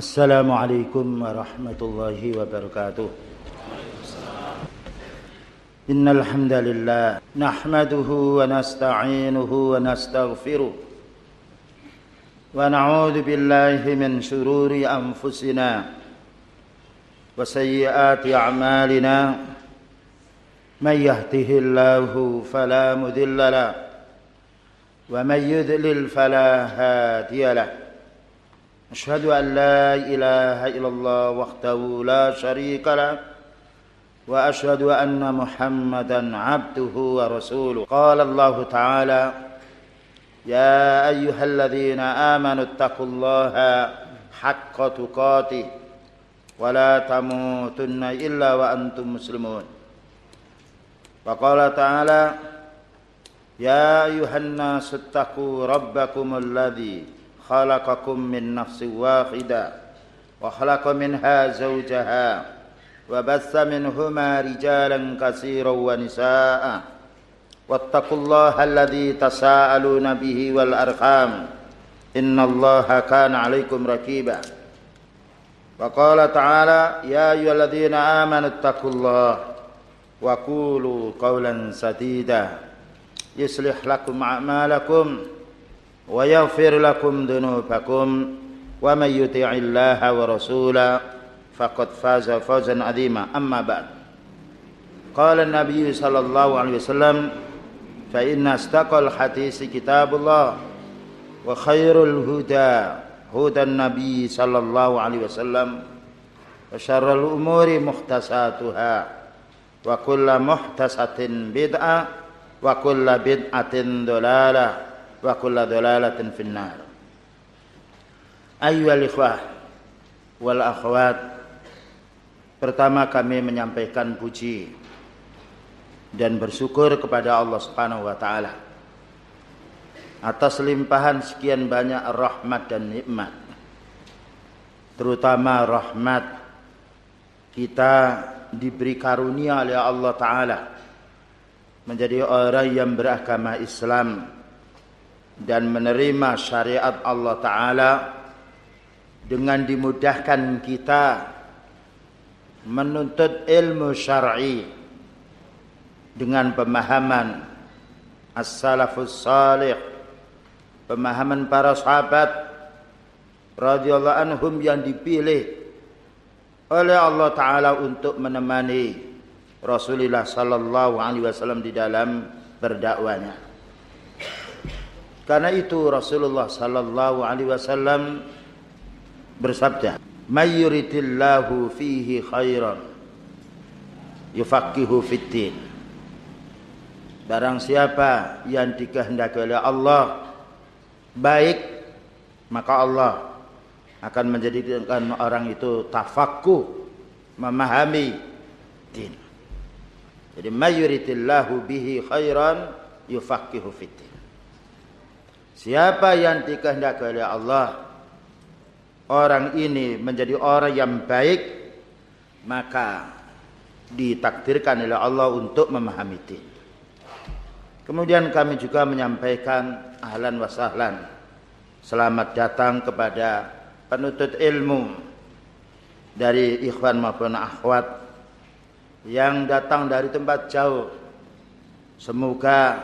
السلام عليكم ورحمة الله وبركاته. إن الحمد لله نحمده ونستعينه ونستغفره ونعوذ بالله من شرور أنفسنا وسيئات أعمالنا. من يهده الله فلا مذل له ومن يذلل فلا هادي له. أشهد أن لا إله إلا الله وحده لا شريك له وأشهد أن محمدا عبده ورسوله. قال الله تعالى يا أيها الذين آمنوا اتقوا الله حق تقاته ولا تموتن إلا وأنتم مسلمون. وقال تعالى يا أيها الناس اتقوا ربكم الذي خلقكم من نفس واحدة وخلق منها زوجها وبث منهما رجالا كثيرا ونساء واتقوا الله الذي تساءلون به والأرحام إن الله كان عليكم ركيبا. وقال تعالى يا أيها الذين آمنوا اتقوا الله وقولوا قولا سديدا يصلح لكم أعمالكم ويغفر لكم ذنوبكم ومن يطع الله ورسوله فقد فاز فوزا عظيما. أما بعد قال النبي صلى الله عليه وسلم فإن أصدق الحديث كتاب الله وخير الهدى هدى النبي صلى الله عليه وسلم وشر الأمور محدثاتها وكل محدثة بدعة وكل بدعة ضلالة. Wa kulla dhalalatin finnar. Ayyuhal ikhwah wal akhwat pertama kami menyampaikan puji dan bersyukur kepada Allah Subhanahu wa taala atas limpahan sekian banyak rahmat dan nikmat terutama rahmat kita diberi karunia oleh Allah taala menjadi orang yang beragama Islam dan menerima syariat Allah Ta'ala dengan dimudahkan kita menuntut ilmu syar'i dengan pemahaman as-salafus salih pemahaman para sahabat radhiyallahu anhum yang dipilih oleh Allah taala untuk menemani Rasulullah sallallahu alaihi wasallam di dalam berdakwanya karena itu Rasulullah sallallahu alaihi wasallam bersabda, "May yuridillahu fihi khairan yufaqihu fiddin." Barang siapa yang dikehendaki oleh Allah baik, maka Allah akan menjadikan orang itu tafakku memahami din. Jadi mayuritillahu bihi khairan yufaqihu fiddin. Siapa yang dikehendaki oleh Allah Orang ini menjadi orang yang baik Maka ditakdirkan oleh Allah untuk memahami din Kemudian kami juga menyampaikan ahlan wa sahlan. Selamat datang kepada penuntut ilmu Dari ikhwan maupun akhwat Yang datang dari tempat jauh. Semoga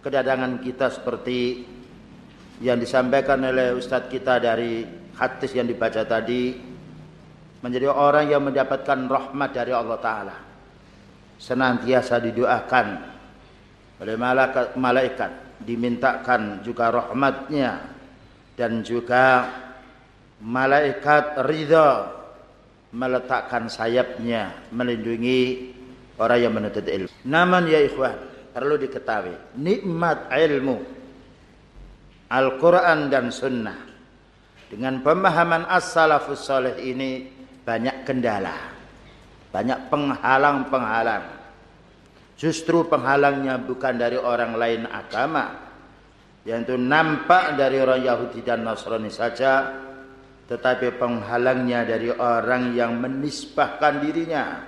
kedatangan kita seperti yang disampaikan oleh Ustadz kita dari hadis yang dibaca tadi menjadi orang yang mendapatkan rahmat dari Allah Ta'ala. Senantiasa didoakan oleh malaikat dimintakan juga rahmatnya dan juga malaikat ridha meletakkan sayapnya melindungi orang yang menuntut ilmu. Namun ya ikhwan perlu diketahui nikmat ilmu Al-Quran dan Sunnah. Dengan pemahaman as-salafus soleh ini banyak kendala. Banyak penghalang-penghalang. Justru penghalangnya bukan dari orang lain agama. Yang itu nampak dari orang Yahudi dan Nasrani saja tetapi penghalangnya dari orang yang menisbahkan dirinya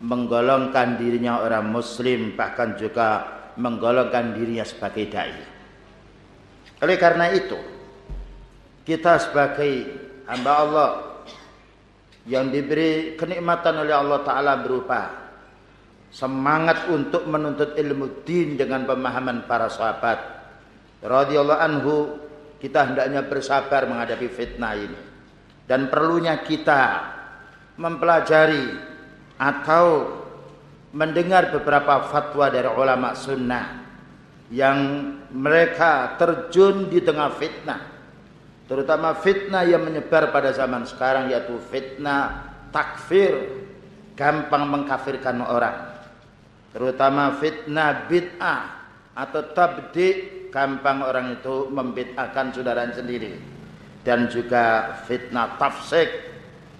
menggolongkan dirinya orang muslim bahkan juga menggolongkan dirinya sebagai dai oleh karena itu, kita sebagai hamba Allah yang diberi kenikmatan oleh Allah Ta'ala berupa semangat untuk menuntut ilmu din dengan pemahaman para sahabat radhiyallahu anhu kita hendaknya bersabar menghadapi fitnah ini. Dan perlunya kita mempelajari atau mendengar beberapa fatwa dari ulama sunnah yang mereka terjun di tengah fitnah. Terutama fitnah yang menyebar pada zaman sekarang yaitu fitnah takfir gampang mengkafirkan orang. Terutama fitnah bid'ah atau tabdi gampang orang itu membid'ahkan saudara sendiri. Dan juga fitnah tafsik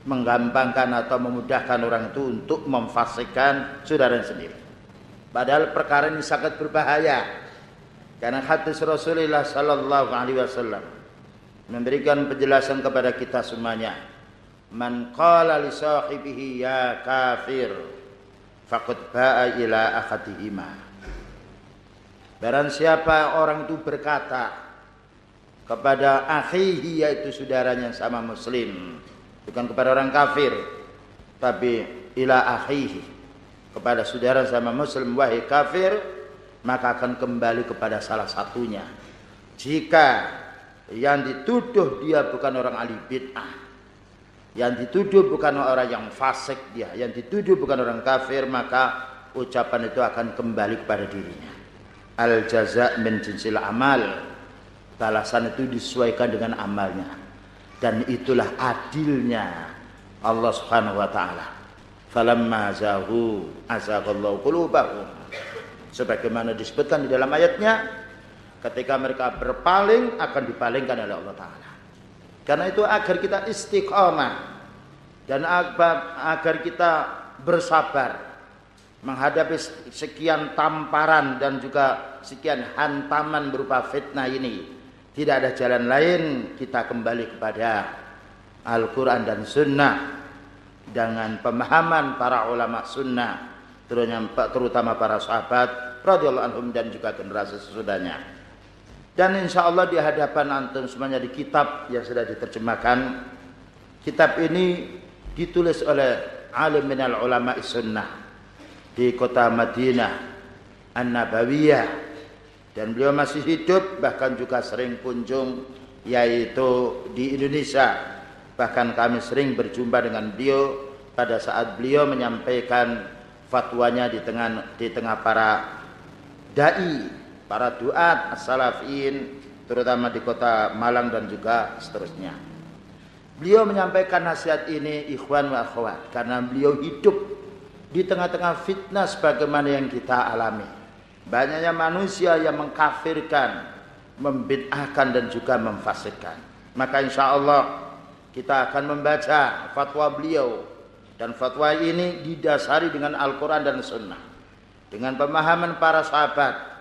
menggampangkan atau memudahkan orang itu untuk memfasikkan saudara sendiri. Padahal perkara ini sangat berbahaya karena hadis Rasulullah sallallahu alaihi wasallam memberikan penjelasan kepada kita semuanya. Man qala li sahibihi ya kafir faqad ba'a ila akhadihima. Barang siapa orang itu berkata kepada akhihi yaitu saudaranya sama muslim bukan kepada orang kafir tapi ila akhihi kepada saudara sama muslim wahai kafir maka akan kembali kepada salah satunya jika yang dituduh dia bukan orang ahli bid'ah yang dituduh bukan orang yang fasik dia, yang dituduh bukan orang kafir, maka ucapan itu akan kembali kepada dirinya. Al jaza min jinsil amal. Balasan itu disesuaikan dengan amalnya. Dan itulah adilnya Allah Subhanahu wa taala. Falamma zahu azaqallahu qulubahum. Sebagaimana disebutkan di dalam ayatnya, ketika mereka berpaling akan dipalingkan oleh Allah taala. Karena itu agar kita istiqomah dan agar kita bersabar menghadapi sekian tamparan dan juga sekian hantaman berupa fitnah ini. Tidak ada jalan lain kita kembali kepada Al-Quran dan Sunnah dengan pemahaman para ulama Sunnah terutama para sahabat radhiyallahu anhum dan juga generasi sesudahnya. Dan insya Allah di hadapan antum semuanya di kitab yang sudah diterjemahkan. Kitab ini ditulis oleh alim minal ulama sunnah di kota Madinah An-Nabawiyah dan beliau masih hidup bahkan juga sering kunjung yaitu di Indonesia bahkan kami sering berjumpa dengan beliau pada saat beliau menyampaikan fatwanya di tengah di tengah para dai para duat as-salafin terutama di kota Malang dan juga seterusnya. Beliau menyampaikan nasihat ini ikhwan wa akhwat karena beliau hidup di tengah-tengah fitnah sebagaimana yang kita alami. Banyaknya manusia yang mengkafirkan, membid'ahkan dan juga memfasikkan. Maka insya Allah kita akan membaca fatwa beliau dan fatwa ini didasari dengan Al-Quran dan Sunnah. Dengan pemahaman para sahabat.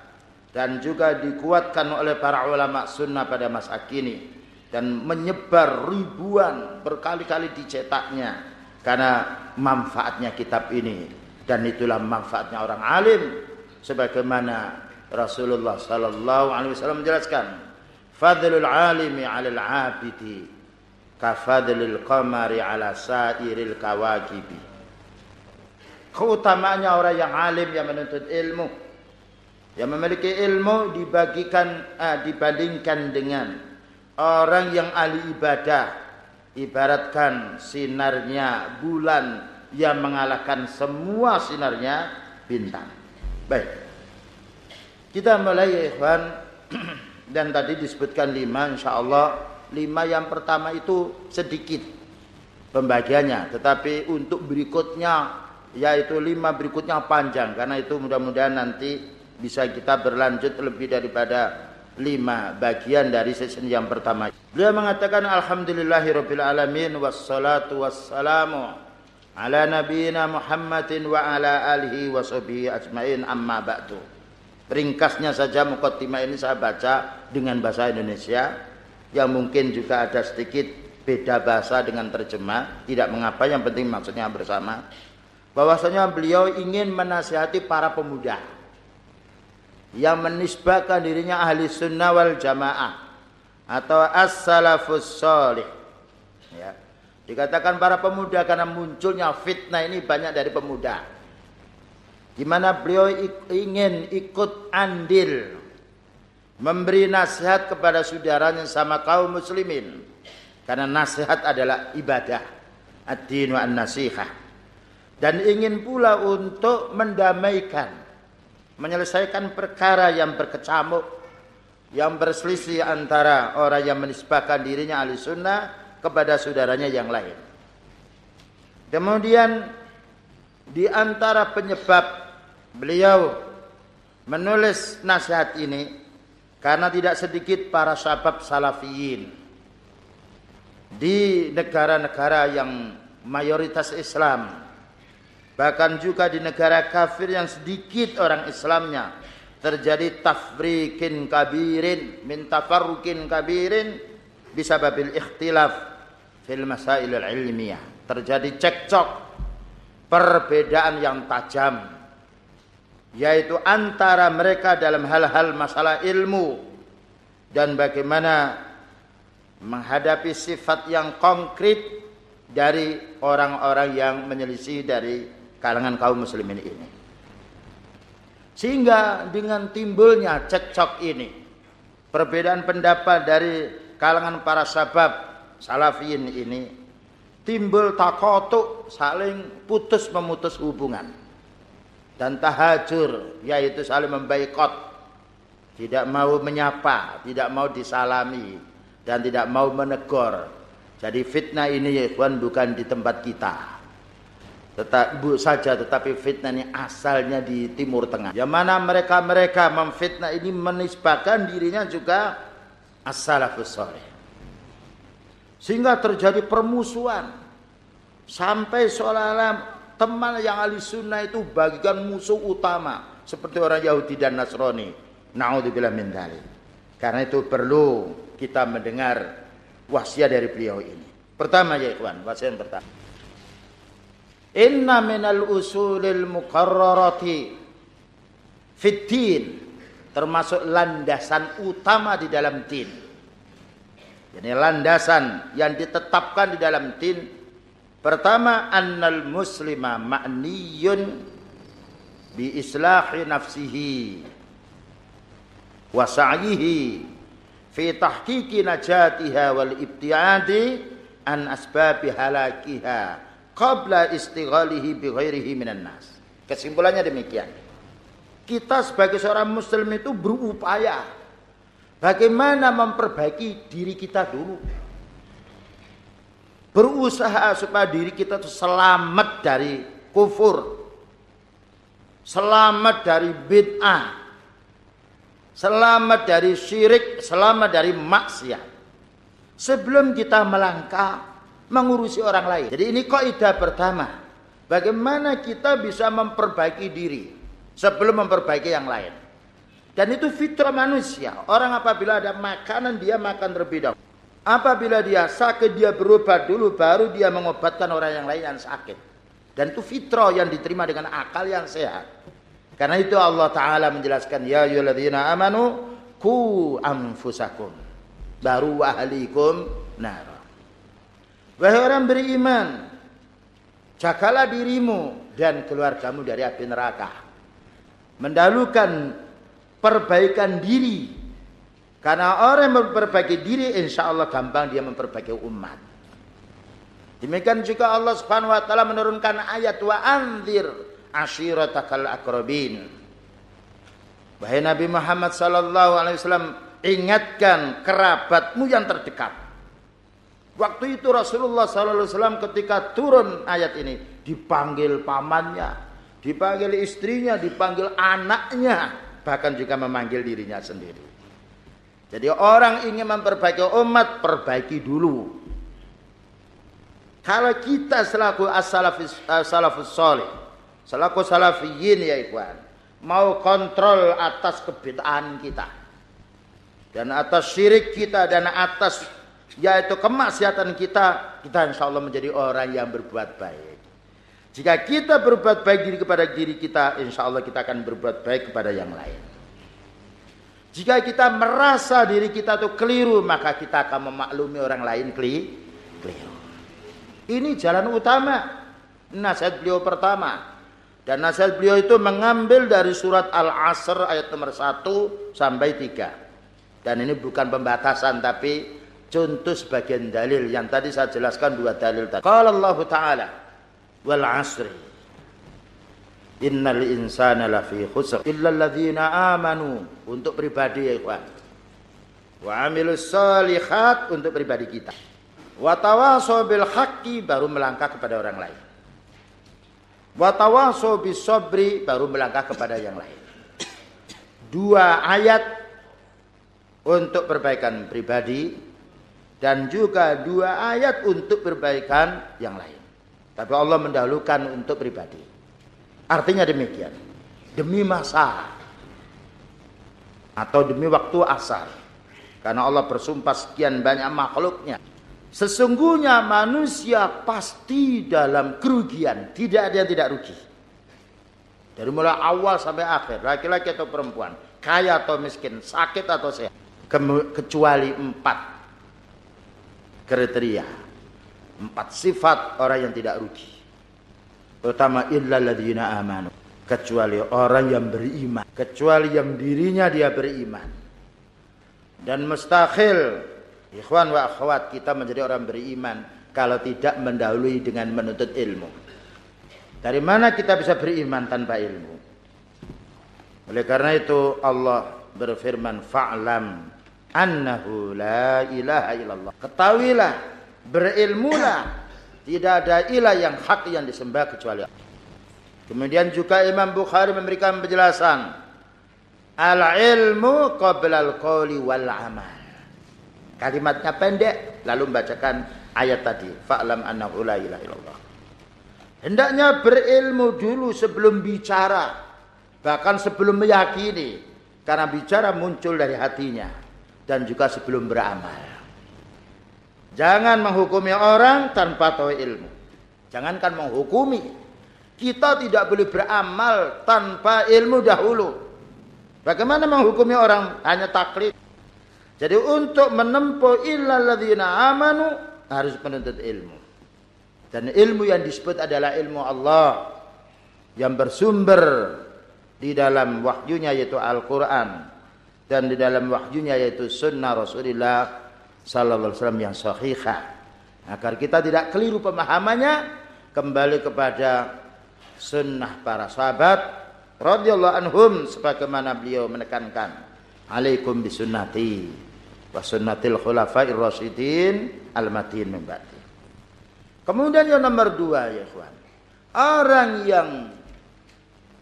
Dan juga dikuatkan oleh para ulama sunnah pada masa kini. Dan menyebar ribuan berkali-kali dicetaknya. Karena manfaatnya kitab ini. Dan itulah manfaatnya orang alim. Sebagaimana Rasulullah sallallahu alaihi wasallam menjelaskan fadlul alimi 'alal 'abidi kafadlil qamari 'ala sairil kawakibi keutamaannya orang yang alim yang menuntut ilmu yang memiliki ilmu dibagikan eh, dibandingkan dengan orang yang ahli ibadah ibaratkan sinarnya bulan yang mengalahkan semua sinarnya bintang. Baik. Kita mulai ya ikhwan dan tadi disebutkan lima insya Allah lima yang pertama itu sedikit pembagiannya tetapi untuk berikutnya yaitu lima berikutnya panjang karena itu mudah-mudahan nanti bisa kita berlanjut lebih daripada lima bagian dari sesi yang pertama. Beliau mengatakan alhamdulillahirabbil alamin wassalatu wassalamu ala nabiyyina Muhammadin wa ala alihi washabihi ajmain amma ba'du. Ringkasnya saja mukaddimah ini saya baca dengan bahasa Indonesia yang mungkin juga ada sedikit beda bahasa dengan terjemah, tidak mengapa yang penting maksudnya bersama. Bahwasanya beliau ingin menasihati para pemuda yang menisbahkan dirinya ahli sunnah wal jamaah atau as-salafus salih Dikatakan para pemuda karena munculnya fitnah ini banyak dari pemuda. Di mana beliau ingin ikut andil memberi nasihat kepada saudaranya sama kaum muslimin. Karena nasihat adalah ibadah. Ad-din wa an-nasihah. Dan ingin pula untuk mendamaikan, menyelesaikan perkara yang berkecamuk, yang berselisih antara orang yang menisbahkan dirinya ahli sunnah kepada saudaranya yang lain. Kemudian di antara penyebab beliau menulis nasihat ini karena tidak sedikit para sahabat salafiyin di negara-negara yang mayoritas Islam bahkan juga di negara kafir yang sedikit orang Islamnya terjadi tafrikin kabirin min tafarrukin kabirin bisa babil ikhtilaf fil masail ilmiah terjadi cekcok perbedaan yang tajam yaitu antara mereka dalam hal-hal masalah ilmu dan bagaimana menghadapi sifat yang konkret dari orang-orang yang menyelisih dari kalangan kaum muslimin ini. Sehingga dengan timbulnya cekcok ini, perbedaan pendapat dari kalangan para sahabat salafiyin ini, timbul takotuk saling putus memutus hubungan dan tahajur yaitu saling membaikot. Tidak mau menyapa tidak mau disalami dan tidak mau menegur. Jadi fitnah ini ya ikhwan bukan di tempat kita. Tetap bu saja tetapi fitnah ini asalnya di timur tengah. Yang mana mereka-mereka memfitnah ini menisbahkan dirinya juga as-salafus sehingga terjadi permusuhan. Sampai seolah-olah teman yang ahli sunnah itu bagikan musuh utama seperti orang Yahudi dan Nasrani. Naudzubillah min dzalik. Karena itu perlu kita mendengar wasiat dari beliau ini. Pertama ya ikhwan, wasiat yang pertama. Inna minal usulil muqarrarati fitin termasuk landasan utama di dalam tin. Jadi landasan yang ditetapkan di dalam tin Pertama, annal muslima ma'niyun bi islahi nafsihi wa sa'yihi fi tahqiqi najatiha wal ibtiadi an asbabi halakiha qabla istighalihi bi ghairihi minan nas. Kesimpulannya demikian. Kita sebagai seorang muslim itu berupaya bagaimana memperbaiki diri kita dulu berusaha supaya diri kita itu selamat dari kufur. Selamat dari bid'ah. Selamat dari syirik. Selamat dari maksiat. Sebelum kita melangkah mengurusi orang lain. Jadi ini kaidah pertama. Bagaimana kita bisa memperbaiki diri sebelum memperbaiki yang lain. Dan itu fitrah manusia. Orang apabila ada makanan dia makan terlebih dahulu Apabila dia sakit dia berobat dulu baru dia mengobatkan orang yang lain yang sakit. Dan itu fitrah yang diterima dengan akal yang sehat. Karena itu Allah Ta'ala menjelaskan. Ya ayyuhalladzina amanu ku anfusakum. Baru ahlikum nara. Wahai orang beriman. Jagalah dirimu dan keluargamu dari api neraka. Mendalukan perbaikan diri karena orang yang memperbaiki diri insya Allah gampang dia memperbaiki umat. Demikian juga Allah Subhanahu wa taala menurunkan ayat wa anzir ashiratakal akrabin. Wahai Nabi Muhammad sallallahu alaihi wasallam ingatkan kerabatmu yang terdekat. Waktu itu Rasulullah sallallahu alaihi wasallam ketika turun ayat ini dipanggil pamannya, dipanggil istrinya, dipanggil anaknya, bahkan juga memanggil dirinya sendiri. Jadi orang ingin memperbaiki umat, perbaiki dulu. Kalau kita selaku as-salafus as soleh, selaku salafiyin ya ikhwan, mau kontrol atas kebid'ahan kita dan atas syirik kita dan atas yaitu kemaksiatan kita, kita insya Allah menjadi orang yang berbuat baik. Jika kita berbuat baik diri kepada diri kita, insya Allah kita akan berbuat baik kepada yang lain. Jika kita merasa diri kita itu keliru, maka kita akan memaklumi orang lain keliru. Ini jalan utama. Nasihat beliau pertama. Dan nasihat beliau itu mengambil dari surat Al-Asr ayat nomor 1 sampai 3. Dan ini bukan pembatasan tapi contoh sebagian dalil yang tadi saya jelaskan dua dalil tadi. Qala Allah Ta'ala wal asri innal insana lafi khusr illa amanu untuk pribadi ya ikhwan. Wa amilus untuk pribadi kita. Wa tawasaw bil haqqi baru melangkah kepada orang lain. Wa tawasaw bis sabri baru melangkah kepada yang lain. Dua ayat untuk perbaikan pribadi dan juga dua ayat untuk perbaikan yang lain. Tapi Allah mendahulukan untuk pribadi. Artinya demikian. Demi masa atau demi waktu asar karena Allah bersumpah sekian banyak makhluknya. Sesungguhnya manusia pasti dalam kerugian. Tidak ada yang tidak rugi. Dari mulai awal sampai akhir. Laki-laki atau perempuan. Kaya atau miskin. Sakit atau sehat. Kecuali empat kriteria. Empat sifat orang yang tidak rugi. Terutama ladina amanu. Kecuali orang yang beriman. Kecuali yang dirinya dia beriman dan mustahil ikhwan wa akhwat kita menjadi orang beriman kalau tidak mendahului dengan menuntut ilmu. Dari mana kita bisa beriman tanpa ilmu? Oleh karena itu Allah berfirman fa'lam annahu la ilaha illallah. Ketahuilah, berilmulah tidak ada ilah yang hak yang disembah kecuali Allah. Kemudian juga Imam Bukhari memberikan penjelasan Al-ilmu qabla al-qawli wal amal. Kalimatnya pendek lalu membacakan ayat tadi, fa'lam annahu la illallah. Hendaknya berilmu dulu sebelum bicara, bahkan sebelum meyakini, karena bicara muncul dari hatinya dan juga sebelum beramal. Jangan menghukumi orang tanpa tahu ilmu. Jangankan menghukumi, kita tidak boleh beramal tanpa ilmu dahulu. Bagaimana menghukumi orang hanya taklid? Jadi untuk menempuh illalladzina amanu harus menuntut ilmu. Dan ilmu yang disebut adalah ilmu Allah yang bersumber di dalam wahyunya yaitu Al-Qur'an dan di dalam wahyunya yaitu sunnah Rasulullah sallallahu alaihi wasallam yang sahihah. Agar kita tidak keliru pemahamannya kembali kepada sunnah para sahabat radhiyallahu anhum sebagaimana beliau menekankan alaikum bisunnati wa sunnatil khulafair rasyidin al matin. Kemudian yang nomor dua ya kawan. Orang yang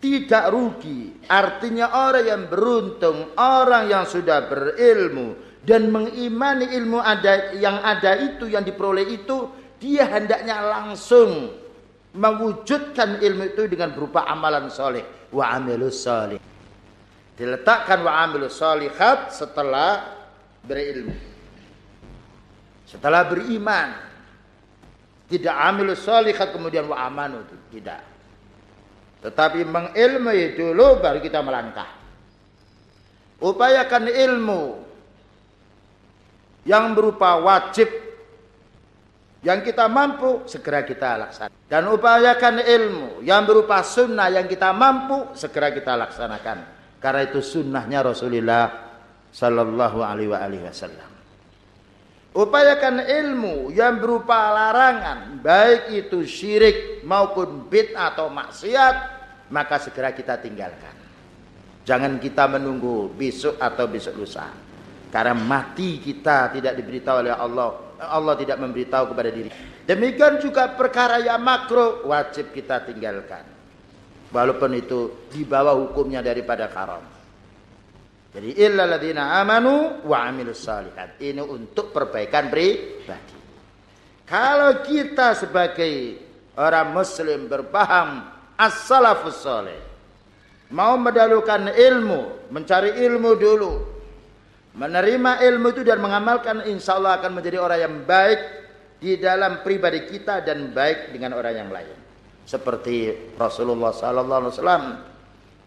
tidak rugi, artinya orang yang beruntung, orang yang sudah berilmu dan mengimani ilmu ada yang ada itu yang diperoleh itu, dia hendaknya langsung mewujudkan ilmu itu dengan berupa amalan soleh wa amilus salih. Diletakkan wa amilus salihat setelah berilmu. Setelah beriman. Tidak amilus salihat kemudian wa amanu. Tidak. Tetapi mengilmui dulu baru kita melangkah. Upayakan ilmu yang berupa wajib yang kita mampu segera kita laksanakan. Dan upayakan ilmu yang berupa sunnah yang kita mampu segera kita laksanakan. Karena itu sunnahnya Rasulullah Sallallahu Alaihi Wasallam. Upayakan ilmu yang berupa larangan, baik itu syirik maupun bid atau maksiat, maka segera kita tinggalkan. Jangan kita menunggu besok atau besok lusa. Karena mati kita tidak diberitahu oleh Allah Allah tidak memberitahu kepada diri. Demikian juga perkara yang makro wajib kita tinggalkan. Walaupun itu di bawah hukumnya daripada haram. Jadi illa ladina amanu wa amilus salihat. Ini untuk perbaikan pribadi. Kalau kita sebagai orang muslim berpaham as-salafus salih mau mendahulukan ilmu, mencari ilmu dulu, Menerima ilmu itu dan mengamalkan insya Allah akan menjadi orang yang baik di dalam pribadi kita dan baik dengan orang yang lain. Seperti Rasulullah Sallallahu Alaihi Wasallam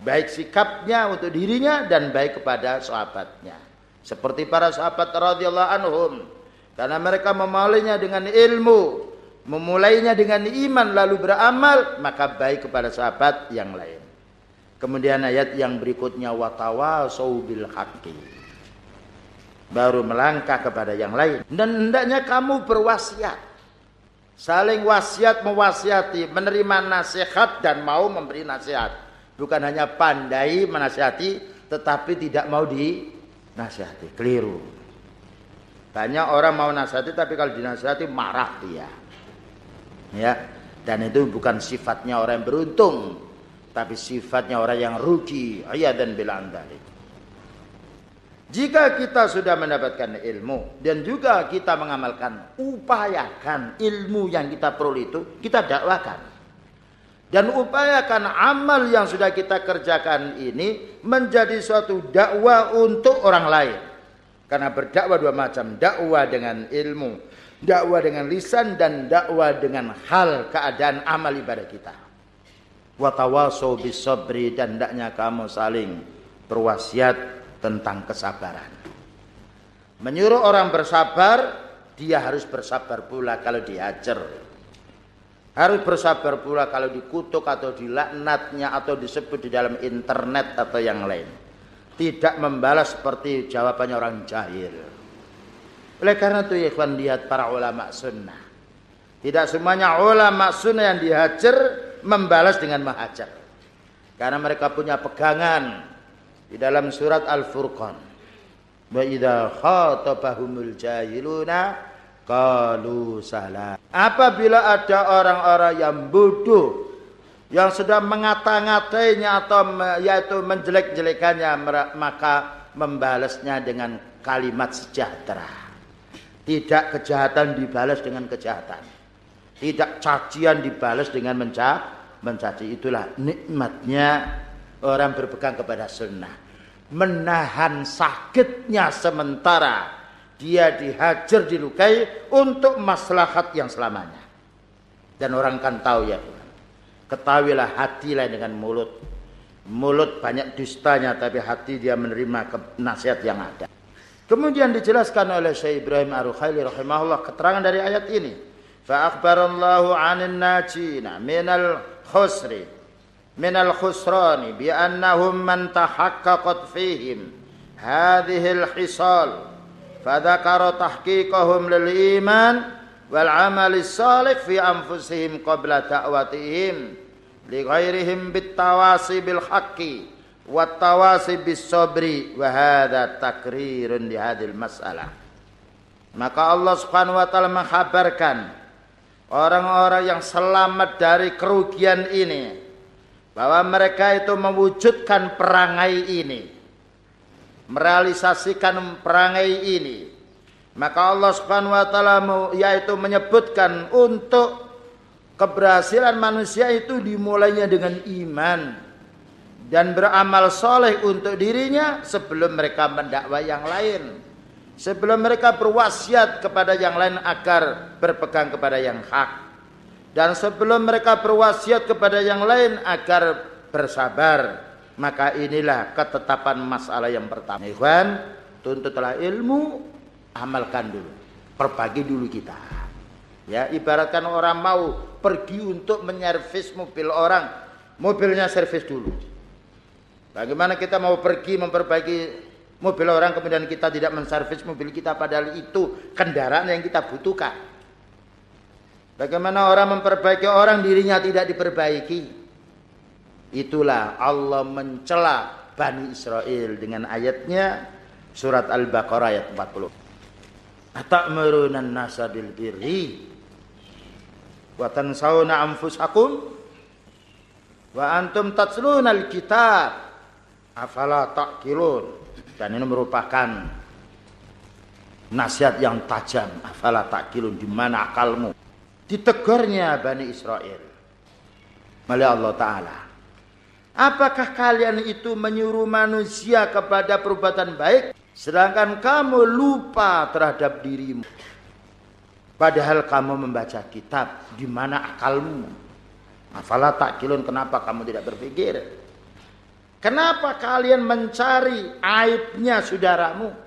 baik sikapnya untuk dirinya dan baik kepada sahabatnya. Seperti para sahabat radhiyallahu anhum karena mereka memalinya dengan ilmu memulainya dengan iman lalu beramal, maka baik kepada sahabat yang lain. Kemudian ayat yang berikutnya watawasau bil haqqi. Baru melangkah kepada yang lain dan hendaknya kamu berwasiat. Saling wasiat mewasiati, menerima nasihat dan mau memberi nasihat. Bukan hanya pandai menasihati tetapi tidak mau dinasihati. Keliru. Banyak orang mau nasihati tapi kalau dinasihati marah dia. Ya. Dan itu bukan sifatnya orang yang beruntung, tapi sifatnya orang yang rugi. Ayat dan bilang dari. Jika kita sudah mendapatkan ilmu dan juga kita mengamalkan, upayakan ilmu yang kita perlu itu kita dakwakan. Dan upayakan amal yang sudah kita kerjakan ini menjadi suatu dakwah untuk orang lain. Karena berdakwah dua macam, dakwah dengan ilmu, dakwah dengan lisan dan dakwah dengan hal keadaan amal ibadah kita. Watawasau bisabri dan hendaknya kamu saling berwasiat tentang kesabaran. Menyuruh orang bersabar, dia harus bersabar pula kalau diajar. Harus bersabar pula kalau dikutuk atau dilaknatnya atau disebut di dalam internet atau yang lain. Tidak membalas seperti jawabannya orang jahil. Oleh karena itu ikhwan lihat para ulama sunnah. Tidak semuanya ulama sunnah yang dihajar membalas dengan menghajar. Karena mereka punya pegangan di dalam surat Al-Furqan. Wa idza khatabahumul jahiluna qalu salam. Apabila ada orang-orang yang bodoh yang sedang mengata-ngatainya atau yaitu menjelek-jelekannya maka membalasnya dengan kalimat sejahtera. Tidak kejahatan dibalas dengan kejahatan. Tidak cacian dibalas dengan mencaci. Itulah nikmatnya orang berpegang kepada sunnah menahan sakitnya sementara dia dihajar dilukai untuk maslahat yang selamanya. Dan orang kan tahu ya Ketahuilah hati lain dengan mulut. Mulut banyak dustanya tapi hati dia menerima nasihat yang ada. Kemudian dijelaskan oleh Syekh Ibrahim Ar-Rukhaili rahimahullah keterangan dari ayat ini. Fa akhbarallahu 'anil najina minal khusri من الخسران بأنهم من تحققت فيهم هذه الحصال فذكر تحقيقهم للإيمان والعمل الصالح في أنفسهم قبل تأوتهم لغيرهم بالتواصي بالحق والتواصي بالصبر وهذا تكرير لهذه المسألة maka Allah Subhanahu wa taala menghabarkan orang-orang yang selamat dari kerugian ini bahwa mereka itu mewujudkan perangai ini merealisasikan perangai ini. Maka Allah Subhanahu wa taala yaitu menyebutkan untuk keberhasilan manusia itu dimulainya dengan iman dan beramal soleh untuk dirinya sebelum mereka mendakwah yang lain. Sebelum mereka berwasiat kepada yang lain agar berpegang kepada yang hak dan sebelum mereka berwasiat kepada yang lain agar bersabar maka inilah ketetapan masalah yang pertama. Ikhwan tuntutlah ilmu amalkan dulu. Perbagi dulu kita. Ya ibaratkan orang mau pergi untuk menyervis mobil orang mobilnya servis dulu. Bagaimana kita mau pergi memperbaiki mobil orang kemudian kita tidak menservis mobil kita padahal itu kendaraan yang kita butuhkan Bagaimana orang memperbaiki orang dirinya tidak diperbaiki. Itulah Allah mencela Bani Israel dengan ayatnya surat Al-Baqarah ayat 40. Atamuruna nasa bil birri wa tansawna anfusakum wa antum tatluna al-kitab afala taqilun. Dan ini merupakan nasihat yang tajam afala taqilun di mana akalmu ditegurnya Bani Israel oleh Allah Ta'ala. Apakah kalian itu menyuruh manusia kepada perbuatan baik sedangkan kamu lupa terhadap dirimu? Padahal kamu membaca kitab, di mana akalmu? Afala kilun kenapa kamu tidak berpikir? Kenapa kalian mencari aibnya saudaramu?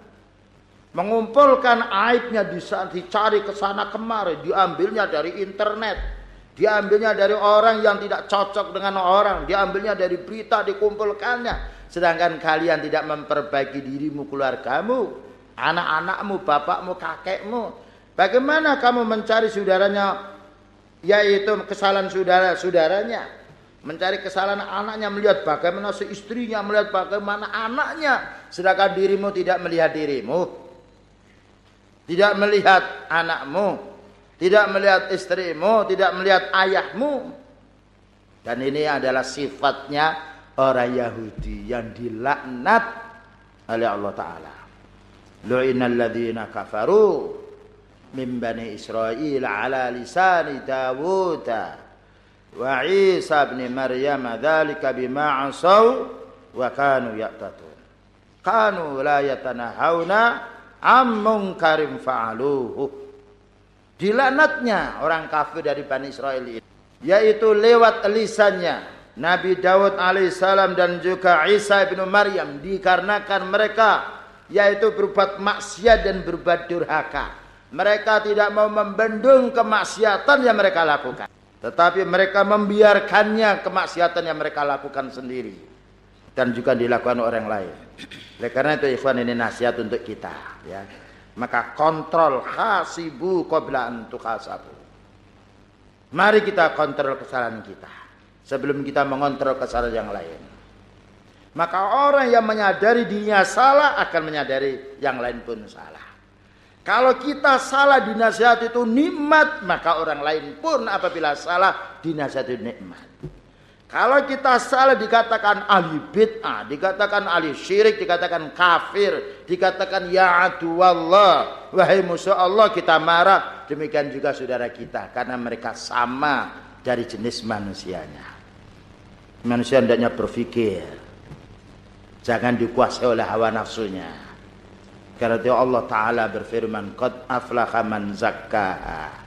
Mengumpulkan aibnya dicari ke sana kemari, diambilnya dari internet, diambilnya dari orang yang tidak cocok dengan orang, diambilnya dari berita, dikumpulkannya. Sedangkan kalian tidak memperbaiki dirimu, keluargamu, anak-anakmu, bapakmu, kakekmu. Bagaimana kamu mencari saudaranya, yaitu kesalahan saudara-saudaranya? mencari kesalahan anaknya, melihat bagaimana si istrinya, melihat bagaimana anaknya, sedangkan dirimu tidak melihat dirimu, tidak melihat anakmu, tidak melihat istrimu, tidak melihat ayahmu. Dan ini adalah sifatnya orang Yahudi yang dilaknat oleh Allah Ta'ala. Lu'inal ladhina kafaru min bani Israel ala lisani Dawuda wa Isa bin Maryam dzalika bima asaw wa kanu ya'tatun kanu la yatanahawna am munkarim fa'aluhu dilaknatnya orang kafir dari Bani Israel ini yaitu lewat lisannya Nabi Daud alaihissalam dan juga Isa bin Maryam dikarenakan mereka yaitu berbuat maksiat dan berbuat durhaka mereka tidak mau membendung kemaksiatan yang mereka lakukan tetapi mereka membiarkannya kemaksiatan yang mereka lakukan sendiri. Dan juga dilakukan orang lain. Oleh karena itu ikhwan ini nasihat untuk kita. ya. Maka kontrol hasibu qabla antuk hasabu. Mari kita kontrol kesalahan kita. Sebelum kita mengontrol kesalahan yang lain. Maka orang yang menyadari dirinya salah akan menyadari yang lain pun salah. Kalau kita salah dinasihat itu nikmat, maka orang lain pun apabila salah dinasihat itu nikmat. Kalau kita salah dikatakan ahli bid'ah, dikatakan ahli syirik, dikatakan kafir, dikatakan ya Allah, wahai musuh Allah kita marah. Demikian juga saudara kita karena mereka sama dari jenis manusianya. Manusia hendaknya berpikir. Jangan dikuasai oleh hawa nafsunya. Karena itu Allah Ta'ala berfirman, Qad aflaha man zakkaha.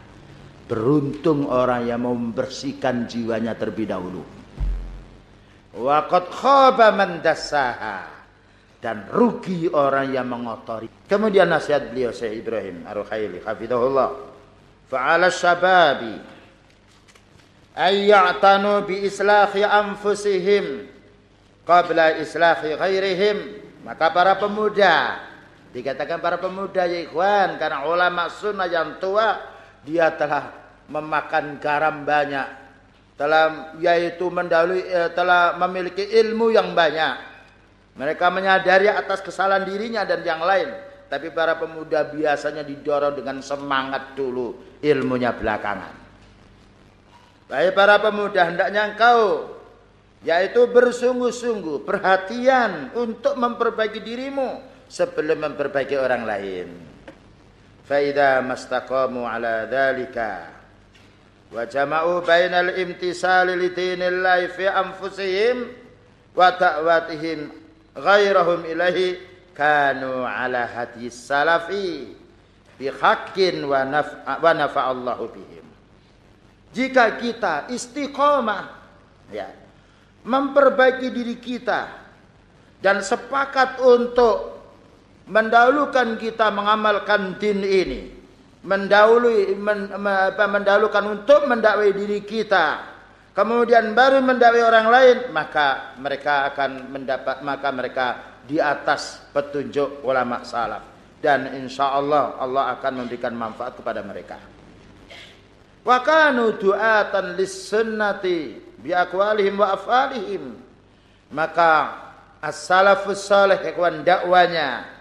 Beruntung orang yang membersihkan jiwanya terlebih dahulu. Wa qad khaba man dassaha. Dan rugi orang yang mengotori. Kemudian nasihat beliau Syekh Ibrahim Ar-Ruhaili hafizahullah. Fa'ala syababi ayya'tanu bi islahi anfusihim qabla islahi ghairihim. Maka para pemuda Dikatakan para pemuda ya ikhwan karena ulama sunnah yang tua dia telah memakan garam banyak, telah yaitu mendahului eh, telah memiliki ilmu yang banyak. Mereka menyadari atas kesalahan dirinya dan yang lain, tapi para pemuda biasanya didorong dengan semangat dulu, ilmunya belakangan. Baik para pemuda hendaknya engkau yaitu bersungguh-sungguh perhatian untuk memperbaiki dirimu sebelum memperbaiki orang lain. Faida mastaqamu ala dhalika wa jama'u bainal imtisali li dinillahi fi anfusihim wa ta'watihim ghairahum ilahi kanu ala hadis salafi bi haqqin wa naf'a wa nafa'allahu bihim. Jika kita istiqomah ya memperbaiki diri kita dan sepakat untuk mendahulukan kita mengamalkan din ini mendahului men, mendahulukan untuk mendakwai diri kita. Kemudian baru mendakwai orang lain maka mereka akan mendapat maka mereka di atas petunjuk ulama salaf. Dan insya Allah Allah akan memberikan manfaat kepada mereka. Wa kanu du'atan lis sunnati bi aqwalihim wa afalihim. Maka as-salafus salih ikhwan dakwanya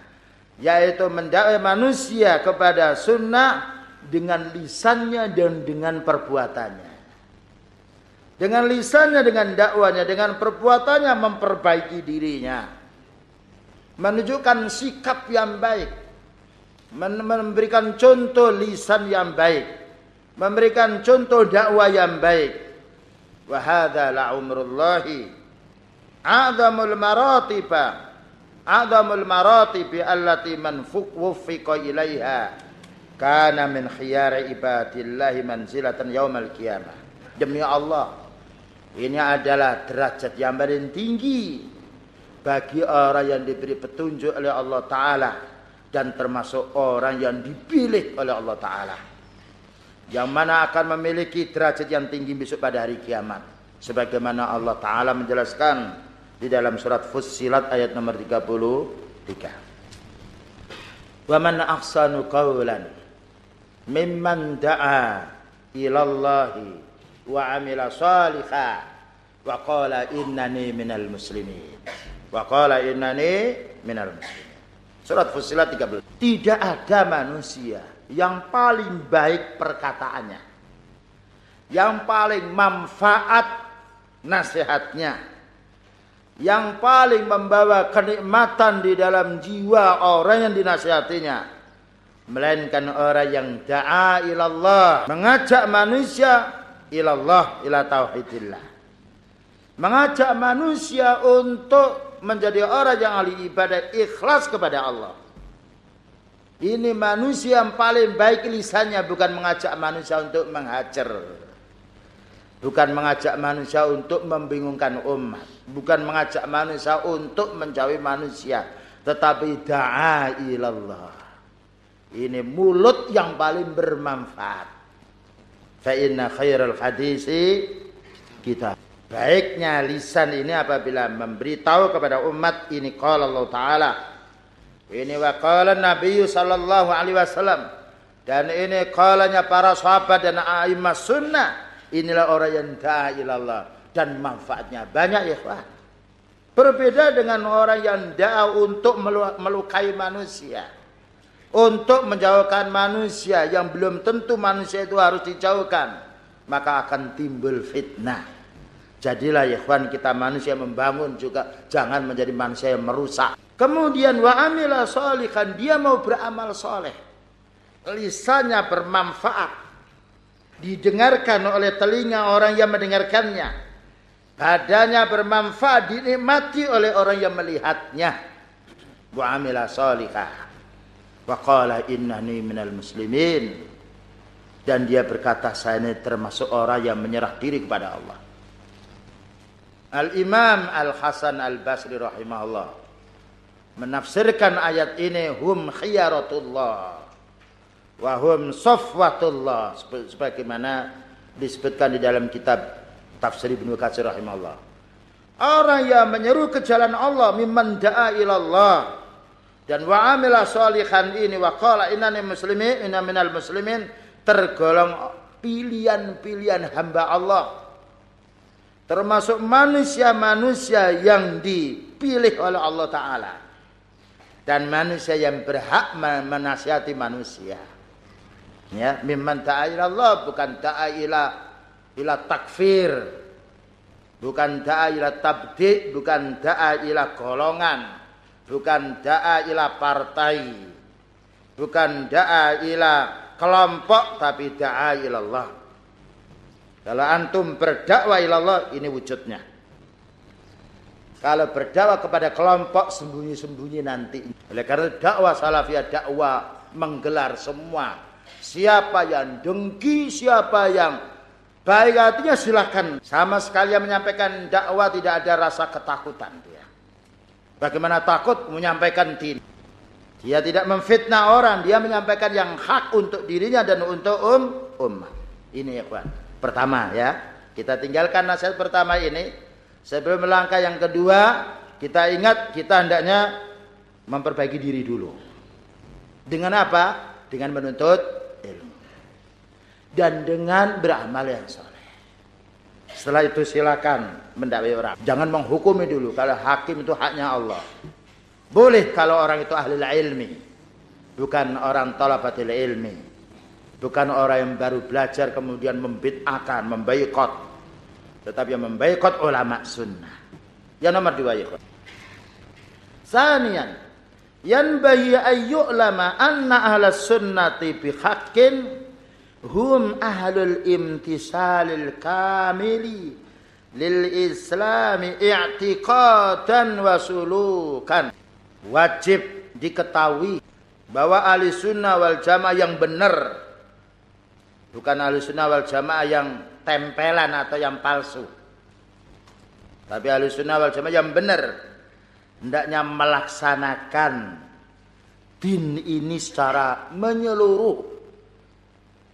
yaitu mendakwai manusia kepada sunnah dengan lisannya dan dengan perbuatannya. Dengan lisannya, dengan dakwanya, dengan perbuatannya memperbaiki dirinya. Menunjukkan sikap yang baik. Memberikan contoh lisan yang baik. Memberikan contoh dakwah yang baik. Wahada la umrullahi. A'zamul maratibah a'zamul maratibi allati man wuffiqa ilaiha kana min khiyari ibadillahi manzilatan yaumal qiyamah demi Allah ini adalah derajat yang paling tinggi bagi orang yang diberi petunjuk oleh Allah taala dan termasuk orang yang dipilih oleh Allah Ta'ala. Yang mana akan memiliki derajat yang tinggi besok pada hari kiamat. Sebagaimana Allah Ta'ala menjelaskan di dalam surat Fussilat ayat nomor 33. Wa man ahsanu qawlan mimman da'a ilallahi wa amila salihah wa qala innani minal muslimin. Wa qala innani minal muslimin. Surat Fusilat 13. Tidak ada manusia yang paling baik perkataannya. Yang paling manfaat nasihatnya. Yang paling membawa kenikmatan di dalam jiwa orang yang dinasihatinya. Melainkan orang yang da'a ilallah. Mengajak manusia ilallah ila tauhidillah. Mengajak manusia untuk menjadi orang yang ahli ibadah ikhlas kepada Allah. Ini manusia yang paling baik lisannya bukan mengajak manusia untuk menghajar. Bukan mengajak manusia untuk membingungkan umat. Bukan mengajak manusia untuk menjauhi manusia. Tetapi da'a ilallah. Ini mulut yang paling bermanfaat. Fa inna khairal hadisi kita. Baiknya lisan ini apabila memberitahu kepada umat ini qala Allah taala. Ini wa qala Nabi sallallahu alaihi wasallam dan ini qalanya para sahabat dan a'immah sunnah. Inilah orang yang da'a ilallah dan manfaatnya banyak ya Pak. Berbeda dengan orang yang da'a untuk melukai manusia. Untuk menjauhkan manusia yang belum tentu manusia itu harus dijauhkan. Maka akan timbul fitnah. Jadilah ya ikhwan kita manusia membangun juga jangan menjadi manusia yang merusak. Kemudian wa amila solihan dia mau beramal soleh. Lisannya bermanfaat. Didengarkan oleh telinga orang yang mendengarkannya. Badannya bermanfaat dinikmati oleh orang yang melihatnya. Wa amila solihah. Wa qala innani minal muslimin. Dan dia berkata saya ini termasuk orang yang menyerah diri kepada Allah. Al-Imam Al-Hasan Al-Basri rahimahullah menafsirkan ayat ini hum khiyaratullah wa hum safwatullah sebagaimana disebutkan di dalam kitab tafsir Ibnu Katsir rahimahullah. Orang yang menyeru ke jalan Allah mimman da'a ilallah. Dan wa amila salihan ini wa qala innani muslimin inna minal muslimin tergolong pilihan-pilihan hamba Allah. Termasuk manusia-manusia yang dipilih oleh Allah Ta'ala. Dan manusia yang berhak menasihati manusia. Ya mimman ta'ala Allah bukan ta'ala ila takfir bukan ta'ala tabdi bukan ta'ala golongan bukan ta'ala partai bukan ta'ala kelompok tapi ta'ala Allah kalau antum berdakwah ilallah ini wujudnya. Kalau berdakwah kepada kelompok sembunyi-sembunyi nanti. Oleh karena dakwah salafiyah dakwah menggelar semua. Siapa yang dengki, siapa yang baik hatinya silahkan. Sama sekali yang menyampaikan dakwah tidak ada rasa ketakutan dia. Bagaimana takut menyampaikan din. Dia tidak memfitnah orang, dia menyampaikan yang hak untuk dirinya dan untuk um, umat. Ini ya kawan. Pertama ya. Kita tinggalkan nasihat pertama ini. Sebelum melangkah yang kedua, kita ingat kita hendaknya memperbaiki diri dulu. Dengan apa? Dengan menuntut. Dan dengan beramal yang soleh. Setelah itu silakan mendakwai orang. Jangan menghukumi dulu. Kalau hakim itu haknya Allah. Boleh kalau orang itu ahli ilmi. Bukan orang talabatil ilmi. Bukan orang yang baru belajar kemudian membid'akan, membaikot. Tetapi yang membaikot ulama sunnah. Yang nomor dua ya. Sanian. Yanbahi ayyu'lama anna ahla sunnati bihaqqin hum ahlul imtisalil kamili lil islami i'tiqadan wa sulukan. Wajib diketahui bahwa ahli sunnah wal jamaah yang benar Bukan ahli sunnah wal jamaah yang tempelan atau yang palsu. Tapi ahli sunnah wal jamaah yang benar. Hendaknya melaksanakan din ini secara menyeluruh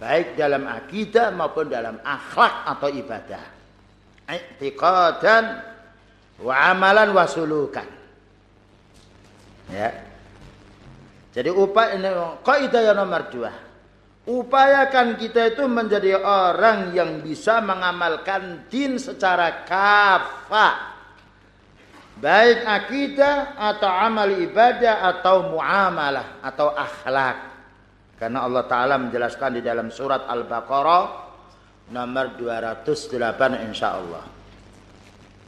baik dalam akidah maupun dalam akhlak atau ibadah. I'tiqadan wa amalan wa sulukan. Ya. Jadi upaya ini kaidah yang nomor dua. Upayakan kita itu menjadi orang yang bisa mengamalkan din secara kafah baik akidah atau amal ibadah atau muamalah atau akhlak karena Allah taala menjelaskan di dalam surat Al-Baqarah nomor 208 insyaallah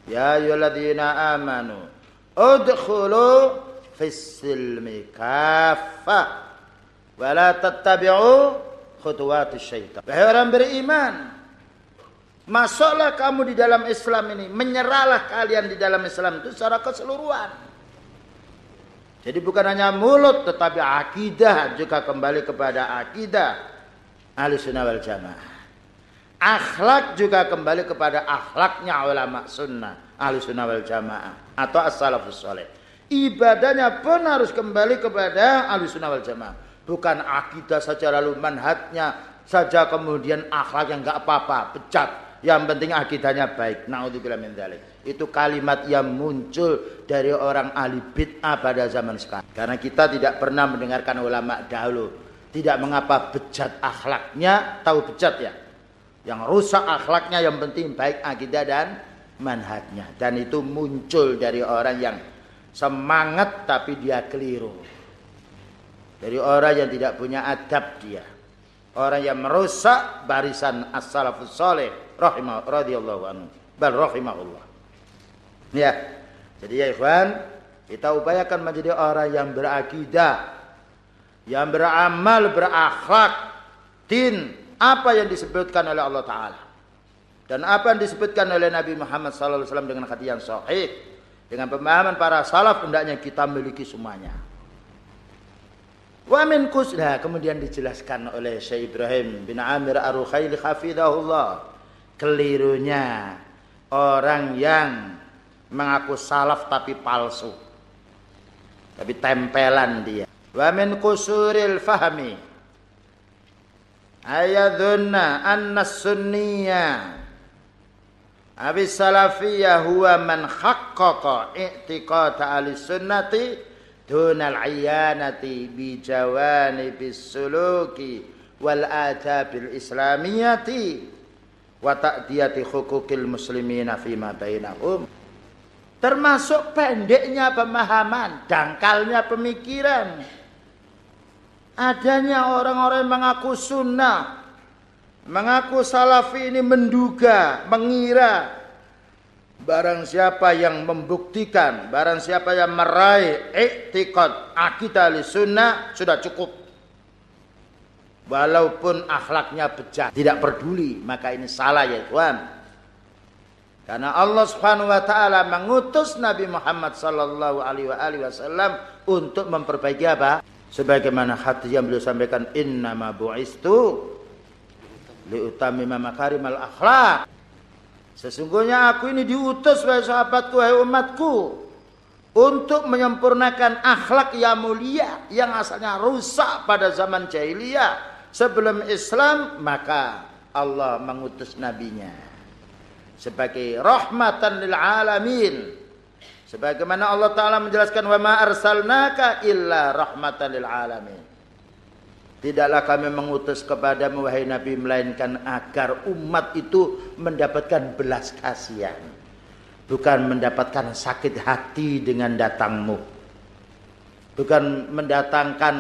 ya ayyuhalladzina amanu udkhulu fis silmi kaffa wa la tattabi'u syaitan wahai orang beriman Masuklah kamu di dalam Islam ini. Menyerahlah kalian di dalam Islam itu secara keseluruhan. Jadi bukan hanya mulut tetapi akidah juga kembali kepada akidah ahli sunnah wal jamaah. Akhlak juga kembali kepada akhlaknya ulama sunnah ahli sunnah wal jamaah atau as-salafus soleh. Ibadahnya pun harus kembali kepada ahli sunnah wal jamaah. Bukan akidah saja lalu manhatnya saja kemudian akhlak yang enggak apa-apa, pecat yang penting akidahnya baik. Naudzubillah min dzalik. Itu kalimat yang muncul dari orang ahli bid'ah pada zaman sekarang. Karena kita tidak pernah mendengarkan ulama dahulu. Tidak mengapa bejat akhlaknya, tahu bejat ya. Yang rusak akhlaknya yang penting baik akidah dan manhajnya. Dan itu muncul dari orang yang semangat tapi dia keliru. Dari orang yang tidak punya adab dia. Orang yang merusak barisan as-salafus soleh rahimah radhiyallahu anhu bal rahimahullah ya. Jadi ya ikhwan kita upayakan menjadi orang yang berakidah yang beramal berakhlak din apa yang disebutkan oleh Allah taala. Dan apa yang disebutkan oleh Nabi Muhammad wasallam dengan hati yang sahih dengan pemahaman para salaf hendaknya kita miliki semuanya. Wa min kusda kemudian dijelaskan oleh Syekh Ibrahim bin Amir Ar-Rukhaili hafizahullah. Kelirunya orang yang mengaku salaf tapi palsu. Tapi tempelan dia. Wa min kusuril fahmi ayadunna anna sunniya Abi salafiyah huwa man haqqaqa i'tiqad ahli sunnati dunal iyanati bi jawanibis suluki wal adabil islamiyati wa ta'diyati hukukil muslimina fima bainahum termasuk pendeknya pemahaman dangkalnya pemikiran. Adanya orang-orang yang mengaku sunnah mengaku salafi ini menduga mengira. Barang siapa yang membuktikan barang siapa yang meraih iktikad akidah sunnah sudah cukup. Walaupun akhlaknya bejat tidak peduli maka ini salah ya Tuhan karena Allah Subhanahu wa taala mengutus Nabi Muhammad sallallahu alaihi wasallam untuk memperbaiki apa? Sebagaimana hati yang beliau sampaikan innama bu'istu liutamima makarimal akhlak sesungguhnya aku ini diutus wahai sahabatku wahai umatku untuk menyempurnakan akhlak yang mulia yang asalnya rusak pada zaman jahiliyah. Sebelum Islam maka Allah mengutus nabinya sebagai rahmatan lil alamin sebagaimana Allah taala menjelaskan wa ma arsalnaka illa rahmatan lil alamin Tidaklah kami mengutus kepadamu wahai Nabi melainkan agar umat itu mendapatkan belas kasihan. Bukan mendapatkan sakit hati dengan datangmu. Bukan mendatangkan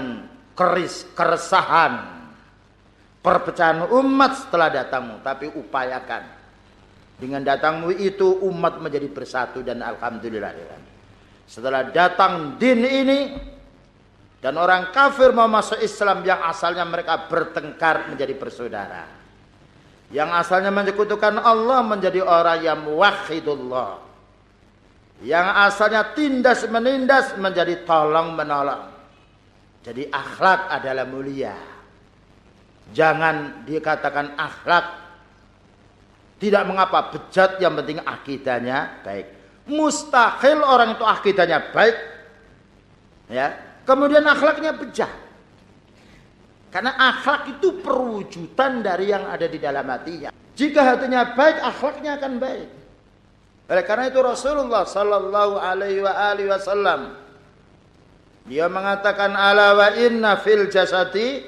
keris, keresahan, perpecahan umat setelah datangmu tapi upayakan dengan datangmu itu umat menjadi bersatu dan alhamdulillah. Setelah datang din ini dan orang kafir mau masuk Islam yang asalnya mereka bertengkar menjadi bersaudara. Yang asalnya menyekutukan Allah menjadi orang yang muwahhidullah. Yang asalnya tindas menindas menjadi tolong menolong. Jadi akhlak adalah mulia. Jangan dikatakan akhlak. Tidak mengapa bejat yang penting akidahnya baik. Mustahil orang itu akidahnya baik. Ya, Kemudian akhlaknya bejah. Karena akhlak itu perwujudan dari yang ada di dalam hatinya. Jika hatinya baik, akhlaknya akan baik. Oleh karena itu Rasulullah sallallahu alaihi wasallam dia mengatakan ala wa inna fil jasati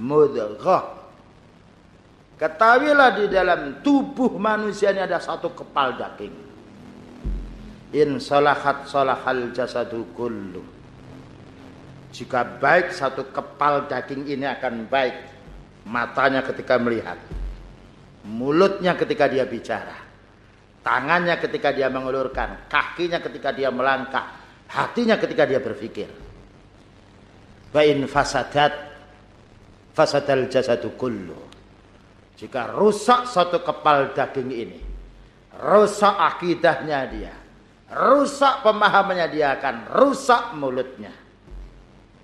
mudghah. Ketahuilah di dalam tubuh manusia ini ada satu kepal daging. In salahat salahal jasadu kullu. Jika baik satu kepal daging ini akan baik. Matanya ketika melihat. Mulutnya ketika dia bicara tangannya ketika dia mengulurkan, kakinya ketika dia melangkah, hatinya ketika dia berpikir. Wa in fasadat fasadal jasadu kullu. Jika rusak satu kepal daging ini, rusak akidahnya dia, rusak pemahamannya dia akan rusak mulutnya.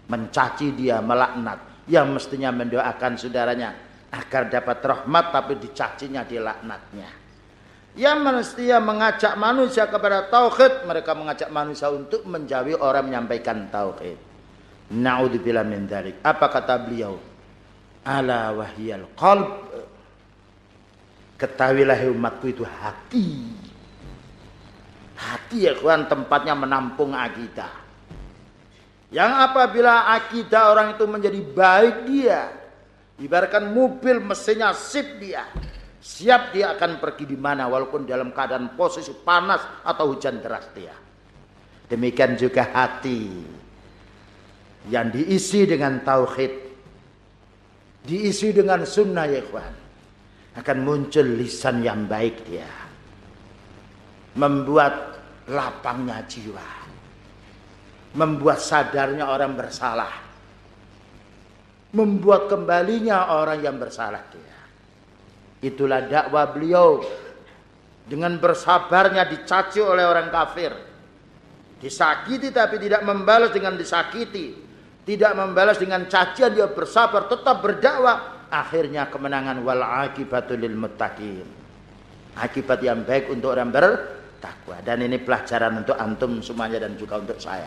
Mencaci dia, melaknat. Yang mestinya mendoakan saudaranya agar dapat rahmat tapi dicacinya, dilaknatnya yang mestinya mengajak manusia kepada tauhid, mereka mengajak manusia untuk menjauhi orang menyampaikan tauhid. Naudzubillah min. Apa kata beliau? Ala wahyal qalb. Ketahuilah umatku itu hati. Hati ya kawan tempatnya menampung akidah. Yang apabila akidah orang itu menjadi baik dia. Ibaratkan mobil mesinnya sip dia Siap dia akan pergi di mana walaupun dalam keadaan posisi panas atau hujan deras dia. Demikian juga hati yang diisi dengan tauhid, diisi dengan sunnah ya ikhwan. Akan muncul lisan yang baik dia. Membuat lapangnya jiwa. Membuat sadarnya orang bersalah. Membuat kembalinya orang yang bersalah dia. Itulah dakwah beliau. Dengan bersabarnya dicaci oleh orang kafir. Disakiti tapi tidak membalas dengan disakiti. Tidak membalas dengan cacian dia bersabar tetap berdakwah. Akhirnya kemenangan wal akibatul lil muttaqin. Akibat yang baik untuk orang bertakwa. Dan ini pelajaran untuk antum semuanya dan juga untuk saya.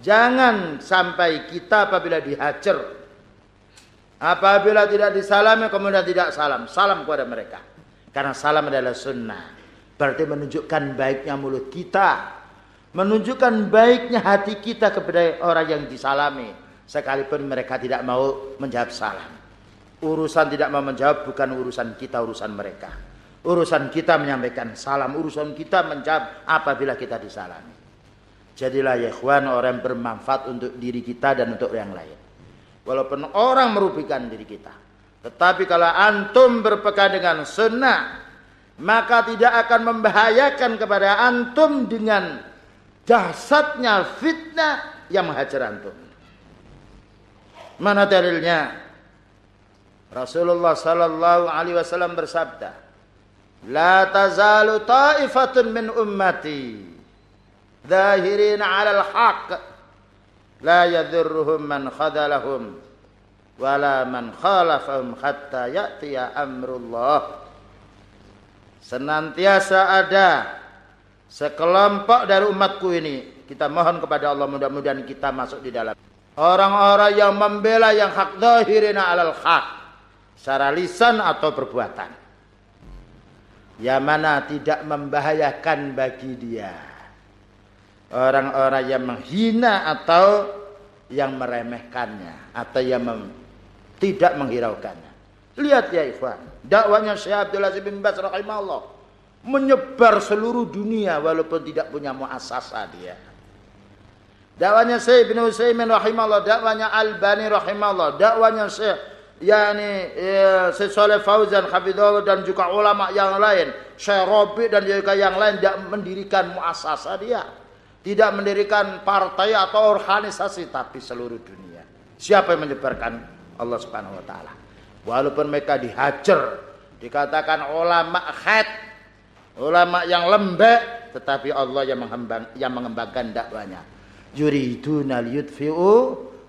Jangan sampai kita apabila dihajar Apabila tidak disalami kemudian tidak salam. Salam kepada mereka. Karena salam adalah sunnah. Berarti menunjukkan baiknya mulut kita. Menunjukkan baiknya hati kita kepada orang yang disalami. Sekalipun mereka tidak mau menjawab salam. Urusan tidak mau menjawab bukan urusan kita, urusan mereka. Urusan kita menyampaikan salam. Urusan kita menjawab apabila kita disalami. Jadilah ya orang bermanfaat untuk diri kita dan untuk yang lain. Walaupun orang merugikan diri kita. Tetapi kalau antum berpegang dengan sunnah, maka tidak akan membahayakan kepada antum dengan dahsyatnya fitnah yang menghajar antum. Mana dalilnya? Rasulullah sallallahu alaihi wasallam bersabda, "La tazalu ta'ifatun min ummati zahirin 'ala al-haqq la yadhurruhum man khadalahum wala man khalafahum hatta ya'tiya amrullah. Senantiasa ada sekelompok dari umatku ini kita mohon kepada Allah mudah-mudahan kita masuk di dalam. Orang-orang yang membela yang hak zahirina alal hak secara lisan atau perbuatan. Yang mana tidak membahayakan bagi dia. Orang-orang yang menghina atau yang meremehkannya atau yang mem tidak menghiraukannya. Lihat ya ikhwan, dakwanya Syekh Abdul Aziz bin Bas rahimahullah menyebar seluruh dunia walaupun tidak punya muasasah dia. Dakwanya Syekh bin Utsaimin rahimahullah, dakwanya Albani rahimahullah, dakwanya Syekh yakni ya, Fauzan hafizahullah dan juga ulama yang lain, Syekh Robi dan juga yang lain tidak mendirikan muasasah dia. Tidak mendirikan partai atau organisasi tapi seluruh dunia. Siapa yang menyebarkan? Allah Subhanahu wa taala. Walaupun mereka dihajar, dikatakan ulama khat, ulama yang lembek, tetapi Allah yang mengembang, yang mengembangkan dakwanya. Yuriduna liyutfi'u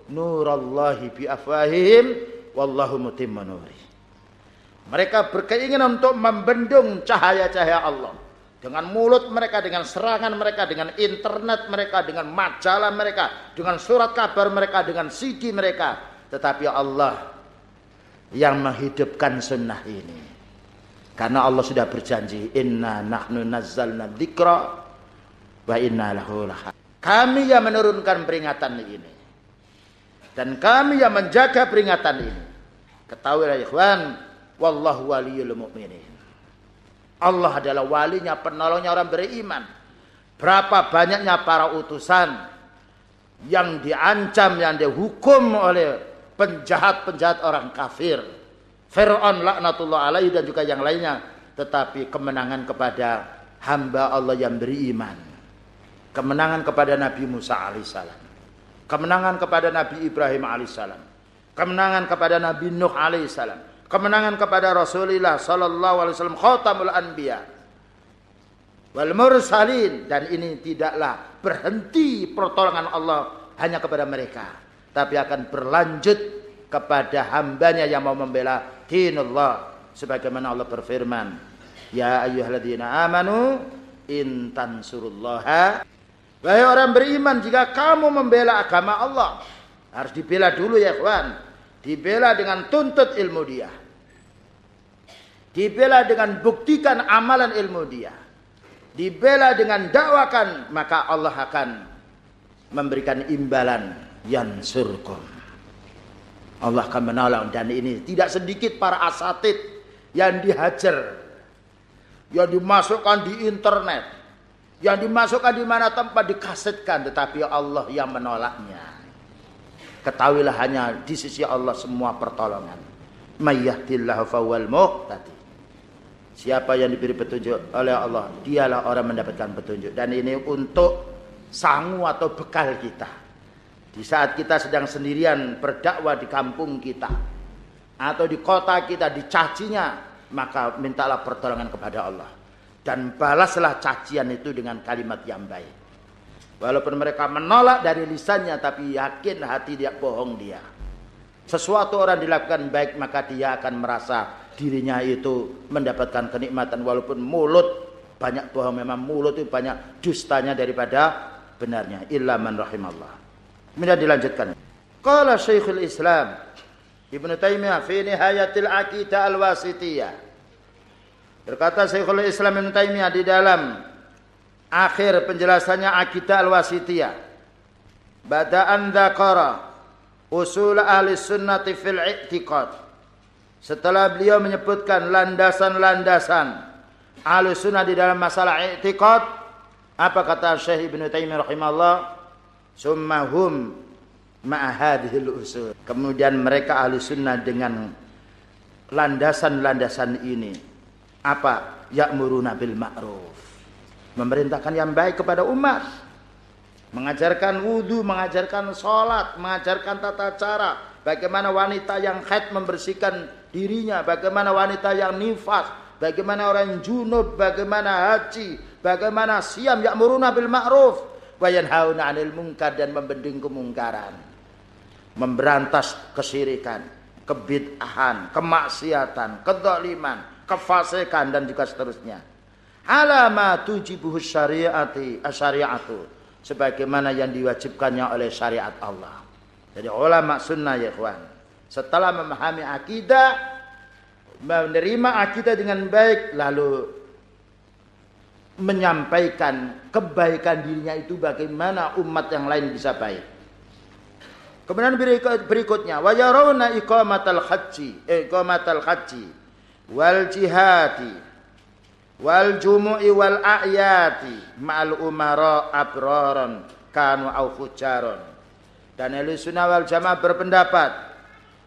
nurallahi bi afwahihim wallahu mutimmu nuri. Mereka berkeinginan untuk membendung cahaya-cahaya Allah dengan mulut mereka, dengan serangan mereka, dengan internet mereka, dengan majalah mereka, dengan surat kabar mereka, dengan CD mereka. Tetapi Allah yang menghidupkan sunnah ini. Karena Allah sudah berjanji, Inna nahnu nazzalna dzikra wa inna lahu Kami yang menurunkan peringatan ini. Dan kami yang menjaga peringatan ini. Ketahuilah ikhwan, wallahu waliyul mu'minin. Allah adalah walinya, penolongnya orang beriman. Berapa banyaknya para utusan yang diancam, yang dihukum oleh penjahat-penjahat orang kafir. Fir'aun laknatullah alaihi dan juga yang lainnya. Tetapi kemenangan kepada hamba Allah yang beriman. Kemenangan kepada Nabi Musa alaihissalam. Kemenangan kepada Nabi Ibrahim alaihissalam. Kemenangan kepada Nabi Nuh alaihissalam kemenangan kepada Rasulullah sallallahu alaihi wasallam khatamul anbiya. Wal mursalin. Dan ini tidaklah berhenti pertolongan Allah hanya kepada mereka tapi akan berlanjut kepada hambanya yang mau membela dinullah sebagaimana Allah berfirman ya ayyuhalladzina amanu in tansurullaha wahai orang beriman jika kamu membela agama Allah harus dibela dulu ya kawan dibela dengan tuntut ilmu dia Dibela dengan buktikan amalan ilmu dia. Dibela dengan dakwakan, maka Allah akan memberikan imbalan yang surkum. Allah akan menolong dan ini tidak sedikit para asatid yang dihajar, yang dimasukkan di internet, yang dimasukkan di mana tempat dikasetkan, tetapi Allah yang menolaknya. Ketahuilah hanya di sisi Allah semua pertolongan. Mayyahdillahu fawwal muhtadi. Siapa yang diberi petunjuk oleh Allah, dialah orang mendapatkan petunjuk. Dan ini untuk sangu atau bekal kita. Di saat kita sedang sendirian berdakwah di kampung kita atau di kota kita dicacinya, maka mintalah pertolongan kepada Allah dan balaslah cacian itu dengan kalimat yang baik. Walaupun mereka menolak dari lisannya tapi yakin hati dia bohong dia. Sesuatu orang dilakukan baik maka dia akan merasa dirinya itu mendapatkan kenikmatan walaupun mulut banyak bohong memang mulut itu banyak dustanya daripada benarnya illa man rahimallah. Kemudian dilanjutkan. Qala Syekhul Islam Ibnu Taimiyah fi nihayatil aqidah al-wasitiyah. Berkata Syekhul Islam Ibnu Taimiyah di dalam akhir penjelasannya akidah al-wasitiyah. Bada'an dzakara usul ahli sunnati fil i'tiqad setelah beliau menyebutkan landasan-landasan ahlu sunnah di dalam masalah i'tiqad, apa kata Syekh Ibn Taimiyah rahimahullah? Summahum ma'ahadihil usul. Kemudian mereka ahlu sunnah dengan landasan-landasan ini. Apa? Ya'muruna bil ma'ruf. Memerintahkan yang baik kepada umat. Mengajarkan wudhu, mengajarkan sholat, mengajarkan tata cara. Bagaimana wanita yang haid membersihkan dirinya, bagaimana wanita yang nifas, bagaimana orang junub, bagaimana haji, bagaimana siam ya'muruna bil ma'ruf wa yanhauna 'anil munkar dan membending kemungkaran. Memberantas kesirikan, kebid'ahan, kemaksiatan, kedzaliman, kefasikan dan juga seterusnya. Alama tujibuhu syariati asyariatu sebagaimana yang diwajibkannya oleh syariat Allah. Jadi ulama sunnah ya ikhwan setelah memahami akidah, menerima akidah dengan baik, lalu menyampaikan kebaikan dirinya itu bagaimana umat yang lain bisa baik. Kemudian berikutnya, wa yarawna iqamatal haji, iqamatal haji wal jihadi wal jumu'i wal a'yati ma'al umara abraran kanu au fujaron. Dan Ahlu Sunnah wal Jamaah berpendapat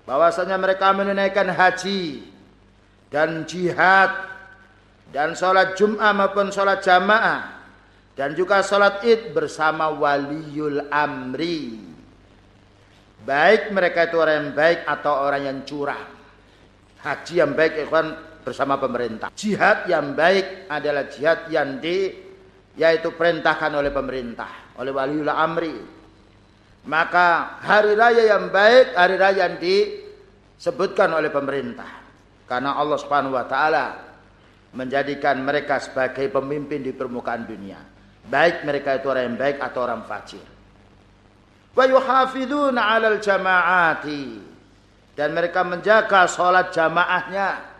bahwasanya mereka menunaikan haji dan jihad dan sholat Jum'ah maupun sholat jamaah dan juga sholat id bersama waliul amri baik mereka itu orang yang baik atau orang yang curang haji yang baik ikhwan bersama pemerintah jihad yang baik adalah jihad yang di yaitu perintahkan oleh pemerintah oleh waliul amri maka hari raya yang baik, hari raya yang disebutkan oleh pemerintah. Karena Allah Subhanahu wa taala menjadikan mereka sebagai pemimpin di permukaan dunia. Baik mereka itu orang yang baik atau orang fajir. Wa yuhafiduna 'alal jama'ati dan mereka menjaga salat jamaahnya.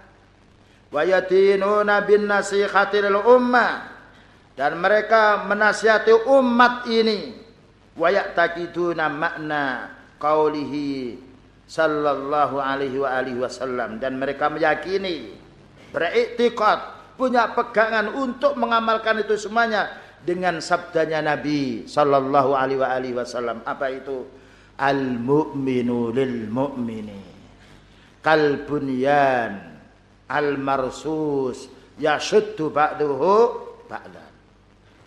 Wa yatinuna bin nasihatil ummah dan mereka menasihati umat ini. Wa ya'taqiduna makna qaulihi sallallahu alaihi wa alihi wasallam dan mereka meyakini beriktikad, punya pegangan untuk mengamalkan itu semuanya dengan sabdanya Nabi sallallahu alaihi wasallam. Apa itu? Al mu'minu lil mu'mini kal bunyan al marsus yashuddu ba'duhu ba'dan.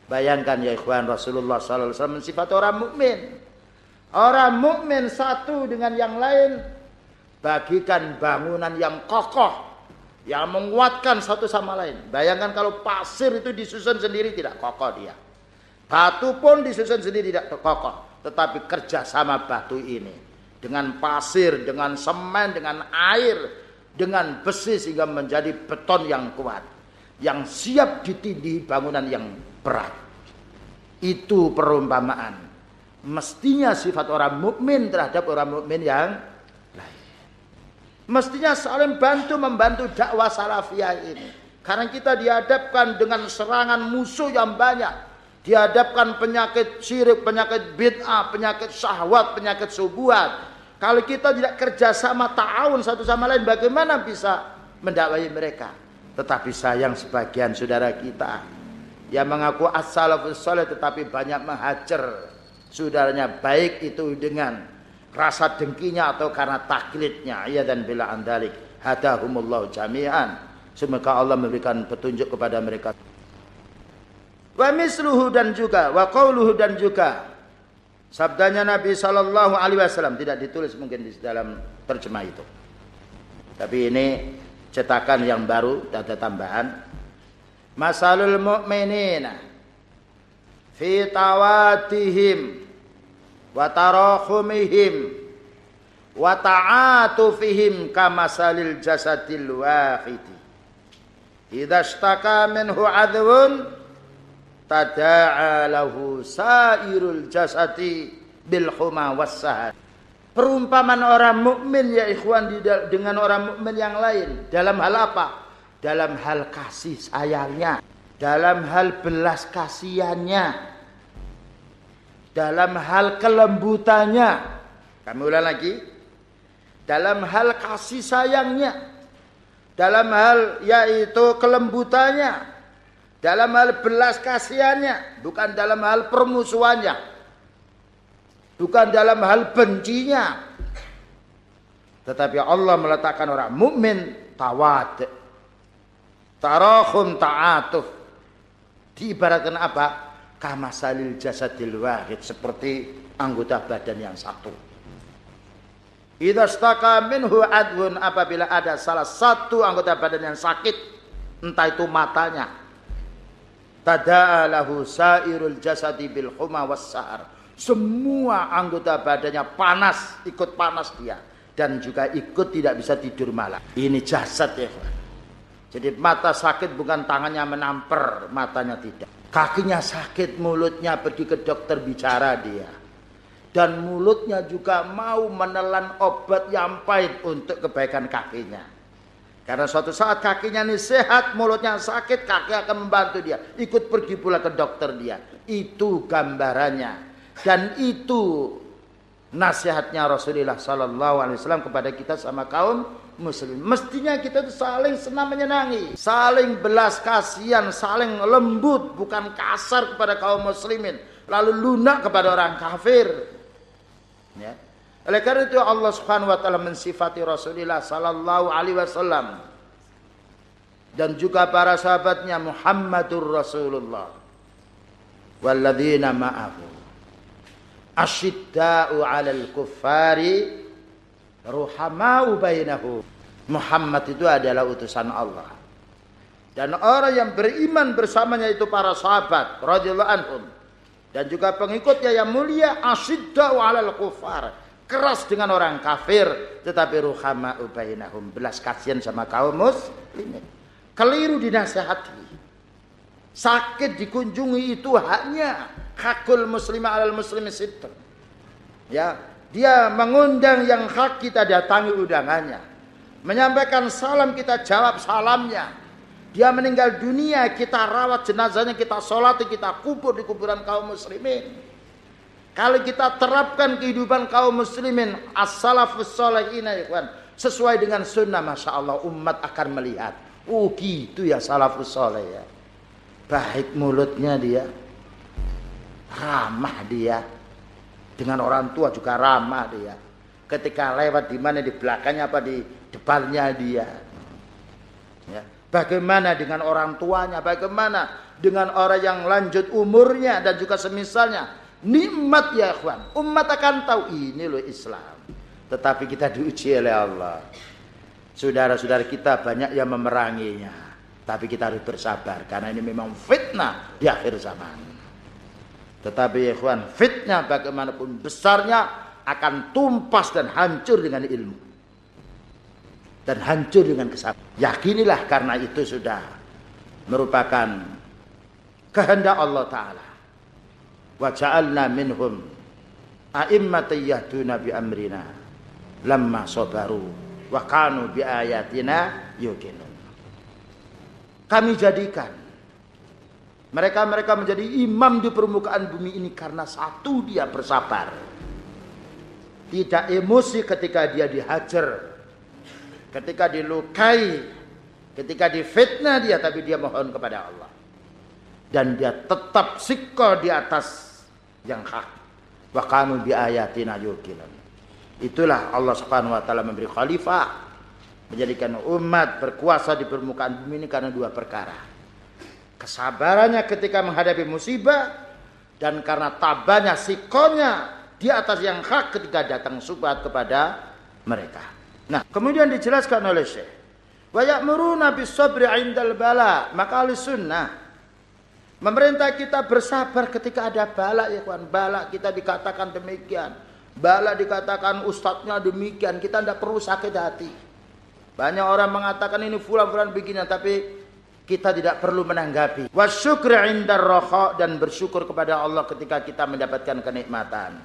Bayangkan ya ikhwan Rasulullah sallallahu alaihi wasallam sifat orang mukmin. Orang mukmin satu dengan yang lain bagikan bangunan yang kokoh yang menguatkan satu sama lain. Bayangkan kalau pasir itu disusun sendiri tidak kokoh dia. Batu pun disusun sendiri tidak kokoh. Tetapi kerjasama batu ini. Dengan pasir, dengan semen, dengan air, dengan besi sehingga menjadi beton yang kuat. Yang siap ditindih bangunan yang berat. Itu perumpamaan. Mestinya sifat orang mukmin terhadap orang mukmin yang Mestinya saling bantu membantu dakwah salafiyah ini. Karena kita dihadapkan dengan serangan musuh yang banyak. Dihadapkan penyakit syirik, penyakit bid'ah, penyakit syahwat, penyakit subuhat. Kalau kita tidak kerjasama ta'awun satu sama lain, bagaimana bisa mendakwahi mereka? Tetapi sayang sebagian saudara kita yang mengaku as-salafus tetapi banyak menghajar saudaranya baik itu dengan rasa dengkinya atau karena taklidnya ya dan bila andalik hadahumullah jami'an semoga Allah memberikan petunjuk kepada mereka wa misluhu dan juga wa qauluhu dan juga. Sabdanya Nabi sallallahu alaihi wasallam tidak ditulis mungkin di dalam terjemah itu. Tapi ini cetakan yang baru ada tambahan. Masalul mu'minina fi tawatihim wa tarahumihim wa ta'atufihim kamasalil jasadil wahidi. Idza ishtaka minhu adwun tada'a lahu sairul jasadi bil huma wassahad perumpamaan orang mukmin ya ikhwan dengan orang mukmin yang lain dalam hal apa dalam hal kasih sayangnya dalam hal belas kasihannya dalam hal kelembutannya. Kami ulang lagi. Dalam hal kasih sayangnya. Dalam hal yaitu kelembutannya. Dalam hal belas kasihannya. Bukan dalam hal permusuhannya. Bukan dalam hal bencinya. Tetapi Allah meletakkan orang mukmin tawad. Tarahum ta'atuf. Diibaratkan apa? kamasalil jasadil wahid seperti anggota badan yang satu. Idza staka minhu adwun apabila ada salah satu anggota badan yang sakit, entah itu matanya, tada'a lahu sairul jasadi bil huma was sahar. Semua anggota badannya panas, ikut panas dia dan juga ikut tidak bisa tidur malam. Ini jasad ya, Jadi mata sakit bukan tangannya menamper, matanya tidak. Kakinya sakit, mulutnya pergi ke dokter bicara dia. Dan mulutnya juga mau menelan obat yang pahit untuk kebaikan kakinya. Karena suatu saat kakinya ini sehat, mulutnya sakit, kaki akan membantu dia. Ikut pergi pula ke dokter dia. Itu gambarannya. Dan itu nasihatnya Rasulullah Sallallahu Alaihi Wasallam kepada kita sama kaum muslim. Mestinya kita itu saling senang menyenangi, saling belas kasihan, saling lembut, bukan kasar kepada kaum muslimin, lalu lunak kepada orang kafir. Ya. Oleh karena itu Allah Subhanahu wa taala mensifati Rasulullah sallallahu alaihi wasallam dan juga para sahabatnya Muhammadur Rasulullah walladzina ma'ahu asyidda'u 'alal kuffari ruhamau bainahu. Muhammad itu adalah utusan Allah. Dan orang yang beriman bersamanya itu para sahabat radhiyallahu anhum dan juga pengikutnya yang mulia asyiddau 'alal kufar. Keras dengan orang kafir tetapi ruhamau bainahum. Belas kasihan sama kaum muslimin. keliru dinasehati. Sakit dikunjungi itu haknya hakul muslimah alal muslimin sitter. Ya, dia mengundang yang hak kita datangi undangannya. Menyampaikan salam kita jawab salamnya. Dia meninggal dunia kita rawat jenazahnya kita sholat kita kubur di kuburan kaum muslimin. Kalau kita terapkan kehidupan kaum muslimin as-salafus salihin ya sesuai dengan sunnah masya Allah umat akan melihat. Oh gitu ya salafus soleh ya. Baik mulutnya dia, ramah dia, dengan orang tua juga ramah dia. Ketika lewat di mana di belakangnya apa di depannya dia. Ya. Bagaimana dengan orang tuanya? Bagaimana dengan orang yang lanjut umurnya dan juga semisalnya? Nikmat ya ikhwan. Umat akan tahu ini loh Islam. Tetapi kita diuji oleh Allah. Saudara-saudara kita banyak yang memeranginya. Tapi kita harus bersabar. Karena ini memang fitnah di akhir zaman. Tetapi ya ikhwan, fitnah bagaimanapun besarnya akan tumpas dan hancur dengan ilmu. Dan hancur dengan kesabaran. Yakinilah karena itu sudah merupakan kehendak Allah Ta'ala wa ja'alna minhum a'immatan yahduna bi amrina. Lamma sabaru wa kanu bi ayatina yuqinun. Kami jadikan mereka-mereka menjadi imam di permukaan bumi ini karena satu dia bersabar. Tidak emosi ketika dia dihajar ketika dilukai ketika difitnah dia tapi dia mohon kepada Allah. Dan dia tetap sikko di atas yang hak. Wa kanu bi ayatina. Itulah Allah Subhanahu wa taala memberi khalifah menjadikan umat berkuasa di permukaan bumi ini karena dua perkara. Kesabarannya ketika menghadapi musibah dan karena tabahnya sikonya di atas yang hak ketika datang subhat kepada mereka. Nah, kemudian dijelaskan oleh Syekh, "Wa ya'muruna bis sabri 'indal bala." Maka ahli sunnah Memerintah kita bersabar ketika ada balak ya kawan. Balak kita dikatakan demikian. Balak dikatakan ustadznya demikian. Kita tidak perlu sakit hati. Banyak orang mengatakan ini fulan-fulan begini. Tapi kita tidak perlu menanggapi. Wasyukri indar roha dan bersyukur kepada Allah ketika kita mendapatkan kenikmatan.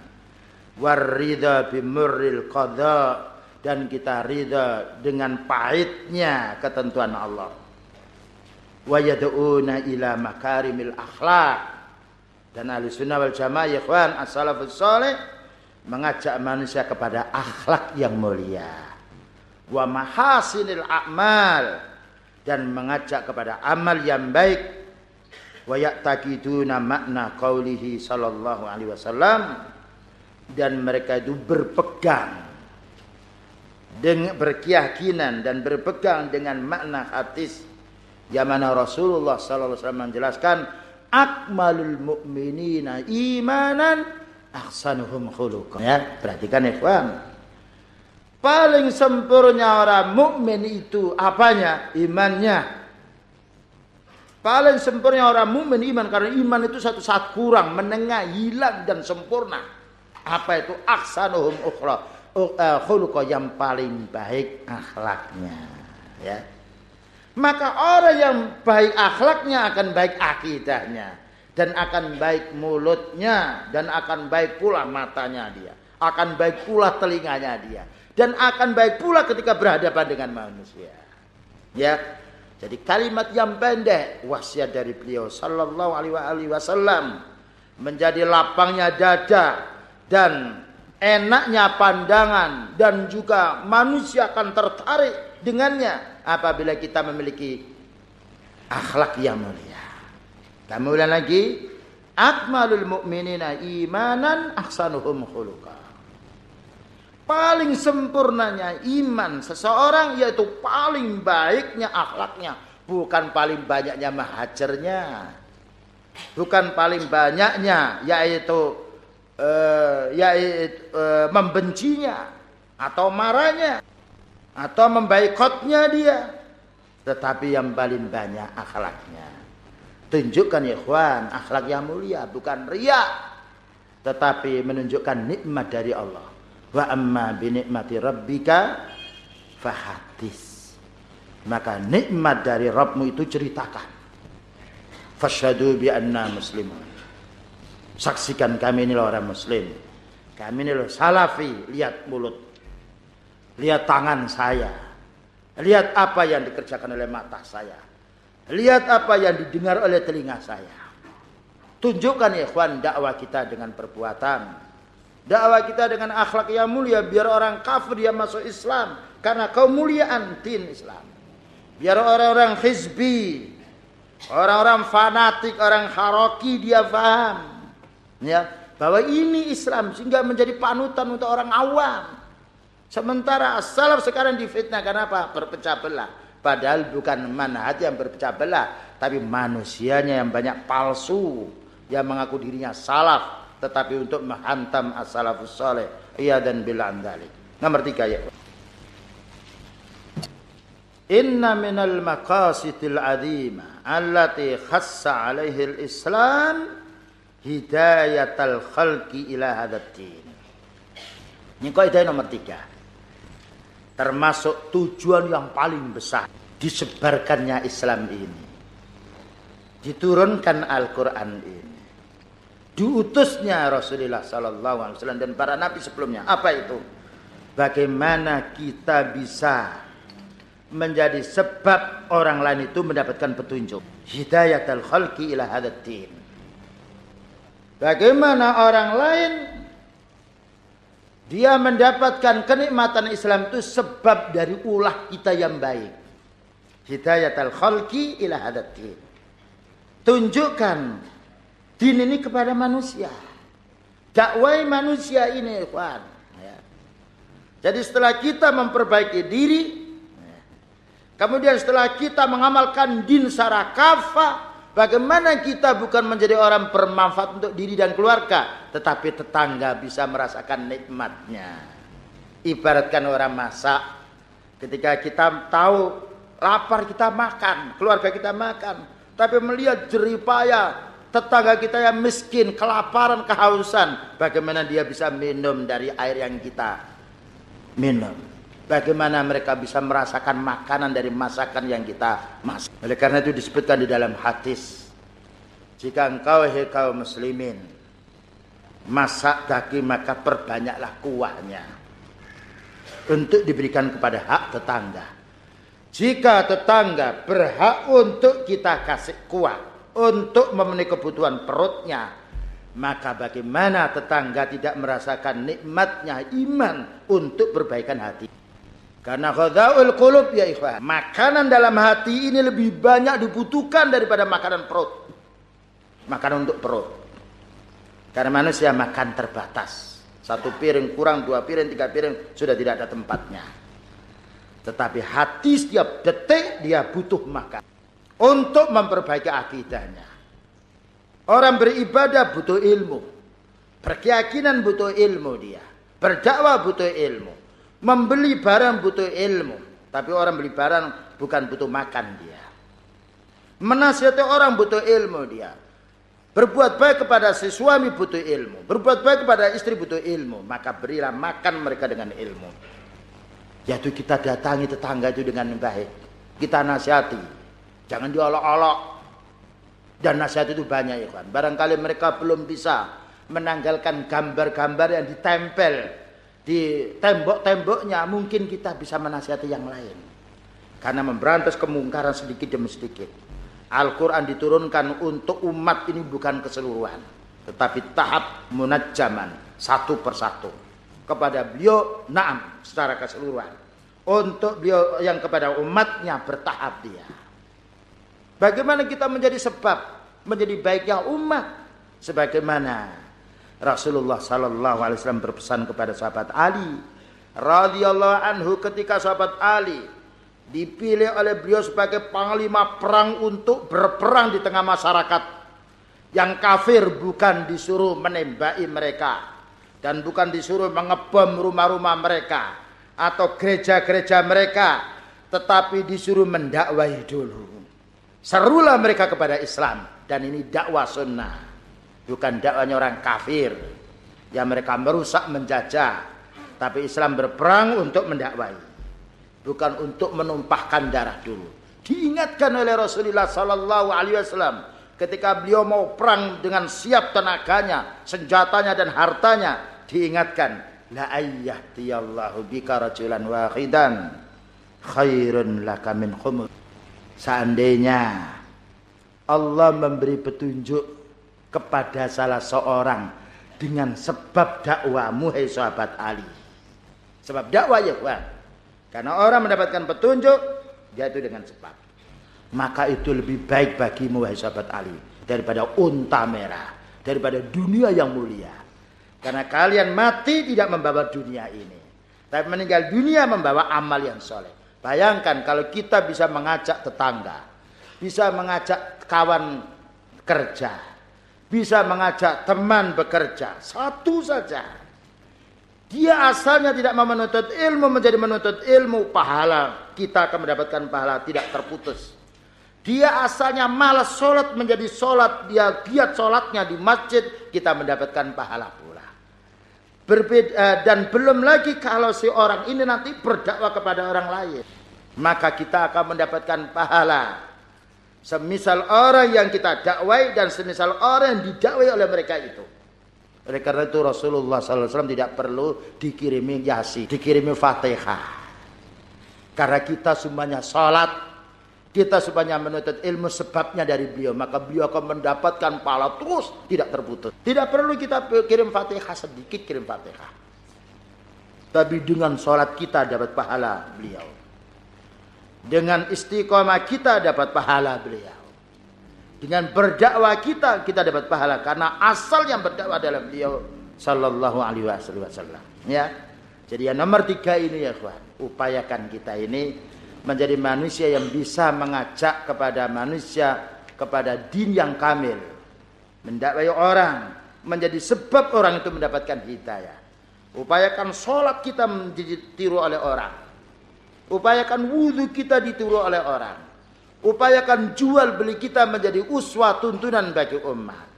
Warida bimurril qadha dan kita rida dengan pahitnya ketentuan Allah wa yad'una ila makarimil akhlak dan ahli sunnah wal jamaah ya ikhwan as-salafus salih mengajak manusia kepada akhlak yang mulia. Wa mahasinil a'mal. Dan mengajak kepada amal yang baik. Wa ya'taqiduna makna qaulihi sallallahu alaihi wasallam. Dan mereka itu berpegang dengan berkeyakinan dan berpegang dengan makna hadis yang mana Rasulullah sallallahu alaihi wasallam menjelaskan akmalul mu'minina imanan ahsanuhum khuluqan. Ya, perhatikan ikhwan. Paling sempurna orang mukmin itu apanya? Imannya. Paling sempurna orang mukmin iman karena iman itu satu saat kurang, menengah, hilang dan sempurna. Apa itu aksanuhum ukhra? Uh, khuluqa yang paling baik akhlaknya. Ya maka orang yang baik akhlaknya akan baik akidahnya. Dan akan baik mulutnya. Dan akan baik pula matanya dia. Akan baik pula telinganya dia. Dan akan baik pula ketika berhadapan dengan manusia. Ya. Jadi kalimat yang pendek. Wasiat dari beliau sallallahu alaihi wasallam. Menjadi lapangnya dada dan enaknya pandangan. Dan juga manusia akan tertarik dengannya apabila kita memiliki akhlak yang mulia. Kemudian lagi akmalul mu'minina imanan ahsanuhum khuluqa. Paling sempurnanya iman seseorang yaitu paling baiknya akhlaknya, bukan paling banyaknya mahajarnya. Bukan paling banyaknya yaitu uh, yaitu uh, membencinya atau marahnya atau membaikotnya dia tetapi yang paling banyak akhlaknya tunjukkan ikhwan akhlak yang mulia bukan ria tetapi menunjukkan nikmat dari Allah wa amma bi nikmati rabbika fahadis maka nikmat dari Rabbmu itu ceritakan. Fasyadu bi anna muslimun. Saksikan kami ini orang muslim. Kami ini loh salafi. Lihat mulut. Lihat tangan saya. Lihat apa yang dikerjakan oleh mata saya. Lihat apa yang didengar oleh telinga saya. Tunjukkan ya ikhwan dakwah kita dengan perbuatan. Dakwah kita dengan akhlak yang mulia biar orang kafir dia masuk Islam karena kemuliaan din Islam. Biar orang-orang hizbi, orang-orang fanatik, orang haroki dia faham ya bahwa ini Islam sehingga menjadi panutan untuk orang awam. Sementara salaf sekarang difitnah karena apa? Berpecah belah. Padahal bukan manhaj yang berpecah belah, tapi manusianya yang banyak palsu yang mengaku dirinya salaf tetapi untuk menghantam as-salafus saleh. Iya dan bila andalik. Nomor tiga ya. Inna minal maqasidil azima allati khassa alaihi al-islam hidayatal khalqi ila hadatin. Ini kaidah nomor tiga. Termasuk tujuan yang paling besar disebarkannya Islam ini. Diturunkan Al-Quran ini. Diutusnya Rasulullah Sallallahu Alaihi Wasallam dan para nabi sebelumnya. Apa itu? Bagaimana kita bisa menjadi sebab orang lain itu mendapatkan petunjuk. Hidayatul khalqi ila hadatin Bagaimana orang lain dia mendapatkan kenikmatan Islam itu sebab dari ulah kita yang baik. Hidayat al-khalqi ila hadatin. Tunjukkan din ini kepada manusia. Dakwai manusia ini, ikhwan. Ya. Jadi setelah kita memperbaiki diri, ya. kemudian setelah kita mengamalkan din secara kafah, Bagaimana kita bukan menjadi orang bermanfaat untuk diri dan keluarga, tetapi tetangga bisa merasakan nikmatnya. Ibaratkan orang masak, ketika kita tahu lapar kita makan, keluarga kita makan, tapi melihat jeripaya tetangga kita yang miskin, kelaparan, kehausan, bagaimana dia bisa minum dari air yang kita minum? Bagaimana mereka bisa merasakan makanan dari masakan yang kita masak. Oleh karena itu disebutkan di dalam hadis. Jika engkau hei kaum muslimin masak daging maka perbanyaklah kuahnya untuk diberikan kepada hak tetangga. Jika tetangga berhak untuk kita kasih kuah untuk memenuhi kebutuhan perutnya, maka bagaimana tetangga tidak merasakan nikmatnya iman untuk perbaikan hati. Karena khadaul qulub ya ikhwan. Makanan dalam hati ini lebih banyak dibutuhkan daripada makanan perut. Makanan untuk perut. Karena manusia makan terbatas. Satu piring kurang, dua piring, tiga piring sudah tidak ada tempatnya. Tetapi hati setiap detik dia butuh makan. Untuk memperbaiki akidahnya. Orang beribadah butuh ilmu. Berkeyakinan butuh ilmu dia. Berdakwah butuh ilmu. Membeli barang butuh ilmu. Tapi orang beli barang bukan butuh makan dia. Menasihati orang butuh ilmu dia. Berbuat baik kepada si suami butuh ilmu. Berbuat baik kepada istri butuh ilmu. Maka berilah makan mereka dengan ilmu. Yaitu kita datangi tetangga itu dengan baik. Kita nasihati. Jangan diolok-olok. Dan nasihat itu banyak ya kan. Barangkali mereka belum bisa menanggalkan gambar-gambar yang ditempel di tembok-temboknya mungkin kita bisa menasihati yang lain. Karena memberantas kemungkaran sedikit demi sedikit. Al-Quran diturunkan untuk umat ini bukan keseluruhan. Tetapi tahap munajjaman. Satu persatu. Kepada beliau, naam secara keseluruhan. Untuk beliau yang kepada umatnya bertahap dia. Bagaimana kita menjadi sebab. Menjadi baiknya umat. Sebagaimana Rasulullah sallallahu alaihi wasallam berpesan kepada sahabat Ali radhiyallahu anhu ketika sahabat Ali dipilih oleh beliau sebagai panglima perang untuk berperang di tengah masyarakat. Yang kafir bukan disuruh menembaki mereka dan bukan disuruh mengebom rumah-rumah mereka atau gereja-gereja mereka tetapi disuruh mendakwahi dulu. Serulah mereka kepada Islam dan ini dakwah sunnah Bukan dakwanya orang kafir yang mereka merusak menjajah. Tapi Islam berperang untuk mendakwai. bukan untuk menumpahkan darah dulu. Diingatkan oleh Rasulullah sallallahu alaihi wasallam ketika beliau mau perang dengan siap tenaganya, senjatanya dan hartanya, diingatkan, la ayyahtiyallahu bika rajulan wahidan khairun laka min khumur. Seandainya Allah memberi petunjuk kepada salah seorang dengan sebab dakwamu hai sahabat Ali. Sebab dakwah ya kawan. Karena orang mendapatkan petunjuk dia itu dengan sebab. Maka itu lebih baik bagimu wahai sahabat Ali daripada unta merah, daripada dunia yang mulia. Karena kalian mati tidak membawa dunia ini, tapi meninggal dunia membawa amal yang soleh. Bayangkan kalau kita bisa mengajak tetangga, bisa mengajak kawan kerja, bisa mengajak teman bekerja, satu saja dia asalnya tidak mau menuntut ilmu menjadi menuntut ilmu pahala. Kita akan mendapatkan pahala tidak terputus. Dia asalnya malas sholat menjadi sholat. Dia giat sholatnya di masjid. Kita mendapatkan pahala pula. Berbeda, eh, dan belum lagi kalau si orang ini nanti berdakwah kepada orang lain. Maka kita akan mendapatkan pahala. Semisal orang yang kita dakwai dan semisal orang yang didakwai oleh mereka itu. Oleh karena itu Rasulullah SAW tidak perlu dikirimi yasi, dikirimi fatihah. Karena kita semuanya salat, kita semuanya menuntut ilmu sebabnya dari beliau. Maka beliau akan mendapatkan pahala terus, tidak terputus. Tidak perlu kita kirim fatihah sedikit, kirim fatihah. Tapi dengan salat kita dapat pahala beliau. Dengan istiqomah kita dapat pahala beliau. Dengan berdakwah kita kita dapat pahala karena asal yang berdakwah adalah beliau sallallahu alaihi wasallam. Ya. Jadi yang nomor tiga ini ya kawan, upayakan kita ini menjadi manusia yang bisa mengajak kepada manusia kepada din yang kamil. Mendakwai orang, menjadi sebab orang itu mendapatkan hidayah. Upayakan sholat kita menjadi tiru oleh orang. Upayakan wudhu kita ditiru oleh orang. Upayakan jual beli kita menjadi uswah tuntunan bagi umat.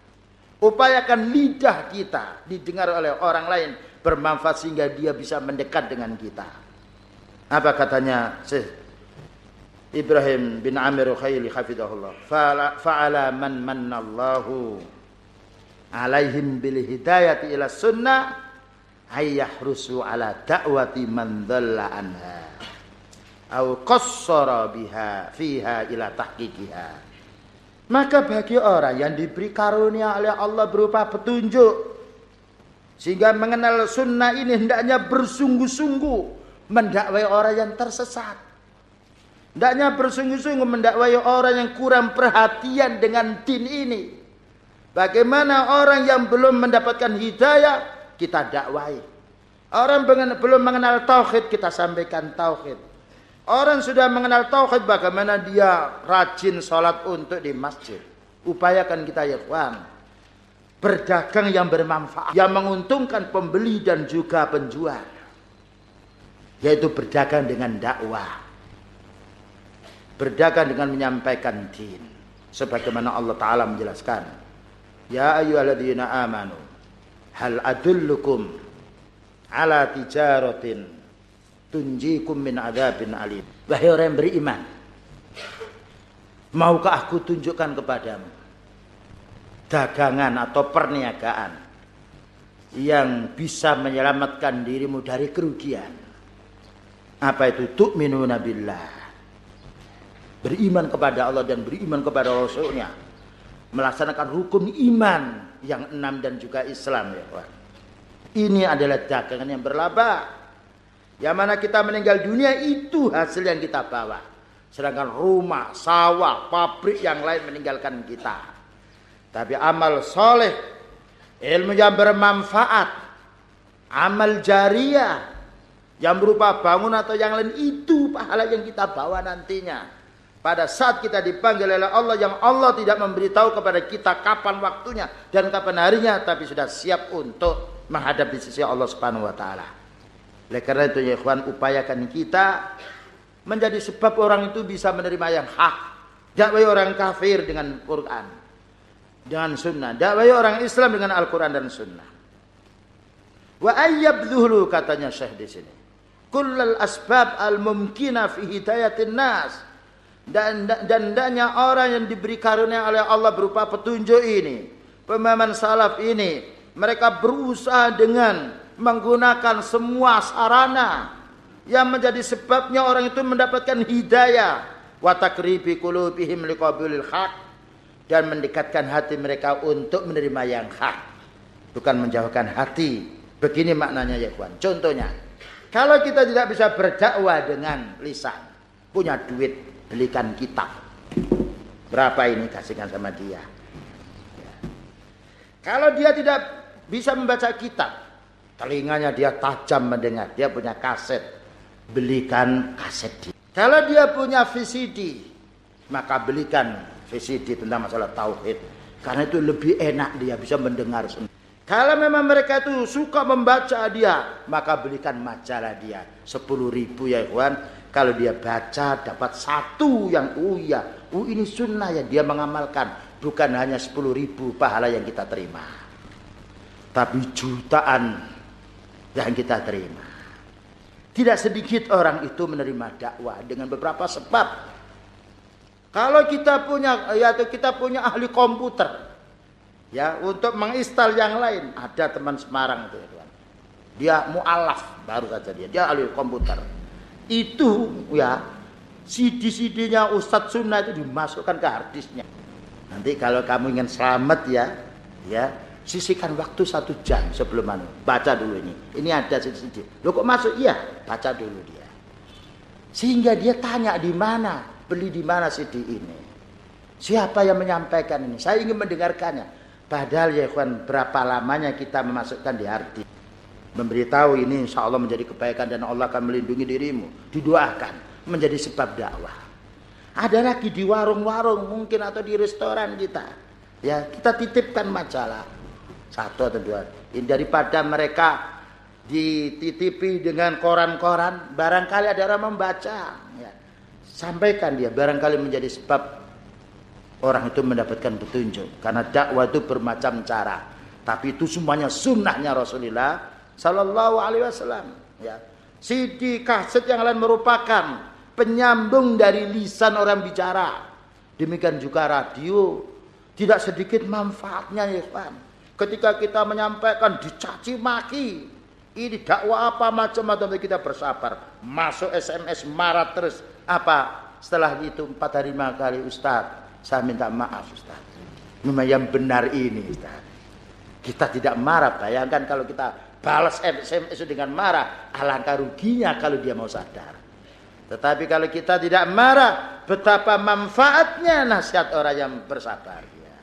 Upayakan lidah kita didengar oleh orang lain bermanfaat sehingga dia bisa mendekat dengan kita. Apa katanya Syekh Ibrahim bin Amir Khaili hafidahullah. Fa'ala man mannallahu alaihim bil hidayati ila sunnah ayyahrusu ala da'wati man dhalla anha au qassara biha fiha ila tahqiqiha. Maka bagi orang yang diberi karunia oleh Allah berupa petunjuk sehingga mengenal sunnah ini hendaknya bersungguh-sungguh mendakwai orang yang tersesat. Hendaknya bersungguh-sungguh mendakwai orang yang kurang perhatian dengan din ini. Bagaimana orang yang belum mendapatkan hidayah kita dakwai. Orang belum mengenal tauhid kita sampaikan tauhid Orang sudah mengenal tauhid bagaimana dia rajin sholat untuk di masjid. Upayakan kita ya kawan. Berdagang yang bermanfaat. Yang menguntungkan pembeli dan juga penjual. Yaitu berdagang dengan dakwah. Berdagang dengan menyampaikan din. Sebagaimana Allah Ta'ala menjelaskan. Ya ayyuhalladzina amanu. Hal adullukum ala tijaratin tunjikum min adzabin alim. Wahai orang yang beriman, maukah aku tunjukkan kepadamu dagangan atau perniagaan yang bisa menyelamatkan dirimu dari kerugian? Apa itu? Tu'minuna billah. Beriman kepada Allah dan beriman kepada Rasulnya. Melaksanakan rukun iman yang enam dan juga Islam ya Ini adalah dagangan yang berlaba yang mana kita meninggal dunia itu hasil yang kita bawa. Sedangkan rumah, sawah, pabrik yang lain meninggalkan kita. Tapi amal soleh, ilmu yang bermanfaat, amal jariah, yang berupa bangun atau yang lain itu pahala yang kita bawa nantinya. Pada saat kita dipanggil oleh Allah yang Allah tidak memberitahu kepada kita kapan waktunya dan kapan harinya, tapi sudah siap untuk menghadapi sisi Allah Subhanahu wa taala. Oleh karena itu ya ikhwan upayakan kita menjadi sebab orang itu bisa menerima yang hak. Dakwai orang kafir dengan Quran. Dengan sunnah. Dakwai orang Islam dengan Al-Quran dan sunnah. Wa ayyabdhuhlu katanya Syekh di sini. kullal asbab al mumkina fi hidayatin nas dan dan danya orang yang diberi karunia oleh Allah berupa petunjuk ini pemahaman salaf ini mereka berusaha dengan menggunakan semua sarana yang menjadi sebabnya orang itu mendapatkan hidayah wa takribi qulubihim liqabilil haq dan mendekatkan hati mereka untuk menerima yang hak bukan menjauhkan hati begini maknanya ya kawan contohnya kalau kita tidak bisa berdakwah dengan lisan, punya duit, belikan kitab. Berapa ini kasihkan sama dia. Ya. Kalau dia tidak bisa membaca kitab, telinganya dia tajam mendengar, dia punya kaset, belikan kaset dia. Kalau dia punya VCD, maka belikan VCD tentang masalah tauhid. Karena itu lebih enak dia bisa mendengar sendiri. Kalau memang mereka itu suka membaca dia, maka belikan majalah dia. Sepuluh ribu ya ikhwan. Kalau dia baca dapat satu yang oh iya, oh ini sunnah ya dia mengamalkan. Bukan hanya sepuluh ribu pahala yang kita terima. Tapi jutaan yang kita terima. Tidak sedikit orang itu menerima dakwah dengan beberapa sebab. Kalau kita punya, ya kita punya ahli komputer, ya untuk menginstal yang lain ada teman Semarang itu ya Tuhan dia mualaf baru saja dia dia ahli komputer itu ya CD-CD-nya Ustadz Sunnah itu dimasukkan ke harddisknya nanti kalau kamu ingin selamat ya ya sisihkan waktu satu jam sebelum anu baca dulu ini ini ada CD-CD lo kok masuk iya baca dulu dia sehingga dia tanya di mana beli di mana CD ini siapa yang menyampaikan ini saya ingin mendengarkannya Padahal ya ikhwan berapa lamanya kita memasukkan di hati. Memberitahu ini insya Allah menjadi kebaikan dan Allah akan melindungi dirimu. Didoakan menjadi sebab dakwah. Ada lagi di warung-warung mungkin atau di restoran kita. Ya kita titipkan majalah. Satu atau dua. Daripada mereka dititipi dengan koran-koran. Barangkali ada orang membaca. Ya. Sampaikan dia. Barangkali menjadi sebab orang itu mendapatkan petunjuk karena dakwah itu bermacam cara tapi itu semuanya sunnahnya Rasulullah Sallallahu Alaihi Wasallam ya CD kaset yang lain merupakan penyambung dari lisan orang bicara demikian juga radio tidak sedikit manfaatnya ya Pak ketika kita menyampaikan dicaci maki ini dakwah apa macam-macam kita bersabar masuk SMS marah terus apa setelah itu empat hari lima kali Ustadz saya minta maaf Ustaz. Memang yang benar ini Ustaz. Kita tidak marah. Bayangkan kalau kita balas SMS dengan marah. Alangkah ruginya kalau dia mau sadar. Tetapi kalau kita tidak marah. Betapa manfaatnya nasihat orang yang bersabar. Ya.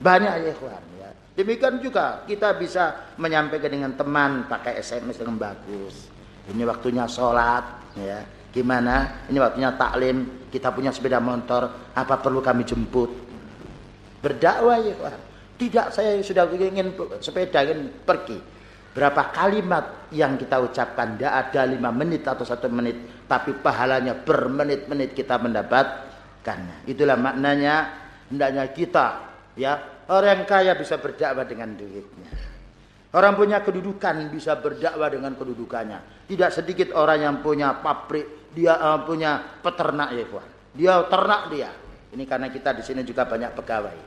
Banyak ya kawan. Demikian juga kita bisa menyampaikan dengan teman pakai SMS dengan bagus. Ini waktunya sholat. Ya Gimana? Ini waktunya taklim, kita punya sepeda motor, apa perlu kami jemput? Berdakwah ya Pak. Tidak saya sudah ingin sepeda ingin pergi. Berapa kalimat yang kita ucapkan tidak ada lima menit atau satu menit, tapi pahalanya bermenit-menit kita mendapatkannya. Itulah maknanya hendaknya kita ya orang kaya bisa berdakwah dengan duitnya. Orang punya kedudukan bisa berdakwah dengan kedudukannya. Tidak sedikit orang yang punya pabrik dia uh, punya peternak ya kawan. Dia ternak dia. Ini karena kita di sini juga banyak pegawai.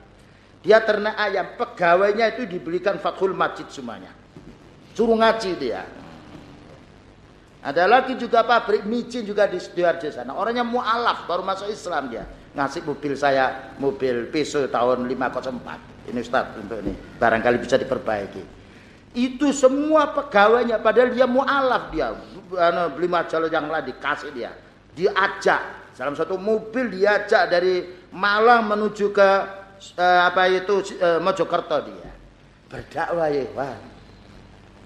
Dia ternak ayam, pegawainya itu dibelikan fathul masjid semuanya. Suruh ngaji dia. Ada lagi juga pabrik micin juga di Sidoarjo sana. Orangnya mualaf baru masuk Islam dia. Ngasih mobil saya, mobil Peso tahun 504. Ini Ustaz untuk ini. Barangkali bisa diperbaiki. Itu semua pegawainya padahal dia mualaf dia beli majalah yang lain dikasih dia. Diajak dalam satu mobil diajak dari Malang menuju ke eh, apa itu eh, Mojokerto dia. Berdakwah ya, wah.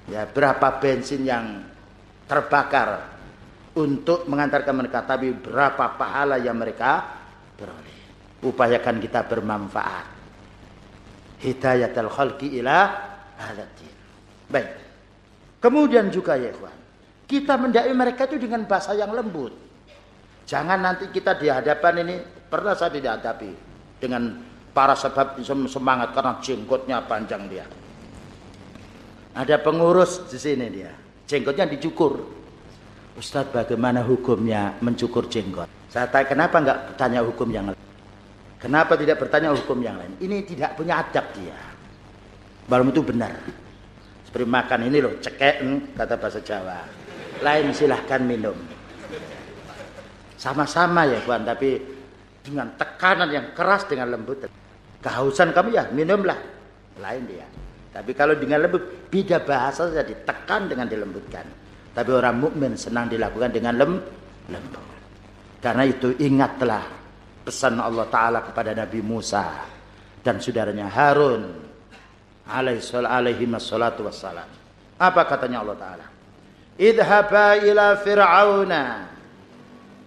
Ya, berapa bensin yang terbakar untuk mengantarkan mereka tapi berapa pahala yang mereka beroleh. Upayakan kita bermanfaat. Hidayatul khalqi ila hadatin. Baik. Kemudian juga ya, ikhwan. Kita mendai mereka itu dengan bahasa yang lembut. Jangan nanti kita di hadapan ini pernah saya dihadapi dengan para sebab semangat karena jenggotnya panjang dia. Ada pengurus di sini dia, jenggotnya dicukur. Ustadz bagaimana hukumnya mencukur jenggot? Saya tanya kenapa nggak tanya hukum yang lain? Kenapa tidak bertanya hukum yang lain? Ini tidak punya adab dia. Belum itu benar. Seperti makan ini loh, cekek kata bahasa Jawa. Lain silahkan minum. Sama-sama ya Tuhan, tapi dengan tekanan yang keras dengan lembut. Kehausan kamu ya minumlah. Lain dia. Tapi kalau dengan lembut, beda bahasa saja ditekan dengan dilembutkan. Tapi orang mukmin senang dilakukan dengan lem, lembut. Karena itu ingatlah pesan Allah Ta'ala kepada Nabi Musa dan saudaranya Harun alaihi wassalatu wassalam. Apa katanya Allah Ta'ala? Idhaba ila fir'auna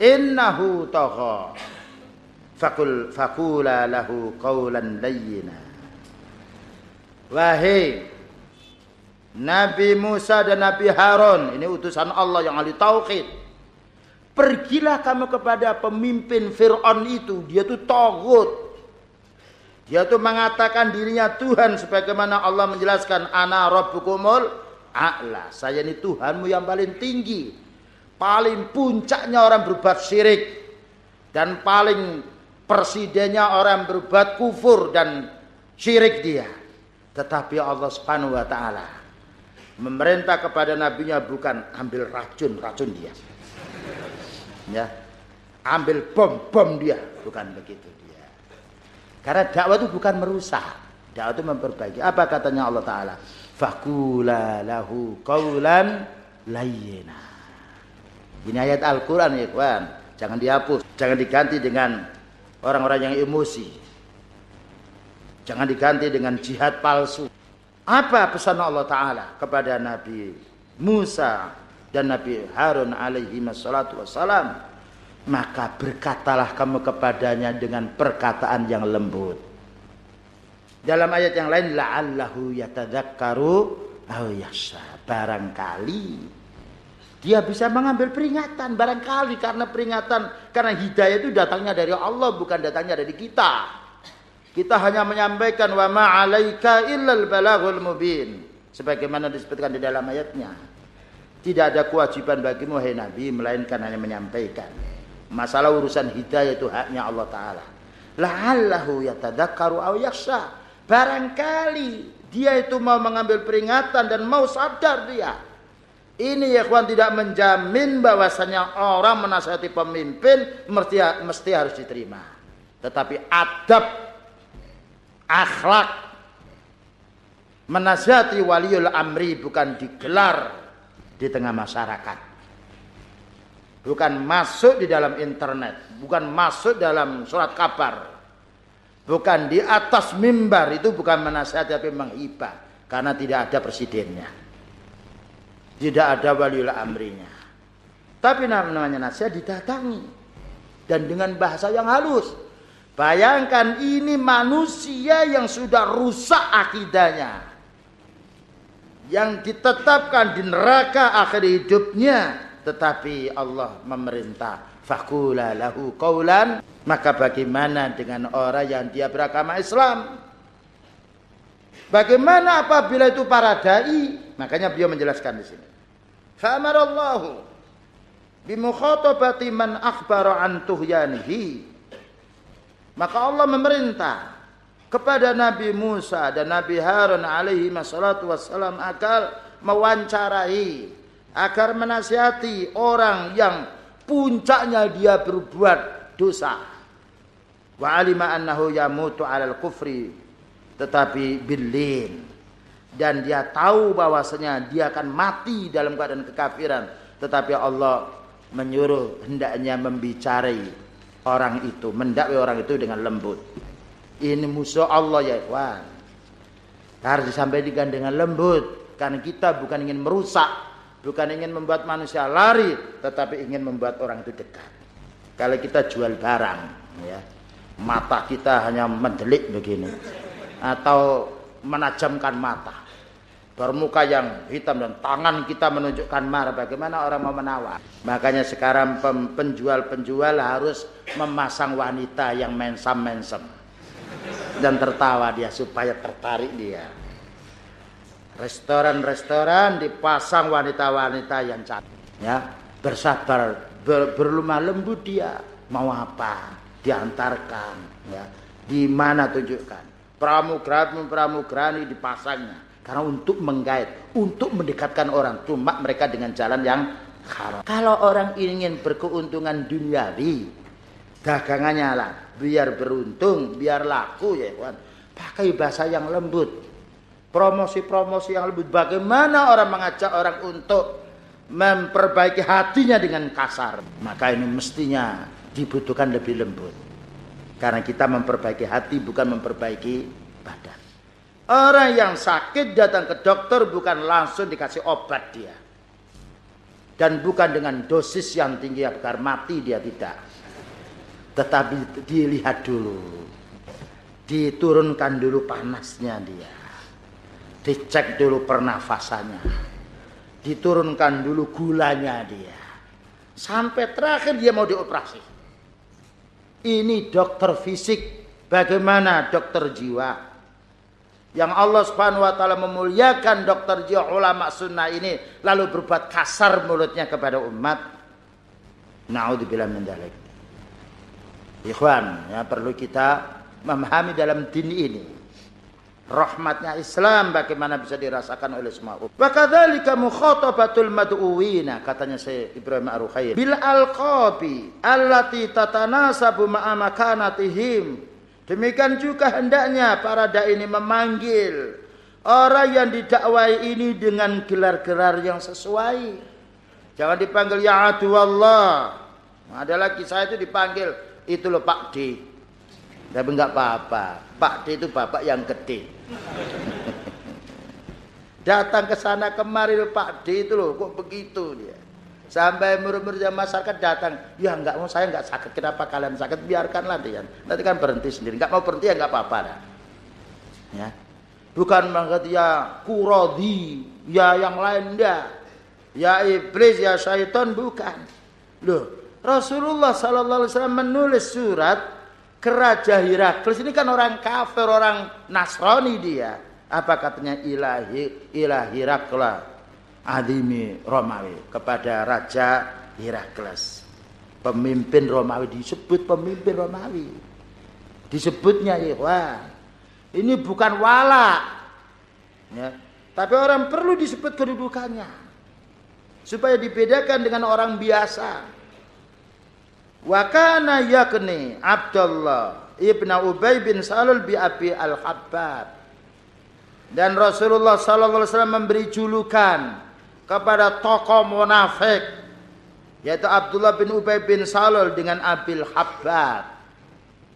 innahu tagha fakul fakula lahu qawlan layyina Wahai Nabi Musa dan Nabi Harun, ini utusan Allah yang ahli tauhid. Pergilah kamu kepada pemimpin Fir'aun itu, dia itu togut. Dia itu mengatakan dirinya Tuhan sebagaimana Allah menjelaskan ana rabbukumul a'la. Saya ini Tuhanmu yang paling tinggi. Paling puncaknya orang berbuat syirik dan paling presidennya orang berbuat kufur dan syirik dia. Tetapi Allah Subhanahu wa taala memerintah kepada nabinya bukan ambil racun, racun dia. Ya. Ambil bom-bom dia, bukan begitu dia. Karena dakwah itu bukan merusak, dakwah itu memperbaiki. Apa katanya Allah taala? Fakula lahu qaulan layyina. Ini ayat Al-Qur'an ya, kawan. Jangan dihapus, jangan diganti dengan orang-orang yang emosi. Jangan diganti dengan jihad palsu. Apa pesan Allah Ta'ala kepada Nabi Musa dan Nabi Harun alaihi wassalatu wassalam? Maka berkatalah kamu kepadanya dengan perkataan yang lembut. Dalam ayat yang lain la'allahu yatadzakkaru aw yasha. Barangkali dia bisa mengambil peringatan barangkali karena peringatan karena hidayah itu datangnya dari Allah bukan datangnya dari kita. Kita hanya menyampaikan wa ma 'alaika illal balaghul mubin. Sebagaimana disebutkan di dalam ayatnya. Tidak ada kewajiban bagimu hai Nabi melainkan hanya menyampaikan. Masalah urusan hidayah itu haknya Allah taala. La'allahu yatadzakkaru aw yakhsha. Barangkali dia itu mau mengambil peringatan dan mau sadar dia. Ini ya kawan tidak menjamin bahwasanya orang menasihati pemimpin mesti mesti harus diterima. Tetapi adab akhlak menasihati waliul amri bukan digelar di tengah masyarakat. Bukan masuk di dalam internet bukan masuk dalam surat kabar. Bukan di atas mimbar itu bukan menasihati tapi menghibah karena tidak ada presidennya. Tidak ada waliul amrinya. Tapi namanya nasihat didatangi. Dan dengan bahasa yang halus. Bayangkan ini manusia yang sudah rusak akidahnya. Yang ditetapkan di neraka akhir hidupnya. Tetapi Allah memerintah. Fakula lahu qawlan. Maka bagaimana dengan orang yang dia beragama Islam? Bagaimana apabila itu para dai? Makanya beliau menjelaskan di sini. Fa'amarallahu bimukhatabati man akhbara an tuhyanihi maka Allah memerintah kepada Nabi Musa dan Nabi Harun alaihi wassalatu wassalam agar mewawancarai agar menasihati orang yang puncaknya dia berbuat dosa. Wa alima annahu yamutu alal kufri tetapi bilin dan dia tahu bahwasanya dia akan mati dalam keadaan kekafiran tetapi Allah menyuruh hendaknya membicarai orang itu, mendakwi orang itu dengan lembut. Ini musuh Allah ya ikhwan. Harus disampaikan dengan lembut. Karena kita bukan ingin merusak, bukan ingin membuat manusia lari, tetapi ingin membuat orang itu dekat. Kalau kita jual barang, ya, mata kita hanya mendelik begini, atau menajamkan mata, bermuka yang hitam dan tangan kita menunjukkan marah. Bagaimana orang mau menawar? Makanya sekarang penjual-penjual harus memasang wanita yang mensam-mensem dan tertawa dia supaya tertarik dia restoran-restoran dipasang wanita-wanita yang cantik ya bersabar, ber, berlemah lembut dia. Mau apa? Diantarkan, ya. Di mana tunjukkan? Pramugari pramugari dipasangnya karena untuk menggait, untuk mendekatkan orang. Cuma mereka dengan jalan yang haram. Kalau orang ingin berkeuntungan duniawi, dagangannya lah, biar beruntung, biar laku ya kawan. Pakai bahasa yang lembut. Promosi-promosi yang lembut. Bagaimana orang mengajak orang untuk memperbaiki hatinya dengan kasar. Maka ini mestinya dibutuhkan lebih lembut. Karena kita memperbaiki hati bukan memperbaiki badan. Orang yang sakit datang ke dokter bukan langsung dikasih obat dia. Dan bukan dengan dosis yang tinggi agar mati dia tidak. Tetapi dilihat dulu. Diturunkan dulu panasnya dia. Dicek dulu pernafasannya diturunkan dulu gulanya dia. Sampai terakhir dia mau dioperasi. Ini dokter fisik, bagaimana dokter jiwa? Yang Allah Subhanahu wa taala memuliakan dokter jiwa ulama sunnah ini lalu berbuat kasar mulutnya kepada umat. Naudzubillah min dzalik. Ikhwan, ya perlu kita memahami dalam din ini rahmatnya Islam bagaimana bisa dirasakan oleh semua umat. Wa kadzalika mukhatabatul mad'uwina katanya saya Ibrahim Ar-Ruhair bil alqabi allati tatanasabu ma'a makanatihim. Demikian juga hendaknya para dai ini memanggil orang yang didakwai ini dengan gelar-gelar yang sesuai. Jangan dipanggil ya Allah. Ada lagi saya itu dipanggil itu loh Pak D. Tapi enggak apa-apa. Pak D itu bapak yang gede. Datang ke sana kemari Pak D itu loh, kok begitu dia. Sampai murid-murid masyarakat datang, ya enggak mau saya enggak sakit, kenapa kalian sakit? Biarkanlah dia. Nanti kan berhenti sendiri. Enggak mau berhenti ya enggak apa-apa dah. Ya. Bukan mengerti ya kurodi, ya yang lain enggak. Ya iblis, ya syaitan bukan. Loh, Rasulullah sallallahu alaihi wasallam menulis surat Keraja Herakles ini kan orang kafir, orang Nasrani dia. Apa katanya ilahi ilahi Herakla adimi Romawi kepada Raja Herakles. Pemimpin Romawi disebut pemimpin Romawi. Disebutnya wah Ini bukan wala. Ya. Tapi orang perlu disebut kedudukannya. Supaya dibedakan dengan orang biasa. Wa kana yakni Abdullah ibnu Ubay bin Salul bi Abi Al-Habbab. Dan Rasulullah sallallahu alaihi wasallam memberi julukan kepada tokoh munafik yaitu Abdullah bin Ubay bin Salul dengan Abil Habbab.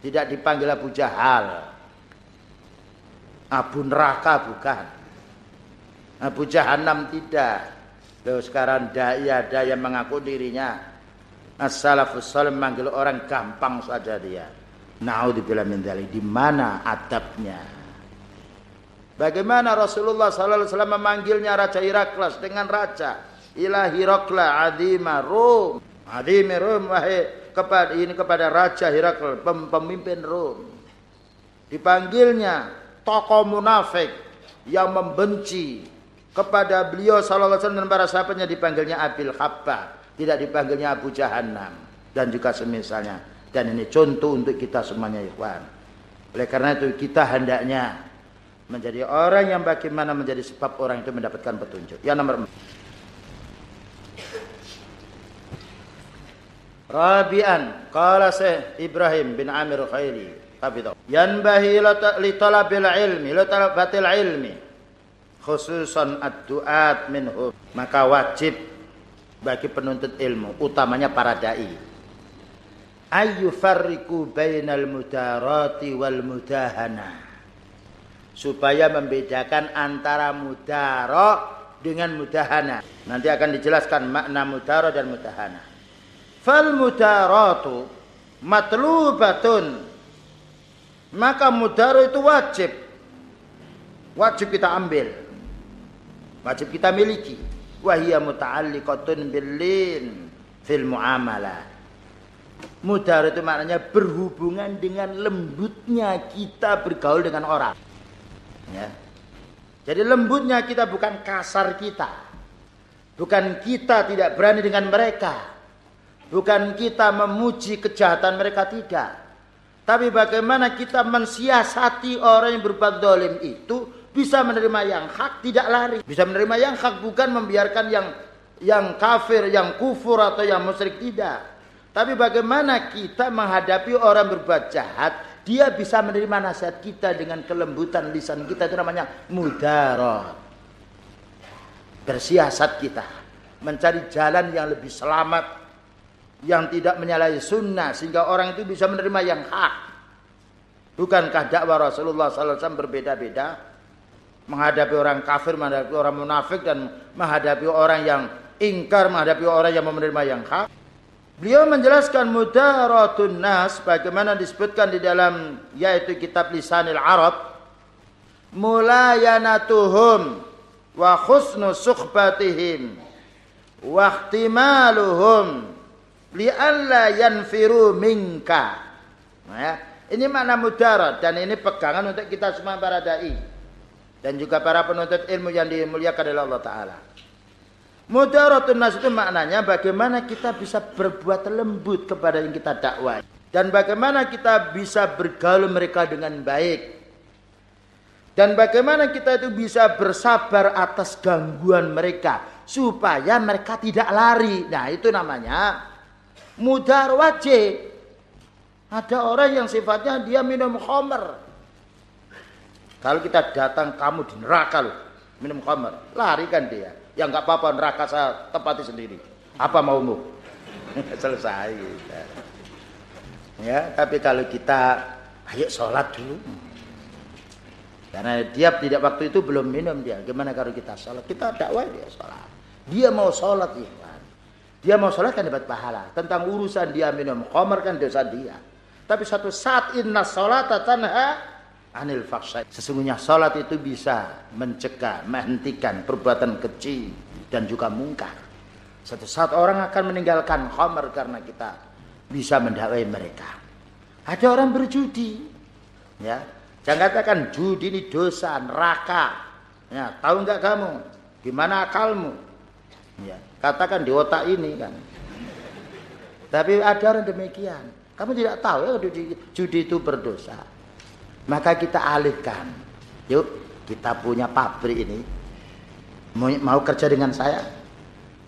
Tidak dipanggil Abu Jahal. Abu neraka bukan. Abu Jahannam tidak. Loh sekarang dai ada yang mengaku dirinya Salih manggil orang gampang saja dia. Naudzubillah min dzalik. Di mana adabnya? Bagaimana Rasulullah sallallahu alaihi wasallam memanggilnya Raja Iraklas dengan raja Ilahi Rokla Adima Rum. Adimi Rum wahai kepada ini kepada Raja Herakles pemimpin Rum. Dipanggilnya tokoh munafik yang membenci kepada beliau sallallahu alaihi wasallam dan para sahabatnya dipanggilnya Abil Habbah tidak dipanggilnya Abu Jahannam dan juga semisalnya. Dan ini contoh untuk kita semuanya ikhwan. Oleh karena itu kita hendaknya menjadi orang yang bagaimana menjadi sebab orang itu mendapatkan petunjuk. Yang nomor Rabi'an qala Syekh Ibrahim bin Amir Khairi Yan yanbahi li talabil ilmi li talabatil ilmi khususan ad-du'at minhum maka wajib bagi penuntut ilmu, utamanya para dai. Ayu farriku bainal mudarati wal mudahana. Supaya membedakan antara mudara dengan mudahana. Nanti akan dijelaskan makna mudara dan mudahana. Fal mudaratu matlubatun. Maka mudara itu wajib. Wajib kita ambil. Wajib kita miliki wahia muta'alliqatun billin fil muamalah. Mudar itu maknanya berhubungan dengan lembutnya kita bergaul dengan orang. Ya. Jadi lembutnya kita bukan kasar kita. Bukan kita tidak berani dengan mereka. Bukan kita memuji kejahatan mereka tidak. Tapi bagaimana kita mensiasati orang yang berbuat dolim itu bisa menerima yang hak tidak lari. Bisa menerima yang hak bukan membiarkan yang yang kafir, yang kufur atau yang musyrik tidak. Tapi bagaimana kita menghadapi orang berbuat jahat, dia bisa menerima nasihat kita dengan kelembutan lisan kita itu namanya mudarat. Bersiasat kita mencari jalan yang lebih selamat yang tidak menyalahi sunnah sehingga orang itu bisa menerima yang hak. Bukankah dakwah Rasulullah SAW berbeda-beda? Menghadapi orang kafir, menghadapi orang munafik dan menghadapi orang yang ingkar, menghadapi orang yang menerima yang hak. Beliau menjelaskan mudaratun nas bagaimana disebutkan di dalam yaitu kitab Lisanil Arab mulayanatuhum wa husnu sukhbatihim wa ihtimaluhum li'alla yanfiru minka. Nah, ya. Ini makna mudarat dan ini pegangan untuk kita semua para dai dan juga para penuntut ilmu yang dimuliakan oleh Allah taala. Mudaratun nas itu maknanya bagaimana kita bisa berbuat lembut kepada yang kita dakwah dan bagaimana kita bisa bergaul mereka dengan baik. Dan bagaimana kita itu bisa bersabar atas gangguan mereka supaya mereka tidak lari. Nah, itu namanya mudar wajib. Ada orang yang sifatnya dia minum khamr. Kalau kita datang kamu di neraka loh, minum khamr, lari kan dia. Ya nggak apa-apa neraka saya tempati sendiri. Apa maumu? Selesai. Ya, tapi kalau kita ayo sholat dulu. Karena dia tidak waktu itu belum minum dia. Gimana kalau kita sholat? Kita dakwah dia sholat. Dia mau sholat ikhwan. Dia mau sholat kan dapat pahala. Tentang urusan dia minum khamar kan dosa dia. Tapi satu saat inna sholat tanha anil faksai. Sesungguhnya salat itu bisa mencegah, menghentikan perbuatan kecil dan juga mungkar. Satu saat orang akan meninggalkan khamar karena kita bisa mendakwai mereka. Ada orang berjudi. Ya. Jangan katakan judi ini dosa, neraka. Ya, tahu enggak kamu? Gimana akalmu? Ya, katakan di otak ini kan. Tapi ada orang demikian. Kamu tidak tahu ya judi, judi itu berdosa. Maka kita alihkan. Yuk, kita punya pabrik ini. Mau, kerja dengan saya?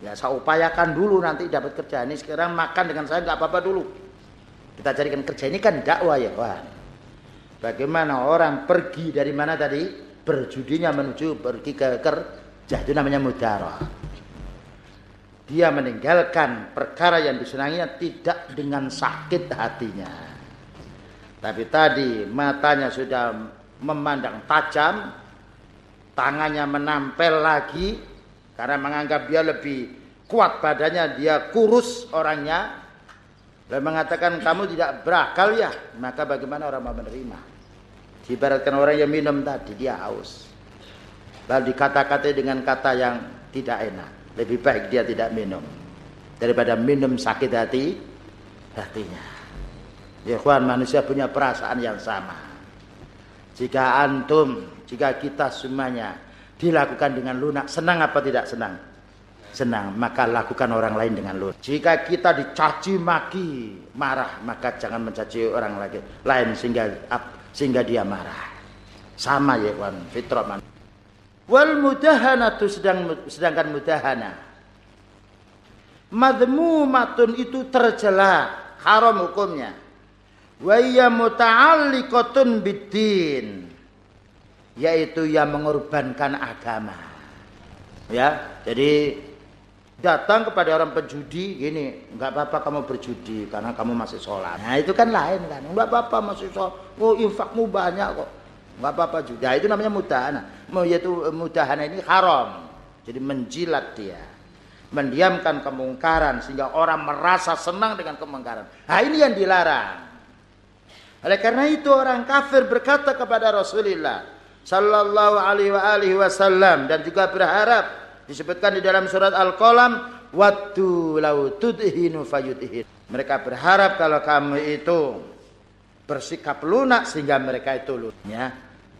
Ya, saya upayakan dulu nanti dapat kerja. Ini sekarang makan dengan saya nggak apa-apa dulu. Kita carikan kerja ini kan dakwah ya, Wah. Bagaimana orang pergi dari mana tadi? Berjudinya menuju pergi ke kerja. Itu namanya mudarah. Dia meninggalkan perkara yang disenanginya tidak dengan sakit hatinya. Tapi tadi matanya sudah memandang tajam, tangannya menampel lagi karena menganggap dia lebih kuat badannya, dia kurus orangnya. Lalu mengatakan kamu tidak berakal ya, maka bagaimana orang mau menerima? Dibaratkan orang yang minum tadi dia haus. Lalu dikata-katai dengan kata yang tidak enak. Lebih baik dia tidak minum daripada minum sakit hati hatinya. Ya kawan manusia punya perasaan yang sama. Jika antum, jika kita semuanya dilakukan dengan lunak, senang apa tidak senang? Senang, maka lakukan orang lain dengan lunak. Jika kita dicaci maki, marah, maka jangan mencaci orang lagi, lain sehingga sehingga dia marah. Sama ya kawan, fitrah man. Wal mudahanatu sedang sedangkan mudahana. Madmumatun itu tercela, haram hukumnya wa iya muta'alliqatun biddin. Yaitu yang mengorbankan agama. Ya jadi datang kepada orang penjudi gini nggak apa-apa kamu berjudi karena kamu masih sholat. Nah itu kan lain kan. Nggak apa-apa masih sholat. Oh infakmu banyak kok. Nggak apa-apa juga. Nah, itu namanya mudahana. Yaitu mudahana ini haram. Jadi menjilat dia. Mendiamkan kemungkaran sehingga orang merasa senang dengan kemungkaran. Nah ini yang dilarang oleh karena itu orang kafir berkata kepada Rasulullah sallallahu alaihi wa alihi wasallam dan juga berharap disebutkan di dalam surat Al-Qalam wattu lau tudhinu fayudhin. Mereka berharap kalau kamu itu bersikap lunak sehingga mereka itu lunaknya.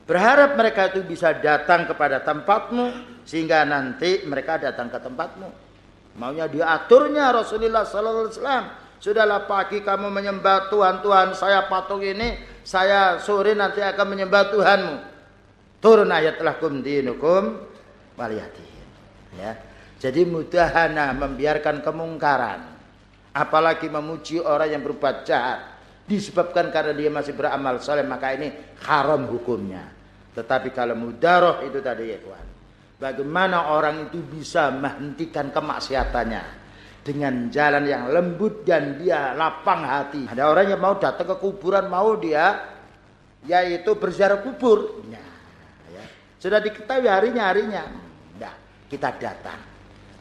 Berharap mereka itu bisa datang kepada tempatmu sehingga nanti mereka datang ke tempatmu. Maunya diaturnya Rasulullah sallallahu alaihi wasallam. Sudahlah pagi kamu menyembah Tuhan Tuhan saya patung ini, saya sore nanti akan menyembah Tuhanmu. Turun ayat lakum dinukum waliyati. Ya. Jadi mudahana membiarkan kemungkaran. Apalagi memuji orang yang berbuat jahat. Disebabkan karena dia masih beramal soleh maka ini haram hukumnya. Tetapi kalau mudaroh itu tadi ya Tuhan. Bagaimana orang itu bisa menghentikan kemaksiatannya dengan jalan yang lembut dan dia lapang hati. Ada orang yang mau datang ke kuburan mau dia yaitu berziarah kubur. Ya, ya. Sudah diketahui harinya harinya. Nah, kita datang.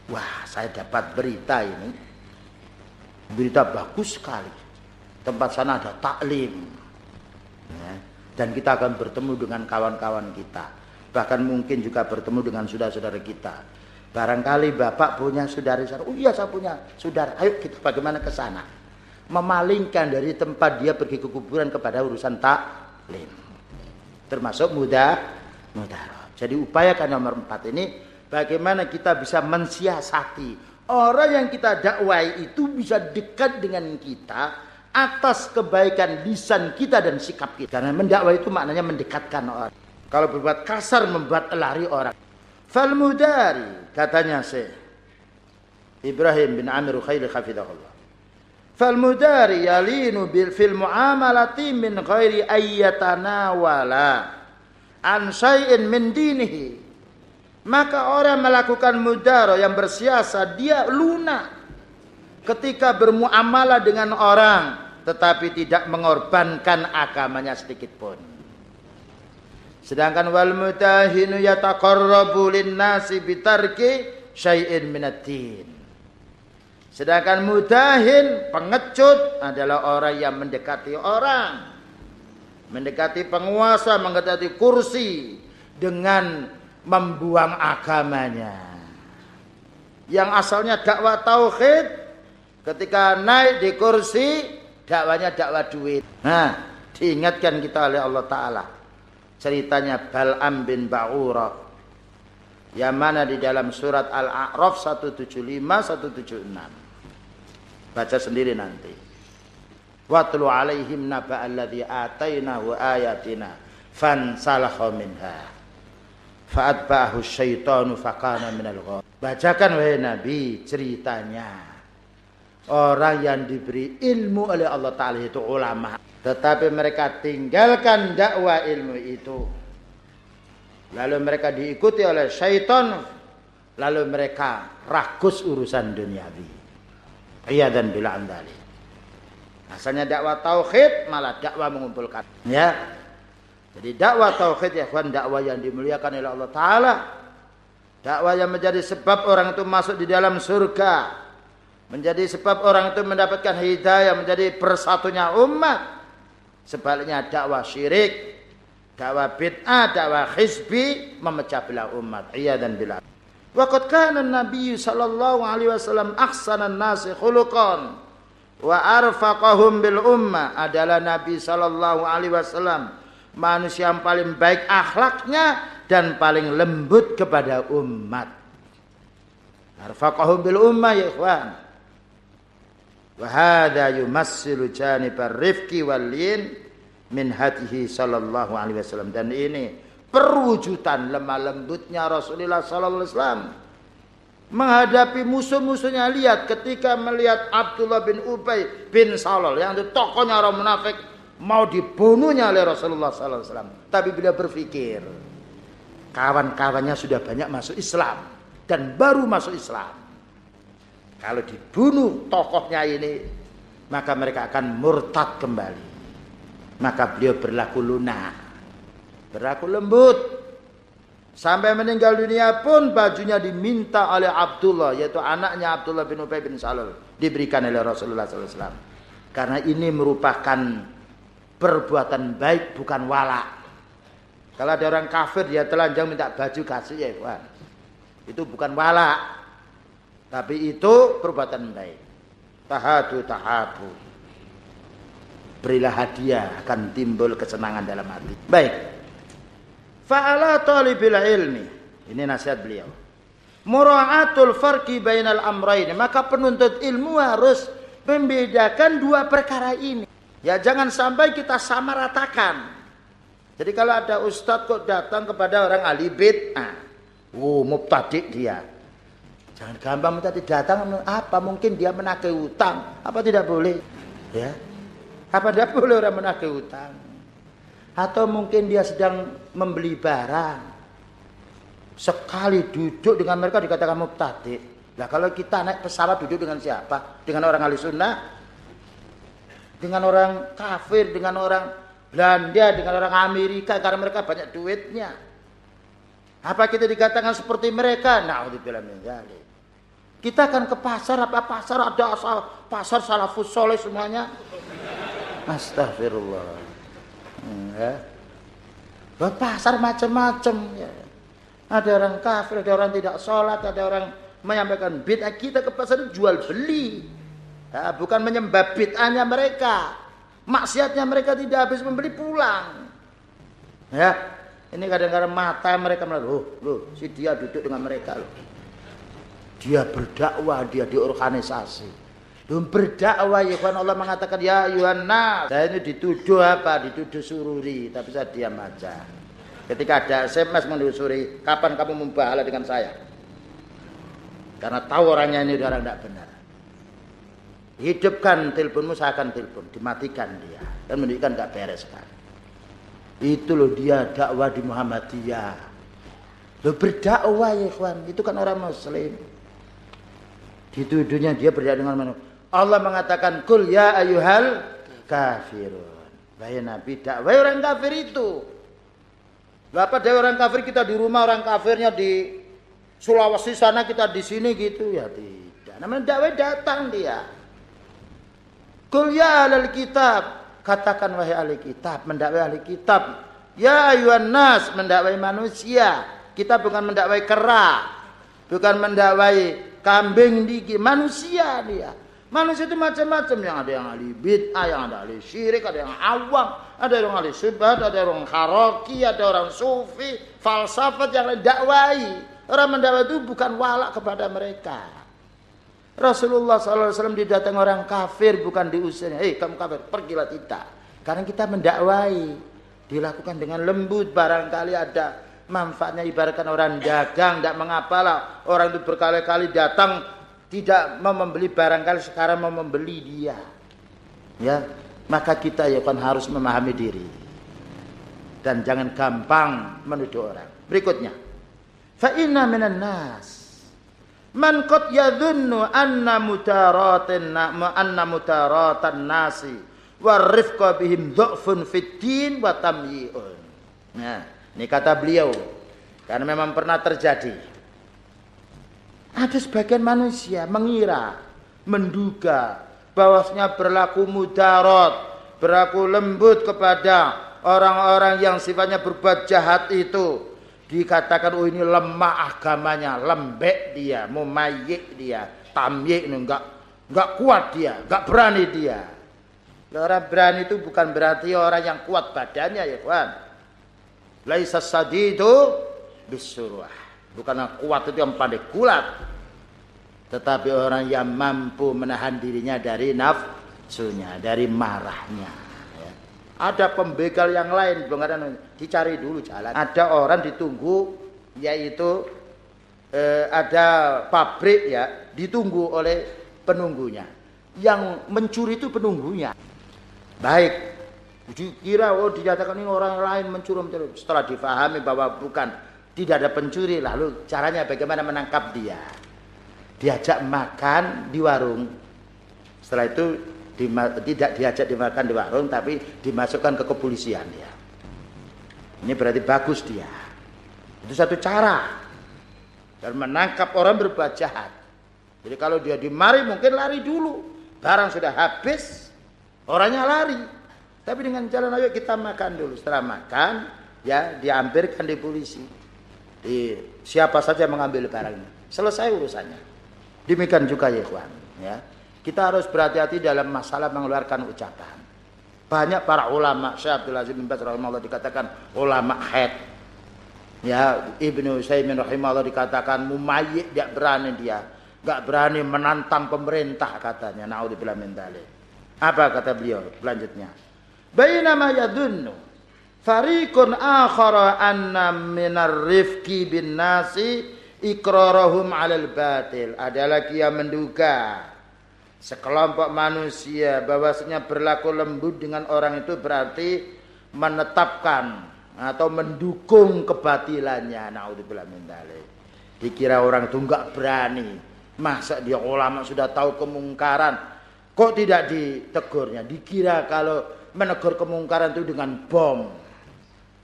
Wah, saya dapat berita ini. Berita bagus sekali. Tempat sana ada taklim. Ya dan kita akan bertemu dengan kawan-kawan kita. Bahkan mungkin juga bertemu dengan saudara-saudara kita. Barangkali Bapak punya saudara-saudara. Oh iya saya punya saudara. Ayo kita bagaimana ke sana. Memalingkan dari tempat dia pergi ke kuburan kepada urusan taklim. Termasuk muda, muda. Jadi upayakan nomor empat ini. Bagaimana kita bisa mensiasati. Orang yang kita dakwai itu bisa dekat dengan kita atas kebaikan lisan kita dan sikap kita. Karena mendakwah itu maknanya mendekatkan orang. Kalau berbuat kasar membuat lari orang. Fal mudari katanya Syekh Ibrahim bin Amir Khairi khafidahullah. Fal mudari yalinu bil fil muamalati min ghairi ayyatana wala an syai'in min dinihi. Maka orang melakukan mudaro yang bersiasa dia lunak ketika bermuamalah dengan orang tetapi tidak mengorbankan agamanya sedikit pun. Sedangkan wal mutahinu yataqarrabu lin-nasi bitarki syai'in minad-din. Sedangkan mudahin pengecut adalah orang yang mendekati orang. Mendekati penguasa, mendekati kursi dengan membuang agamanya. Yang asalnya dakwah tauhid ketika naik di kursi dakwanya dakwah duit. Nah, diingatkan kita oleh Allah Ta'ala. Ceritanya Bal'am bin Ba'ura. Yang mana di dalam surat Al-A'raf 175-176. Baca sendiri nanti. Watlu alaihim naba alladhi atainahu ayatina fansalakha minha. Fa'atba'ahu syaitanu faqana minal ghawin. Bacakan wahai Nabi ceritanya Orang yang diberi ilmu oleh Allah Ta'ala itu ulama. Tetapi mereka tinggalkan dakwah ilmu itu. Lalu mereka diikuti oleh syaitan. Lalu mereka rakus urusan duniawi. Iya dan bila andali. Asalnya dakwah tauhid malah dakwah mengumpulkan. Ya. Jadi dakwah tauhid ya kawan dakwah yang dimuliakan oleh Allah Ta'ala. Dakwah yang menjadi sebab orang itu masuk di dalam surga menjadi sebab orang itu mendapatkan hidayah menjadi persatunya umat sebaliknya dakwah syirik dakwah bid'ah dakwah hizbi memecah belah umat iya dan bila Waqad kana Nabi sallallahu alaihi wasallam ahsanan nasi khuluqan wa arfaqahum bil umma adalah Nabi sallallahu alaihi wasallam manusia yang paling baik akhlaknya dan paling lembut kepada umat. Arfaqahum bil umma ya ikhwan. Wahada yumassilu janibar rifki walin min hatihi sallallahu alaihi wasallam. Dan ini perwujudan lemah lembutnya Rasulullah sallallahu alaihi wasallam. Menghadapi musuh-musuhnya lihat ketika melihat Abdullah bin Ubay bin Salol yang itu tokohnya orang munafik mau dibunuhnya oleh Rasulullah sallallahu alaihi wasallam. Tapi bila berpikir kawan-kawannya sudah banyak masuk Islam dan baru masuk Islam kalau dibunuh tokohnya ini, maka mereka akan murtad kembali. Maka beliau berlaku lunak, berlaku lembut. Sampai meninggal dunia pun bajunya diminta oleh Abdullah, yaitu anaknya Abdullah bin Ubay bin Salul. Diberikan oleh Rasulullah SAW. Karena ini merupakan perbuatan baik bukan wala. Kalau ada orang kafir dia telanjang minta baju kasih ya, Tuhan. Itu bukan wala. Tapi itu perbuatan baik. Tahadu tahabu. Berilah hadiah akan timbul kesenangan dalam hati. Baik. Fa'ala talibil ilmi. Ini nasihat beliau. Mura'atul farqi bainal amrain. Maka penuntut ilmu harus membedakan dua perkara ini. Ya jangan sampai kita sama ratakan. Jadi kalau ada ustadz kok datang kepada orang ahli bid'ah. Oh, mubtadi dia. Jangan gampang minta datang apa mungkin dia menagih utang, apa tidak boleh? Ya. Apa tidak boleh orang menagih utang? Atau mungkin dia sedang membeli barang. Sekali duduk dengan mereka dikatakan mubtadi. Nah kalau kita naik pesawat duduk dengan siapa? Dengan orang ahli sunnah? Dengan orang kafir, dengan orang Belanda, dengan orang Amerika karena mereka banyak duitnya. Apa kita dikatakan seperti mereka? Nah, min Kita akan ke pasar, apa pasar ada asal pasar salafus soleh semuanya. Astagfirullah. Hmm, ya. Pasar macam-macam. Ya. Ada orang kafir, ada orang tidak sholat, ada orang menyampaikan bid'ah. Kita ke pasar jual beli. Ya, bukan menyembah bid'ahnya mereka. Maksiatnya mereka tidak habis membeli pulang. Ya, ini kadang-kadang mata mereka melihat, oh, loh, si dia duduk dengan mereka loh. Dia berdakwah, dia diorganisasi. Berdakwah ya kan Allah mengatakan ya Yuhanna. Saya ini dituduh apa? Dituduh sururi, tapi saya diam aja. Ketika ada SMS menelusuri, kapan kamu membahala dengan saya? Karena tahu orangnya ini orang tidak benar. Hidupkan teleponmu, saya akan telepon. Dimatikan dia. Dan menunjukkan gak beres kan. Itu loh dia dakwah di Muhammadiyah. Lo berdakwah ya kawan. Itu kan orang muslim. Dituduhnya dia berdakwah dengan manusia. Allah mengatakan kul ya ayuhal kafirun. Wahai Nabi dakwah orang kafir itu. Bapak dari orang kafir kita di rumah orang kafirnya di Sulawesi sana kita di sini gitu ya tidak. Namanya dakwah datang dia. Kul ya alal kitab. Katakan wahai ahli kitab, mendakwai ahli kitab. Ya ayuhan nas, mendakwai manusia. Kita bukan mendakwai kera. Bukan mendakwai kambing diki, manusia dia. Manusia itu macam-macam yang ada yang ahli bid'ah, yang ada ahli syirik, ada yang awam, ada yang ahli subhat, ada yang haroki, ada orang sufi, falsafat yang dakwai. Orang mendakwai itu bukan walak kepada mereka. Rasulullah SAW didatang orang kafir bukan diusir. Hei kamu kafir, pergilah tidak. Karena kita mendakwai. Dilakukan dengan lembut barangkali ada manfaatnya ibaratkan orang dagang. Tidak mengapalah orang itu berkali-kali datang tidak mau membeli barang kali sekarang mau membeli dia. Ya maka kita ya kan harus memahami diri. Dan jangan gampang menuduh orang. Berikutnya. Fa inna minan nas. Man qad yadhunnu anna mutaratan anna mutaratan nasi wa rifqa bihim dhafun fid din wa tamyi'un. Nah ini kata beliau karena memang pernah terjadi ada sebagian manusia mengira, menduga bahwasanya berlaku mudarat, berlaku lembut kepada orang-orang yang sifatnya berbuat jahat itu. Dikatakan oh ini lemah agamanya, lembek dia, mumayyik dia, tamyik enggak enggak kuat dia, enggak berani dia. Orang berani itu bukan berarti orang yang kuat badannya ya kawan. Laisa sadidu bisurah. Bukan kuat itu yang pandai kulat. Tetapi orang yang mampu menahan dirinya dari nafsunya, dari marahnya. Ya. Ada pembegal yang lain, belum ada dicari dulu jalan. Ada orang ditunggu, yaitu eh, ada pabrik ya, ditunggu oleh penunggunya. Yang mencuri itu penunggunya. Baik, dikira oh dinyatakan ini orang lain mencuri, mencuri. Setelah difahami bahwa bukan tidak ada pencuri lalu caranya bagaimana menangkap dia? Diajak makan di warung. Setelah itu tidak diajak dimakan di warung tapi dimasukkan ke kepolisian dia. Ini berarti bagus dia. Itu satu cara. Dan menangkap orang berbuat jahat. Jadi kalau dia dimari mungkin lari dulu. Barang sudah habis orangnya lari tapi dengan jalan ayo kita makan dulu setelah makan ya diampirkan di polisi di, siapa saja mengambil barangnya. Selesai urusannya. Demikian juga ya kawan. Ya. Kita harus berhati-hati dalam masalah mengeluarkan ucapan. Banyak para ulama, Syekh Abdul Aziz bin Baz rahimahullah dikatakan ulama head. Ya, Ibnu Utsaimin rahimahullah dikatakan mumayyid tidak berani dia, enggak berani menantang pemerintah katanya. Naudzubillah min. Apa kata beliau selanjutnya? Bainama yadunnu fariqun akhara anna minar rifqi bin nasi ikrarahum 'alal batil. Ada lagi yang menduga sekelompok manusia bahwasanya berlaku lembut dengan orang itu berarti menetapkan atau mendukung kebatilannya. Naudzubillah min. Dikira orang itu enggak berani. Masa dia ulama sudah tahu kemungkaran, kok tidak ditegurnya? Dikira kalau menegur kemungkaran itu dengan bom,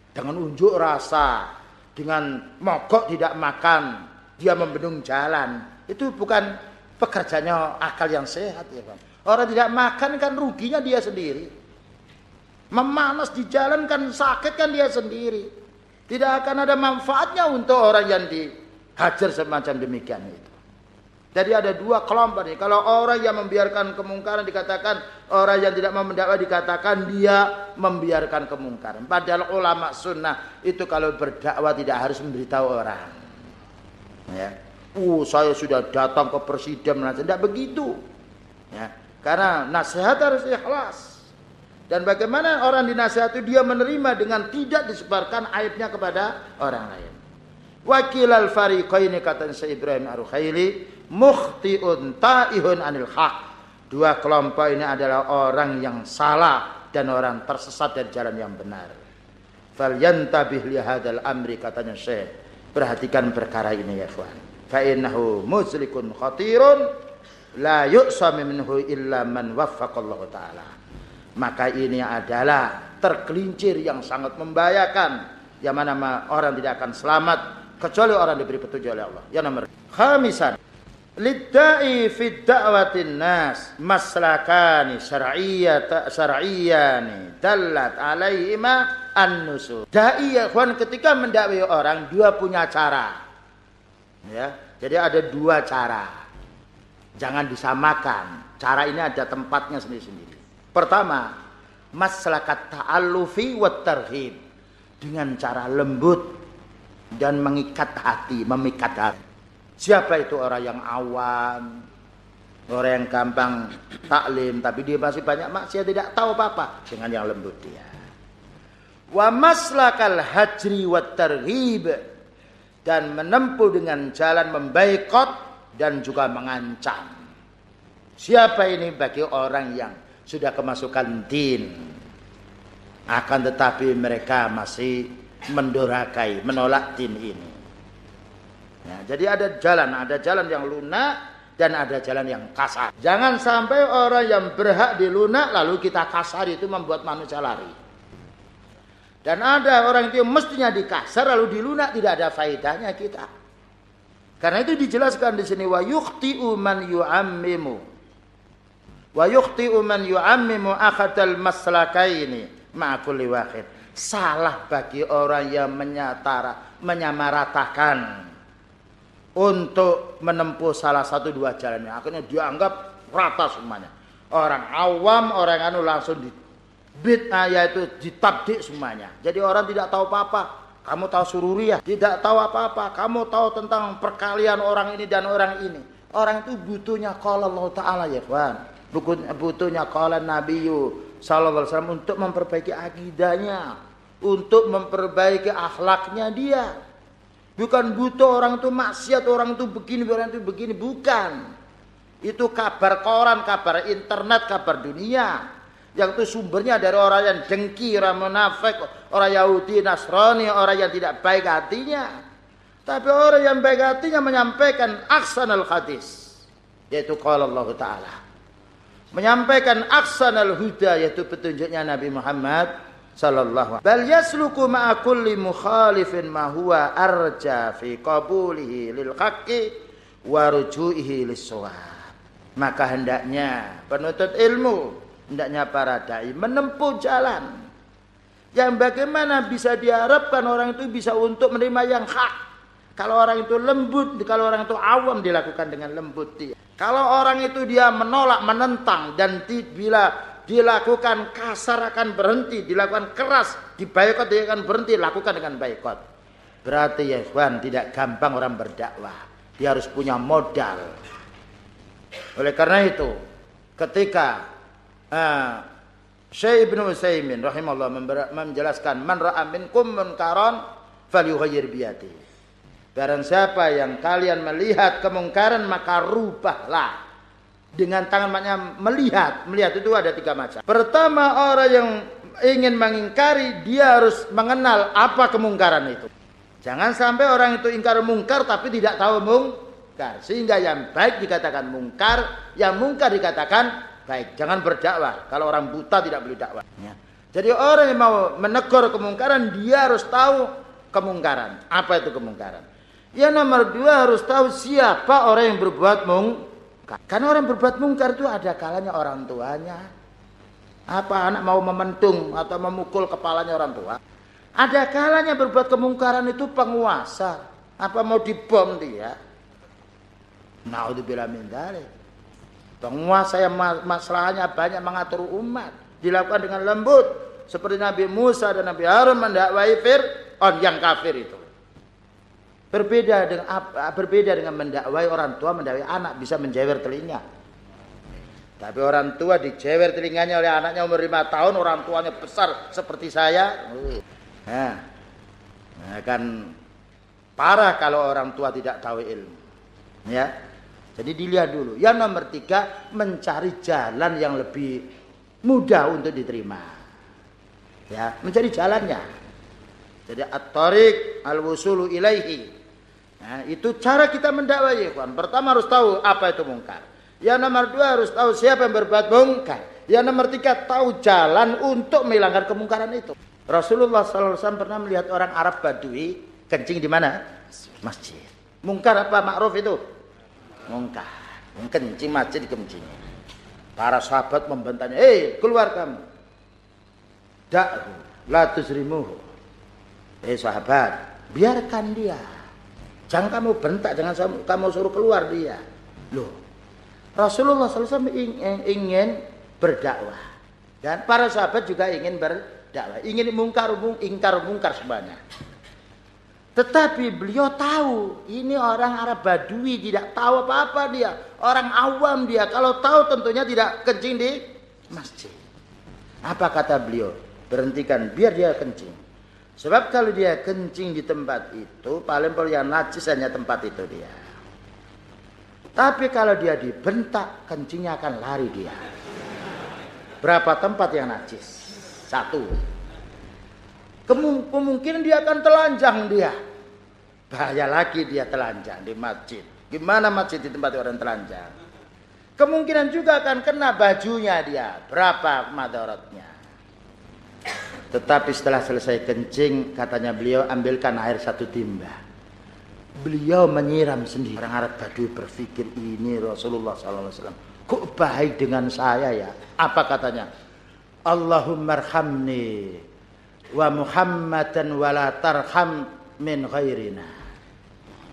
dengan unjuk rasa, dengan mogok tidak makan, dia membendung jalan. Itu bukan pekerjaannya akal yang sehat ya Pak. Orang tidak makan kan ruginya dia sendiri. Memanas di jalan kan sakit kan dia sendiri. Tidak akan ada manfaatnya untuk orang yang dihajar semacam demikian itu. Jadi ada dua kelompok nih. Kalau orang yang membiarkan kemungkaran dikatakan orang yang tidak mau mendakwah dikatakan dia membiarkan kemungkaran. Padahal ulama sunnah itu kalau berdakwah tidak harus memberitahu orang. Ya. Uh, saya sudah datang ke presiden tidak begitu. Ya. Karena nasihat harus ikhlas. Dan bagaimana orang dinasihati dia menerima dengan tidak disebarkan aibnya kepada orang lain. Wakil al fariqaini kata Syekh Ibrahim Ar-Ruhaili mukhtiun ta'ihun anil haq. Dua kelompok ini adalah orang yang salah dan orang tersesat dari jalan yang benar. Falyantabih li hadzal amri katanya Syekh. Perhatikan perkara ini ya ikhwan. Fa innahu muslikun khatirun la yu'sam minhu illa man waffaqallahu taala maka ini adalah tergelincir yang sangat membahayakan yang mana orang tidak akan selamat kecuali orang diberi petunjuk oleh Allah. Yang nomor khamisan Lidda'i fi da'watin nas maslakani syar'iyyat syar'iyyani dallat alaihima an-nusul. Dai ya ketika mendakwai orang dua punya cara. Ya. Jadi ada dua cara. Jangan disamakan. Cara ini ada tempatnya sendiri-sendiri. Pertama, masyarakat ta'allufi wa tarhib. Dengan cara lembut dan mengikat hati, memikat hati. Siapa itu orang yang awam, orang yang gampang taklim, tapi dia masih banyak maksiat tidak tahu apa-apa dengan yang lembut dia. Wa maslakal hajri wa tarhib dan menempuh dengan jalan membaikot dan juga mengancam. Siapa ini bagi orang yang sudah kemasukan din. Akan tetapi mereka masih mendurakai, menolak din ini. Ya, jadi ada jalan, ada jalan yang lunak dan ada jalan yang kasar. Jangan sampai orang yang berhak dilunak lalu kita kasar itu membuat manusia lari. Dan ada orang itu mestinya dikasar lalu dilunak tidak ada faedahnya kita. Karena itu dijelaskan di sini wa yukhti'u man yu'ammimu wa yukhti'u man yu'ammimu akhadal maslakaini ma'a kulli wahid. Salah bagi orang yang menyatara, menyamaratakan untuk menempuh salah satu dua jalannya. Akhirnya dianggap rata semuanya. Orang awam, orang anu langsung di bid'ah yaitu ditabdik semuanya. Jadi orang tidak tahu apa-apa. Kamu tahu sururiyah, tidak tahu apa-apa. Kamu tahu tentang perkalian orang ini dan orang ini. Orang itu butuhnya kalau Allah Ta'ala ya kawan butuhnya kala Nabi sallallahu alaihi wasallam untuk memperbaiki akidahnya, untuk memperbaiki akhlaknya dia. Bukan butuh orang itu maksiat, orang itu begini, orang itu begini, bukan. Itu kabar koran, kabar internet, kabar dunia. Yang itu sumbernya dari orang yang dengki, orang munafik, orang Yahudi, Nasrani, orang yang tidak baik hatinya. Tapi orang yang baik hatinya menyampaikan aksan al-hadis. Yaitu kalau Allah Ta'ala menyampaikan aksan al-huda yaitu petunjuknya Nabi Muhammad sallallahu alaihi Bal yasluku ma'a mukhalifin ma huwa arja fi qabulihi lil haqqi wa ruju'ihi lis Maka hendaknya penuntut ilmu, hendaknya para dai menempuh jalan yang bagaimana bisa diharapkan orang itu bisa untuk menerima yang hak. Kalau orang itu lembut, kalau orang itu awam dilakukan dengan lembut dia. Kalau orang itu dia menolak, menentang dan bila dilakukan kasar akan berhenti, dilakukan keras, dibayakot dia akan berhenti, lakukan dengan baikot. Berarti ya ikhwan tidak gampang orang berdakwah. Dia harus punya modal. Oleh karena itu, ketika uh, Syekh Ibnu Utsaimin rahimahullah menjelaskan man ra'a minkum munkaran falyughayyir biyadi. Barang siapa yang kalian melihat kemungkaran maka rubahlah dengan tangan maknya melihat. Melihat itu ada tiga macam. Pertama orang yang ingin mengingkari dia harus mengenal apa kemungkaran itu. Jangan sampai orang itu ingkar mungkar tapi tidak tahu mungkar. Sehingga yang baik dikatakan mungkar, yang mungkar dikatakan baik. Jangan berdakwah. Kalau orang buta tidak boleh dakwah. Ya. Jadi orang yang mau menegur kemungkaran, dia harus tahu kemungkaran. Apa itu kemungkaran? Yang nomor dua harus tahu siapa orang yang berbuat mungkar. Karena orang berbuat mungkar itu ada kalanya orang tuanya. Apa anak mau mementung atau memukul kepalanya orang tua. Ada kalanya berbuat kemungkaran itu penguasa. Apa mau dibom dia? Naudzubillah min dzalik. Penguasa yang masalahnya banyak mengatur umat. Dilakukan dengan lembut. Seperti Nabi Musa dan Nabi Harun mendakwai Fir'aun yang kafir itu. Berbeda dengan berbeda dengan mendakwai orang tua, mendakwai anak bisa menjewer telinga. Tapi orang tua dijewer telinganya oleh anaknya umur lima tahun, orang tuanya besar seperti saya. Nah kan parah kalau orang tua tidak tahu ilmu. Ya. Jadi dilihat dulu. Yang nomor tiga mencari jalan yang lebih mudah untuk diterima. Ya, mencari jalannya. Jadi at-tariq al-wusulu ilaihi. Nah, itu cara kita mendakwai, kawan. Pertama harus tahu apa itu mungkar. Yang nomor dua harus tahu siapa yang berbuat mungkar. Yang nomor tiga tahu jalan untuk menghilangkan kemungkaran itu. Rasulullah SAW pernah melihat orang Arab Badui kencing di mana? Masjid. Mungkar apa ma'ruf itu? Mungkar. Kencing masjid kencing. Para sahabat membantahnya, "Eh, keluar kamu." Da'hu, la tusrimuhu. Eh sahabat, biarkan dia. Jangan kamu bentak, jangan kamu suruh keluar dia. Loh, Rasulullah SAW ingin berdakwah. Dan para sahabat juga ingin berdakwah dakwah. Ingin mungkar, mung, ingkar, mungkar semuanya. Tetapi beliau tahu ini orang Arab Badui tidak tahu apa-apa dia. Orang awam dia. Kalau tahu tentunya tidak kencing di masjid. Apa kata beliau? Berhentikan biar dia kencing. Sebab kalau dia kencing di tempat itu paling paling yang najis hanya tempat itu dia. Tapi kalau dia dibentak kencingnya akan lari dia. Berapa tempat yang najis? Satu. Kemungkinan dia akan telanjang dia. Bahaya lagi dia telanjang di masjid. Gimana masjid di tempat orang telanjang? Kemungkinan juga akan kena bajunya dia. Berapa madaratnya? Tetapi setelah selesai kencing, katanya beliau ambilkan air satu timba. Beliau menyiram sendiri. Orang Arab Badui berpikir ini Rasulullah SAW. Kok baik dengan saya ya? Apa katanya? Allahumma arhamni wa Muhammadan wa la tarham min ghairina.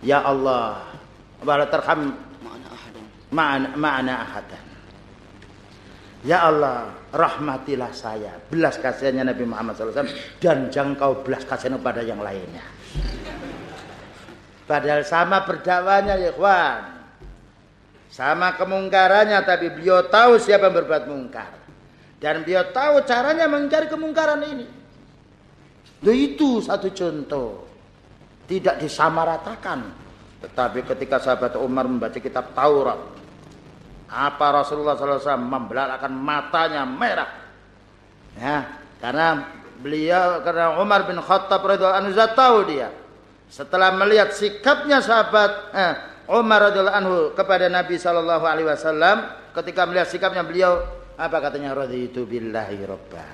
Ya Allah, wa la tarham ma'ana ma'ana ahadan. Ya Allah, rahmatilah saya. Belas kasihannya Nabi Muhammad SAW. Dan jangan kau belas kasihan kepada yang lainnya. Padahal sama berdakwanya ya kawan. Sama kemungkarannya tapi beliau tahu siapa yang berbuat mungkar. Dan beliau tahu caranya mengingkari kemungkaran ini. Loh itu satu contoh. Tidak disamaratakan. Tetapi ketika sahabat Umar membaca kitab Taurat. Apa Rasulullah SAW membelalakan matanya merah. Ya, karena beliau karena Umar bin Khattab radhiyallahu anhu tahu dia. Setelah melihat sikapnya sahabat eh, Umar radhiyallahu anhu kepada Nabi sallallahu alaihi wasallam ketika melihat sikapnya beliau apa katanya raditu billahi rabba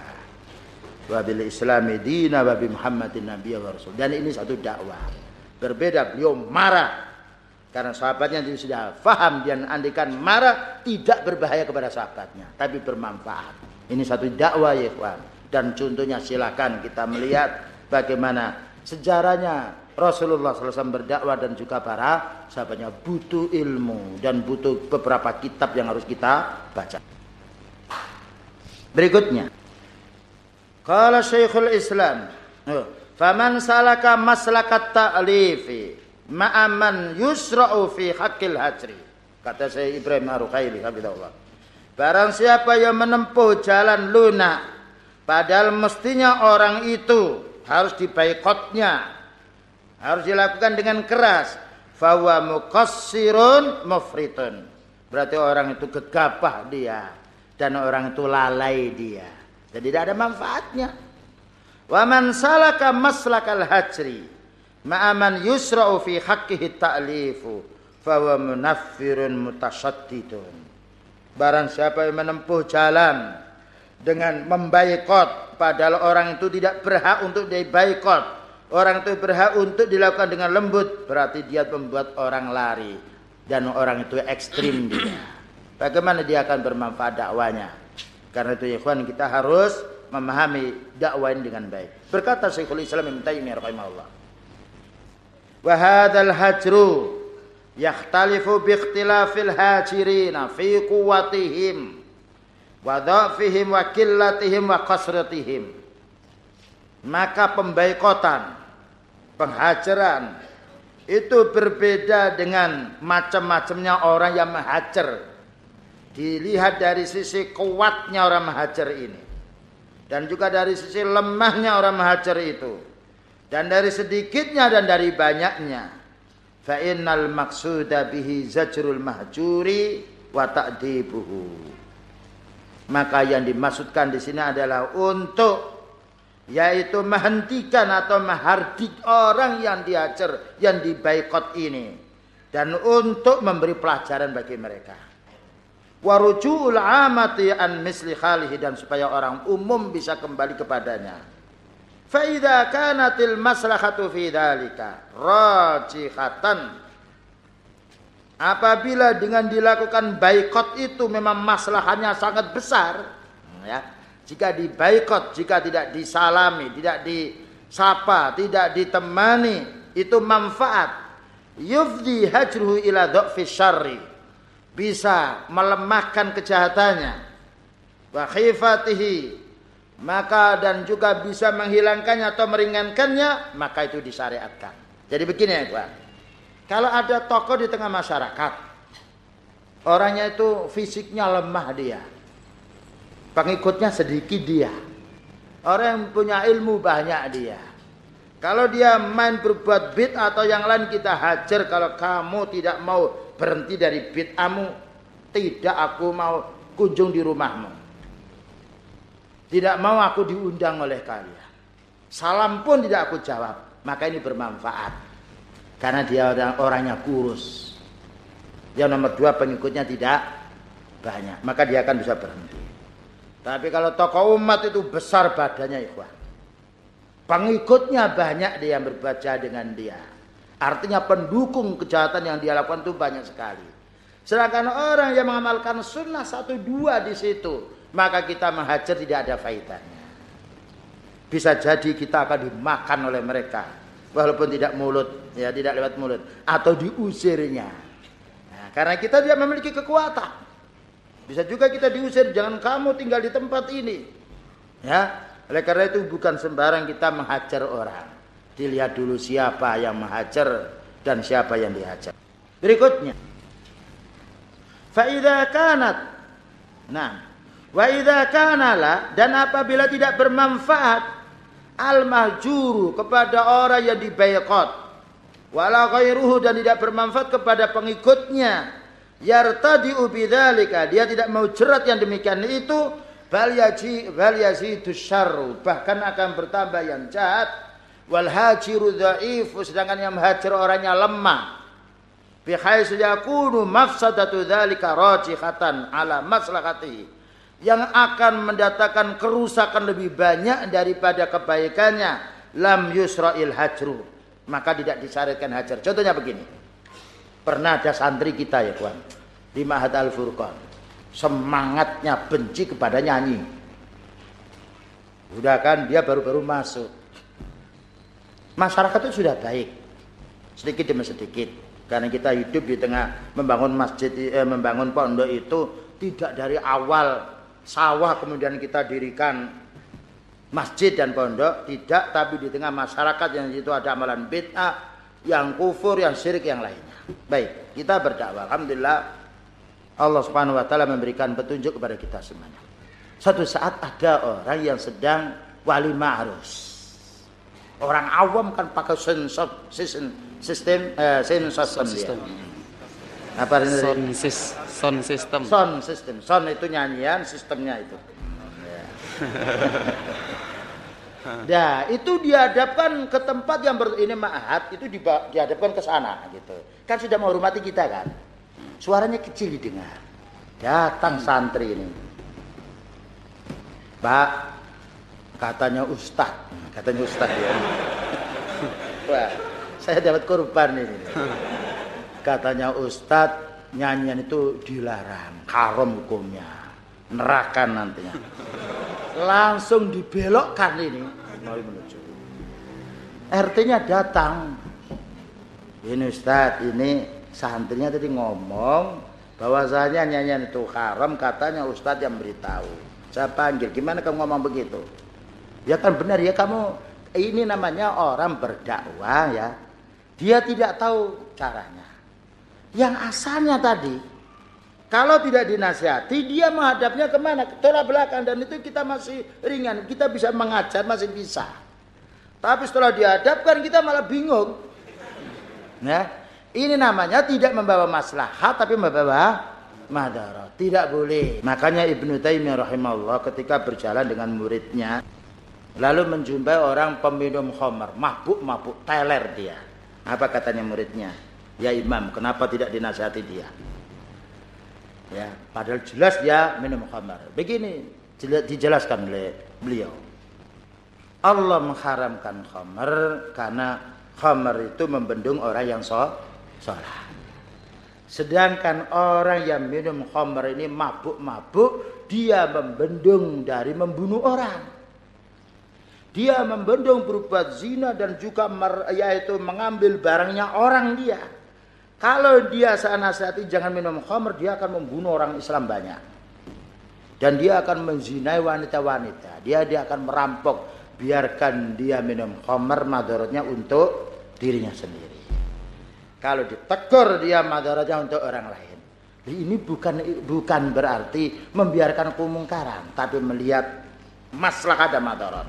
wa bil islami dina wa bi muhammadin nabiyya wa rasul. Dan ini satu dakwah. Berbeda beliau marah karena sahabatnya itu sudah faham dan andikan marah tidak berbahaya kepada sahabatnya tapi bermanfaat. Ini satu dakwah ya kawan. Dan contohnya silakan kita melihat bagaimana sejarahnya Rasulullah SAW berdakwah dan juga para sahabatnya butuh ilmu dan butuh beberapa kitab yang harus kita baca. Berikutnya. Kala Syekhul Islam. Oh, Faman salaka maslakat ta'lifi ma'aman yusra'u fi haqqil hajri. Kata saya Ibrahim Ar-Ruqaili Allah. Barang siapa yang menempuh jalan lunak padahal mestinya orang itu harus dibaikotnya harus dilakukan dengan keras. Fawa muqassirun mufritun. Berarti orang itu gegabah dia dan orang itu lalai dia. Jadi tidak ada manfaatnya. Wa man salaka maslakal hajri ma'aman yusra'u fi haqqihi ta'lifu fawa munaffirun mutasyaddidun Barang siapa yang menempuh jalan dengan membaikot padahal orang itu tidak berhak untuk dibaikot. Orang itu berhak untuk dilakukan dengan lembut, berarti dia membuat orang lari dan orang itu ekstrim dia. Bagaimana dia akan bermanfaat dakwanya? Karena itu ikhwan kita harus memahami dakwah ini dengan baik. Berkata Syekhul Islam Ibnu Taimiyah rahimahullah. Wa hadzal hajru yakhtalifu bi ikhtilafil hajirina fi quwwatihim wa dhafihim wa qillatihim wa kasratihim maka pembaikotan penghajaran itu berbeda dengan macam-macamnya orang yang menghajar. Dilihat dari sisi kuatnya orang menghajar ini. Dan juga dari sisi lemahnya orang menghajar itu dan dari sedikitnya dan dari banyaknya. Fa innal maqsuda bihi zajrul mahjuri wa ta'dibuhu. Maka yang dimaksudkan di sini adalah untuk yaitu menghentikan atau menghardik orang yang diajar yang dibaikot ini. Dan untuk memberi pelajaran bagi mereka. Warujuul amati an misli khalihi dan supaya orang umum bisa kembali kepadanya Faida kanatil maslahatu fi dzalika rajihatan Apabila dengan dilakukan baikot itu memang masalahnya sangat besar, ya. Jika dibaikot, jika tidak disalami, tidak disapa, tidak ditemani, itu manfaat. Yufdi hajruhu ila dha'fi syarri. Bisa melemahkan kejahatannya. Wa khifatihi maka dan juga bisa menghilangkannya atau meringankannya, maka itu disyariatkan. Jadi begini ya, Pak. Kalau ada tokoh di tengah masyarakat, orangnya itu fisiknya lemah dia. Pengikutnya sedikit dia. Orang yang punya ilmu banyak dia. Kalau dia main berbuat bid atau yang lain kita hajar kalau kamu tidak mau berhenti dari bid'amu, tidak aku mau kunjung di rumahmu. Tidak mau aku diundang oleh kalian. Salam pun tidak aku jawab. Maka ini bermanfaat. Karena dia orang orangnya kurus. Yang nomor dua pengikutnya tidak banyak. Maka dia akan bisa berhenti. Tapi kalau tokoh umat itu besar badannya ikhwan. Pengikutnya banyak dia yang berbaca dengan dia. Artinya pendukung kejahatan yang dia lakukan itu banyak sekali. Sedangkan orang yang mengamalkan sunnah satu dua di situ maka kita menghajar tidak ada faedahnya. Bisa jadi kita akan dimakan oleh mereka walaupun tidak mulut ya tidak lewat mulut atau diusirnya. Nah, karena kita tidak memiliki kekuatan. Bisa juga kita diusir jangan kamu tinggal di tempat ini. Ya, oleh karena itu bukan sembarang kita menghajar orang. Dilihat dulu siapa yang menghajar dan siapa yang dihajar. Berikutnya. Faida kanat. Nah, Wa idza kana la dan apabila tidak bermanfaat al mahjuru kepada orang yang dibayqat wala ghairuhu dan tidak bermanfaat kepada pengikutnya. Yartadi bidzalika dia tidak mau jerat yang demikian itu. Bal yaji bal yazidu syarru bahkan akan bertambah yang jahat. Wal hajiru dhaif sedangkan yang hajar orangnya lemah. Bihaitsu yakunu mafsadatu dzalika rajihatan ala maslahatihi yang akan mendatangkan kerusakan lebih banyak daripada kebaikannya. Lam yusra'il hajru. Maka tidak disyariatkan hajar. Contohnya begini. Pernah ada santri kita ya kawan. Di Mahat Al Furqan semangatnya benci kepada nyanyi. Udah kan dia baru-baru masuk. Masyarakat itu sudah baik. Sedikit demi sedikit. Karena kita hidup di tengah membangun masjid eh, membangun pondok itu tidak dari awal sawah kemudian kita dirikan masjid dan pondok tidak tapi di tengah masyarakat yang itu ada amalan bid'ah yang kufur yang syirik yang lainnya. Baik kita berdakwah. Alhamdulillah Allah Subhanahu wa taala memberikan petunjuk kepada kita semuanya. Satu saat ada orang yang sedang wali ma'rus. Orang awam kan pakai sensor sistem sistem eh, sensor sistem apa ini sound, sound system sound system sound itu nyanyian sistemnya itu Ya, itu dihadapkan ke tempat yang ber, ini ma'had itu di, dihadapkan ke sana gitu. Kan sudah menghormati kita kan. Suaranya kecil didengar. Datang santri ini. Pak, katanya ustad, katanya ustad ya. Wah, saya dapat korban ini. Katanya ustad, nyanyian itu dilarang, haram hukumnya, neraka nantinya. Langsung dibelokkan ini. Menuju. RT-nya datang. Ini Ustaz ini santrinya tadi ngomong bahwasanya nyanyian itu haram katanya Ustadz yang beritahu. Saya panggil gimana kamu ngomong begitu? Ya kan benar ya kamu ini namanya orang berdakwah ya. Dia tidak tahu caranya yang asalnya tadi kalau tidak dinasihati, dia menghadapnya ke mana? Ke tolak belakang dan itu kita masih ringan. Kita bisa mengajar, masih bisa. Tapi setelah dihadapkan kita malah bingung. Ya, ini namanya tidak membawa maslahat tapi membawa madarat. Tidak boleh. Makanya Ibnu Taimiyah rahimahullah ketika berjalan dengan muridnya lalu menjumpai orang peminum khamar, mabuk-mabuk, teler dia. Apa katanya muridnya? Ya Imam, kenapa tidak dinasihati dia? Ya, padahal jelas dia minum khamar. Begini dijelaskan oleh beliau. Allah mengharamkan khamar karena khamar itu membendung orang yang sholat. Sedangkan orang yang minum khamar ini mabuk-mabuk, dia membendung dari membunuh orang. Dia membendung berbuat zina dan juga yaitu mengambil barangnya orang dia. Kalau dia saya nasihati jangan minum khamr, dia akan membunuh orang Islam banyak. Dan dia akan menzinai wanita-wanita. Dia dia akan merampok. Biarkan dia minum khamr madaratnya untuk dirinya sendiri. Kalau ditegur dia madaratnya untuk orang lain. Ini bukan bukan berarti membiarkan kemungkaran, tapi melihat masalah ada madarat.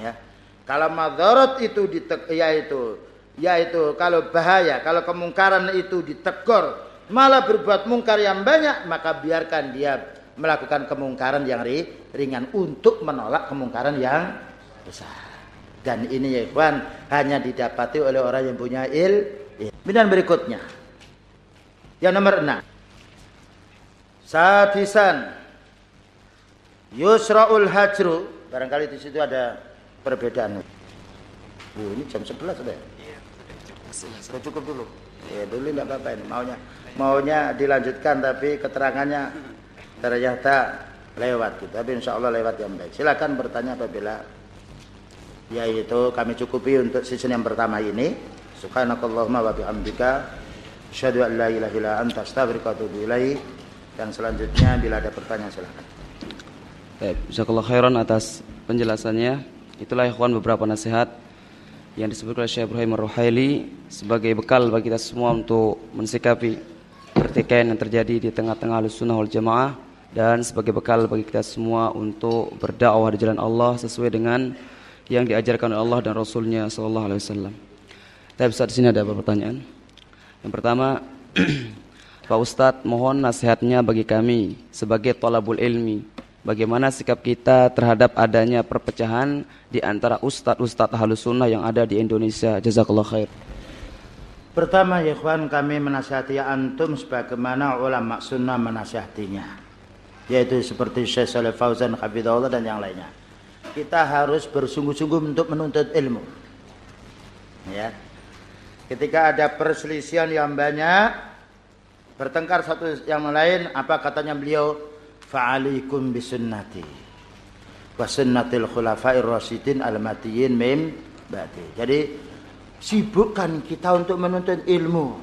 Ya. Kalau madarat itu ditek, yaitu yaitu kalau bahaya, kalau kemungkaran itu ditegur, malah berbuat mungkar yang banyak, maka biarkan dia melakukan kemungkaran yang ringan untuk menolak kemungkaran yang besar. Dan ini ya ikhwan hanya didapati oleh orang yang punya il. Kemudian berikutnya. Yang nomor enam. Sadisan. Yusra'ul hajru. Barangkali di situ ada perbedaan. Oh, ini jam 11 sudah. Sudah cukup dulu. Ya dulu tidak apa-apa ini. Maunya maunya dilanjutkan tapi keterangannya ternyata lewat gitu. Tapi insya Allah lewat yang baik. Silakan bertanya apabila yaitu kami cukupi untuk season yang pertama ini. Subhanakallahumma wa bihamdika asyhadu an la ilaha illa anta astaghfiruka wa atubu ilaik. Dan selanjutnya bila ada pertanyaan silakan. Baik, jazakallahu khairan atas penjelasannya. Itulah ikhwan beberapa nasihat yang disebutkan oleh Syekh Ibrahim Ar-Ruhaili sebagai bekal bagi kita semua untuk mensikapi pertikaian yang terjadi di tengah-tengah Ahlussunnah wal Jamaah dan sebagai bekal bagi kita semua untuk berdakwah di jalan Allah sesuai dengan yang diajarkan oleh Allah dan Rasulnya Sallallahu Alaihi Wasallam. Tapi saat sini ada beberapa pertanyaan. Yang pertama, Pak Ustadz mohon nasihatnya bagi kami sebagai tolabul ilmi bagaimana sikap kita terhadap adanya perpecahan di antara ustadz-ustadz halus sunnah yang ada di Indonesia. Jazakallah khair. Pertama ya ikhwan kami menasihati antum sebagaimana ulama sunnah menasihatinya. Yaitu seperti Syekh Saleh Fauzan Hafizahullah dan yang lainnya. Kita harus bersungguh-sungguh untuk menuntut ilmu. Ya. Ketika ada perselisihan yang banyak, bertengkar satu yang lain, apa katanya beliau? Fa'alaikum bisunnati wa sunnatil khulafair rasyidin al-matiyin mim ba'di. Jadi sibukkan kita untuk menuntut ilmu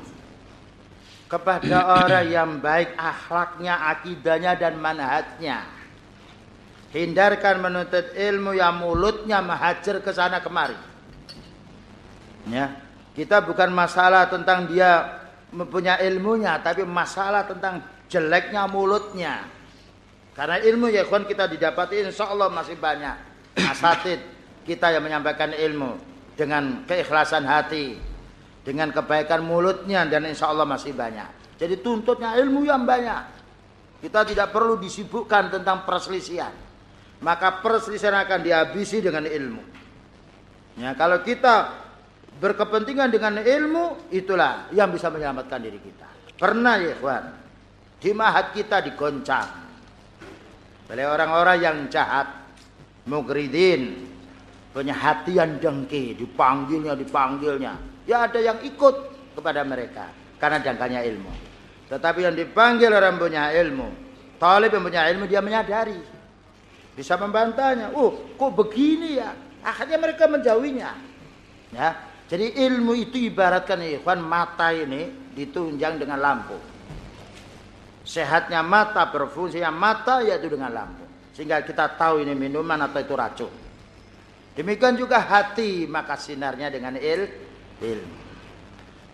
kepada orang yang baik akhlaknya, akidahnya dan manhajnya. Hindarkan menuntut ilmu yang mulutnya menghajar ke sana kemari. Ya, kita bukan masalah tentang dia mempunyai ilmunya, tapi masalah tentang jeleknya mulutnya. Karena ilmu ya ikhwan kita didapati insya Allah masih banyak. Asatid kita yang menyampaikan ilmu dengan keikhlasan hati, dengan kebaikan mulutnya dan insya Allah masih banyak. Jadi tuntutnya ilmu yang banyak. Kita tidak perlu disibukkan tentang perselisihan. Maka perselisihan akan dihabisi dengan ilmu. Ya, kalau kita berkepentingan dengan ilmu itulah yang bisa menyelamatkan diri kita. Pernah ya ikhwan, di mahat kita digoncang oleh orang-orang yang jahat, mugridin, punya hati yang dengki, dipanggilnya, dipanggilnya. Ya ada yang ikut kepada mereka karena jangkanya ilmu. Tetapi yang dipanggil orang punya ilmu, talib yang punya ilmu dia menyadari, bisa membantahnya. Oh, kok begini ya? Akhirnya mereka menjauhinya. Ya, jadi ilmu itu ibaratkan ikhwan mata ini ditunjang dengan lampu. Sehatnya mata, berfungsinya mata yaitu dengan lampu. Sehingga kita tahu ini minuman atau itu racun. Demikian juga hati maka sinarnya dengan il, ilmu.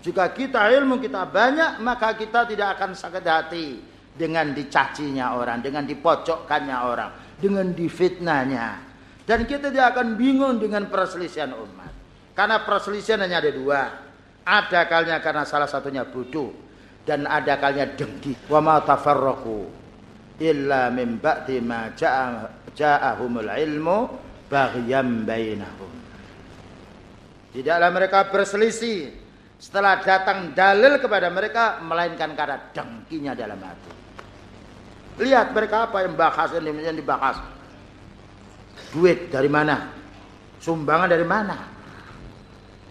Jika kita ilmu kita banyak maka kita tidak akan sakit hati dengan dicacinya orang, dengan dipocokkannya orang, dengan difitnahnya. Dan kita tidak akan bingung dengan perselisihan umat. Karena perselisihan hanya ada dua. Ada kalnya karena salah satunya bodoh dan ada kalnya dengki. Wa ma tafarraqu illa min ba'di ma ja'ahumul ilmu baghyam bainahum. Tidaklah mereka berselisih setelah datang dalil kepada mereka melainkan karena dengkinya dalam hati. Lihat mereka apa yang bahas yang dibahas. Duit dari mana? Sumbangan dari mana?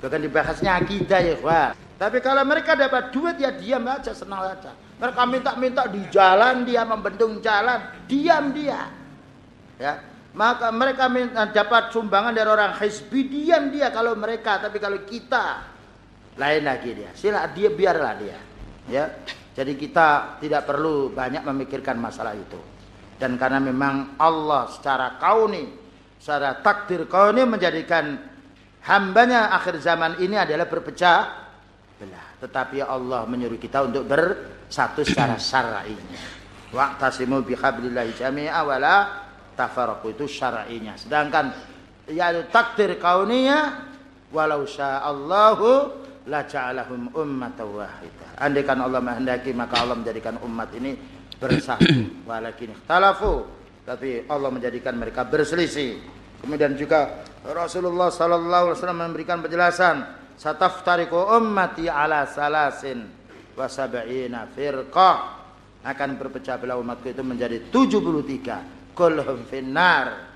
Bahkan dibahasnya akidah ya Pak. Tapi kalau mereka dapat duit ya diam aja, senang aja. Mereka minta-minta di jalan dia membendung jalan, diam dia. Ya. Maka mereka minta, dapat sumbangan dari orang hizbi, diam dia kalau mereka, tapi kalau kita lain lagi dia. Sila dia biarlah dia. Ya. Jadi kita tidak perlu banyak memikirkan masalah itu. Dan karena memang Allah secara kauni, secara takdir kauni menjadikan hambanya akhir zaman ini adalah berpecah. Tetapi Allah menyuruh kita untuk bersatu secara syar'inya. Wa'tasimu bihablillahi jami'a wala tafarraqu itu syar'inya. Sedangkan ya takdir kauniyah walau sya'allahu la ja'alahum ummatan wahidah. Andai kan Allah menghendaki maka Allah menjadikan umat ini bersatu. Walakin ikhtalafu tapi Allah menjadikan mereka berselisih. Kemudian juga Rasulullah sallallahu alaihi wasallam memberikan penjelasan, "Sataftariqu ummati ala salasin wa sab'ina firqah." Akan berpecah belah umatku itu menjadi 73. Kulhum finnar.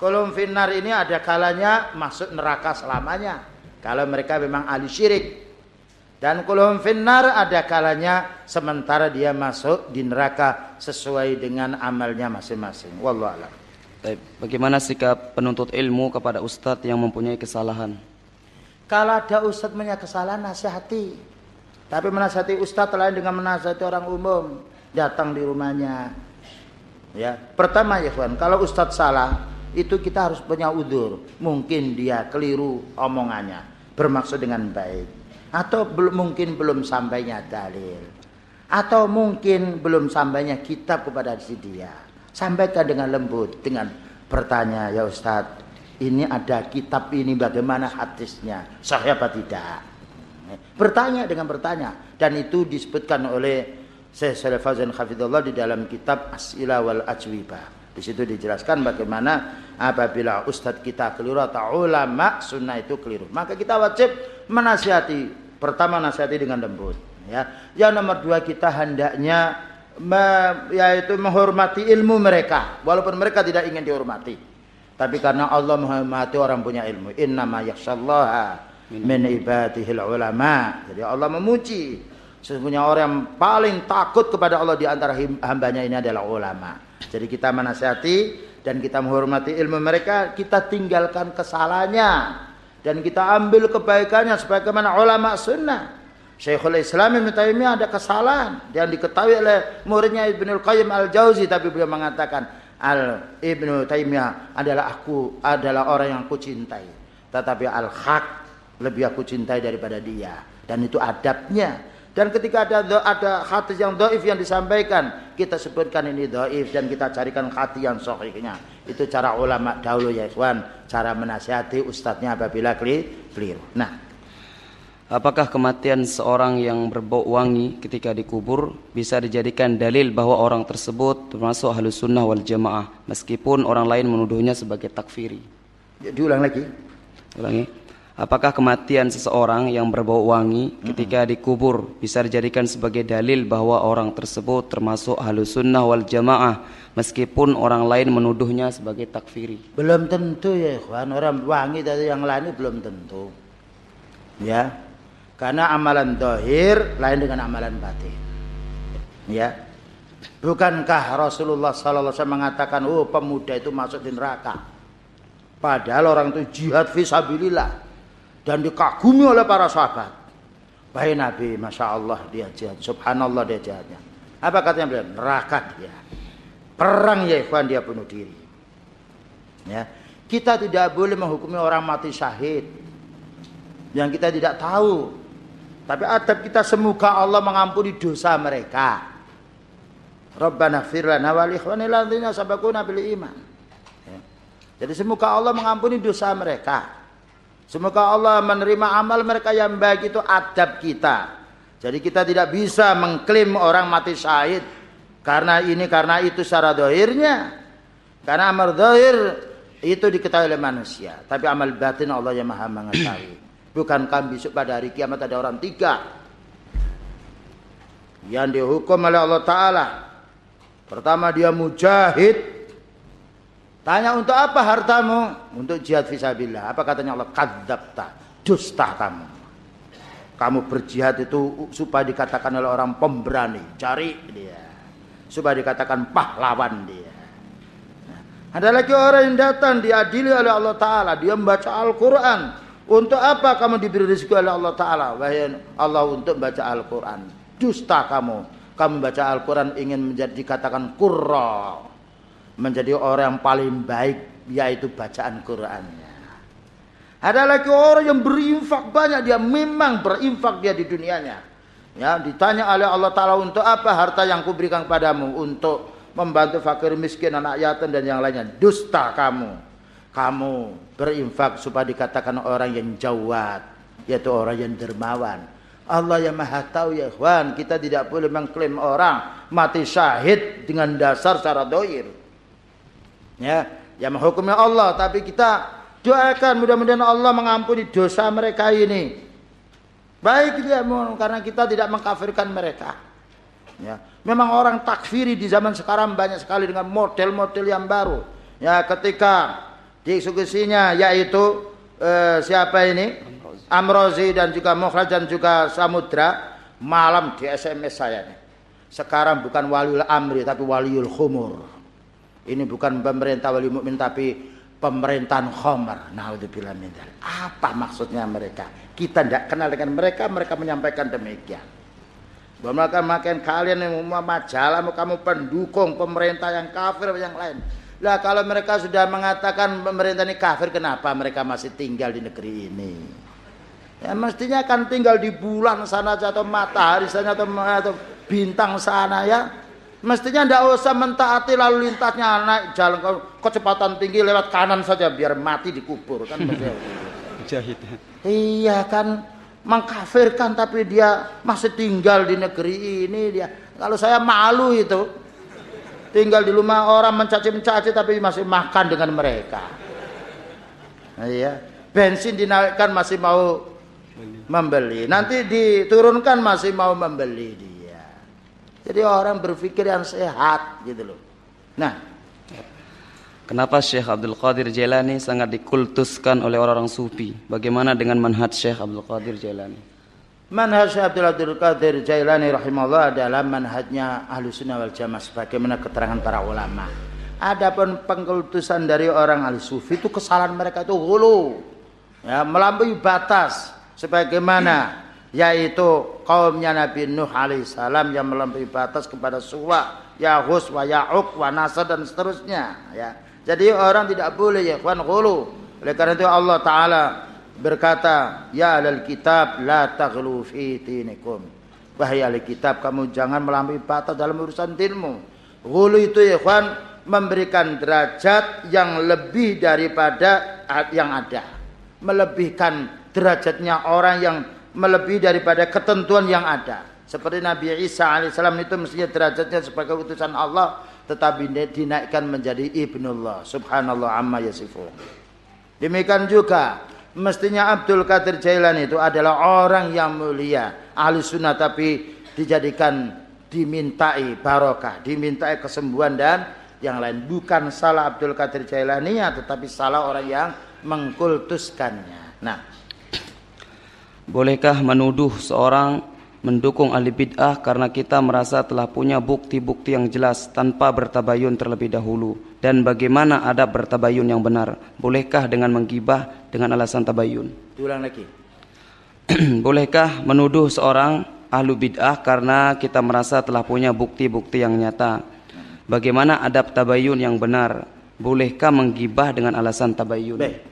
Kulhum finnar ini ada kalanya masuk neraka selamanya. Kalau mereka memang ahli syirik. Dan kulhum finnar ada kalanya sementara dia masuk di neraka sesuai dengan amalnya masing-masing. Wallahu a'lam. Bagaimana sikap penuntut ilmu kepada ustadz yang mempunyai kesalahan? Kalau ada ustadz punya kesalahan nasihati. Tapi menasihati ustadz lain dengan menasihati orang umum. Datang di rumahnya. Ya, pertama ya kawan, kalau ustadz salah itu kita harus punya udur. Mungkin dia keliru omongannya, bermaksud dengan baik. Atau belum mungkin belum sampainya dalil. Atau mungkin belum sampainya kitab kepada si dia Sampaikan dengan lembut, dengan bertanya, ya Ustadz, ini ada kitab ini bagaimana hadisnya? Sahih apa tidak? Bertanya dengan bertanya. Dan itu disebutkan oleh Syekh Salih Fauzan Hafidullah di dalam kitab As'ila wal Ajwibah. Di situ dijelaskan bagaimana apabila ustadz kita keliru atau ulama sunnah itu keliru. Maka kita wajib menasihati. Pertama nasihati dengan lembut. Ya. Yang nomor dua kita hendaknya me, yaitu menghormati ilmu mereka walaupun mereka tidak ingin dihormati tapi karena Allah menghormati orang punya ilmu. Innama yakhshallaha min ibadihil ulama. Jadi Allah memuji. Sesungguhnya orang yang paling takut kepada Allah di antara hambanya ini adalah ulama. Jadi kita menasihati dan kita menghormati ilmu mereka. Kita tinggalkan kesalahannya dan kita ambil kebaikannya sebagaimana ulama sunnah. Syekhul Islam Ibn Taimiyah ada kesalahan. Yang diketahui oleh muridnya Ibnul Qayyim Al-Jauzi tapi beliau mengatakan Al Ibnu Taimiyah adalah aku adalah orang yang aku cintai. Tetapi al haq lebih aku cintai daripada dia. Dan itu adabnya. Dan ketika ada ada hadis yang doif yang disampaikan, kita sebutkan ini doif dan kita carikan hati yang sahihnya. Itu cara ulama dahulu ya ikhwan, cara menasihati ustadznya apabila keliru. Nah, Apakah kematian seorang yang berbau wangi ketika dikubur bisa dijadikan dalil bahwa orang tersebut termasuk halus sunnah wal jamaah meskipun orang lain menuduhnya sebagai takfiri? Ya, diulang lagi. Ulangi. Apakah kematian seseorang yang berbau wangi ketika dikubur bisa dijadikan sebagai dalil bahwa orang tersebut termasuk halus sunnah wal jamaah meskipun orang lain menuduhnya sebagai takfiri? Belum tentu ya ikhwan, orang wangi dari yang lain belum tentu. Ya, karena amalan dohir lain dengan amalan batin. Ya. Bukankah Rasulullah wasallam mengatakan, "Oh, pemuda itu masuk di neraka." Padahal orang itu jihad fisabilillah dan dikagumi oleh para sahabat. Baik Nabi, Masya Allah dia jihad. Subhanallah dia jihadnya. Apa katanya beliau? Neraka dia. Perang ya ikhwan dia bunuh diri. Ya. Kita tidak boleh menghukumi orang mati syahid. Yang kita tidak tahu tapi adab kita semoga Allah mengampuni dosa mereka. Rabbana iman. Ya. Jadi semoga Allah mengampuni dosa mereka. Semoga Allah menerima amal mereka yang baik itu adab kita. Jadi kita tidak bisa mengklaim orang mati syahid karena ini karena itu secara dohirnya. Karena amal dohir itu diketahui oleh manusia. Tapi amal batin Allah yang maha mengetahui. Bukankah besok pada hari kiamat ada orang tiga yang dihukum oleh Allah Ta'ala. Pertama dia mujahid. Tanya untuk apa hartamu? Untuk jihad fisabilillah. Apa katanya Allah? Kadzabta. Dusta kamu. Kamu berjihad itu supaya dikatakan oleh orang pemberani. Cari dia. Supaya dikatakan pahlawan dia. Nah, ada lagi orang yang datang diadili oleh Allah Ta'ala. Dia membaca Al-Quran. Untuk apa kamu diberi rezeki oleh Allah Ta'ala? Wahai Allah untuk baca Al-Quran. Dusta kamu. Kamu baca Al-Quran ingin menjadi dikatakan kurra. Menjadi orang yang paling baik. Yaitu bacaan Qurannya. Ada lagi orang yang berinfak banyak. Dia memang berinfak dia di dunianya. Ya, ditanya oleh Allah Ta'ala untuk apa harta yang kuberikan kepadamu. Untuk membantu fakir miskin, anak yatim dan yang lainnya. Dusta kamu kamu berinfak supaya dikatakan orang yang jawad yaitu orang yang dermawan. Allah yang maha tahu ya ikhwan kita tidak boleh mengklaim orang mati syahid dengan dasar secara doir. Ya yang menghukumnya Allah tapi kita doakan mudah-mudahan Allah mengampuni dosa mereka ini. Baik dia karena kita tidak mengkafirkan mereka. Ya memang orang takfiri di zaman sekarang banyak sekali dengan model-model yang baru. Ya ketika Diskusinya yaitu eh, siapa ini? Amrozi dan juga Mukhraj dan juga Samudra malam di SMS saya nih. Sekarang bukan waliul amri tapi waliul khumur. Ini bukan pemerintah wali mukmin tapi pemerintahan khomer. Naudzubillah min Apa maksudnya mereka? Kita tidak kenal dengan mereka, mereka menyampaikan demikian. Bahwa makan kalian yang majalah, kamu pendukung pemerintah yang kafir yang lain. Lah kalau mereka sudah mengatakan pemerintah ini kafir, kenapa mereka masih tinggal di negeri ini? Ya mestinya kan tinggal di bulan sana atau matahari sana atau, atau bintang sana ya. Mestinya tidak usah mentaati lalu lintasnya naik jalan kecepatan tinggi lewat kanan saja biar mati dikubur kan Jahit. Iya kan mengkafirkan tapi dia masih tinggal di negeri ini dia. Kalau saya malu itu tinggal di rumah orang mencaci-mencaci tapi masih makan dengan mereka. Nah, iya. Bensin dinaikkan masih mau membeli. Nanti diturunkan masih mau membeli dia. Jadi orang berpikir yang sehat gitu loh. Nah, Kenapa Syekh Abdul Qadir Jailani sangat dikultuskan oleh orang-orang sufi? Bagaimana dengan manhaj Syekh Abdul Qadir Jailani? Manhaj Abdul Abdul Qadir Jailani rahimahullah adalah manhajnya ahlu sunnah wal jamaah sebagaimana keterangan para ulama. Adapun pengkultusan dari orang ahli sufi itu kesalahan mereka itu hulu. Ya, melampaui batas sebagaimana yaitu kaumnya Nabi Nuh alaihissalam yang melampaui batas kepada suwa Yahus, wa Ya'uk, wa Nasr dan seterusnya. Ya. Jadi orang tidak boleh ya ikhwan ghulu. Oleh karena itu Allah Ta'ala berkata, Ya alal kitab la taghlu fi dinikum. Wahai ahli kitab, kamu jangan melampaui batas dalam urusan dinmu. Ghulu itu ya ikhwan memberikan derajat yang lebih daripada yang ada. Melebihkan derajatnya orang yang melebihi daripada ketentuan yang ada. Seperti Nabi Isa alaihissalam itu mestinya derajatnya sebagai utusan Allah tetapi dinaikkan menjadi ibnullah. Subhanallah amma yasifun. Demikian juga mestinya Abdul Qadir Jailani itu adalah orang yang mulia, ahli sunnah tapi dijadikan dimintai barokah, dimintai kesembuhan dan yang lain. Bukan salah Abdul Qadir Jailani ya, tetapi salah orang yang mengkultuskannya. Nah, Bolehkah menuduh seorang mendukung ahli bid'ah karena kita merasa telah punya bukti-bukti yang jelas tanpa bertabayun terlebih dahulu? Dan bagaimana adab bertabayun yang benar? Bolehkah dengan menggibah dengan alasan tabayun? Ulang lagi. Bolehkah menuduh seorang ahlu bid'ah karena kita merasa telah punya bukti-bukti yang nyata? Bagaimana adab tabayun yang benar? Bolehkah menggibah dengan alasan tabayun? Baik.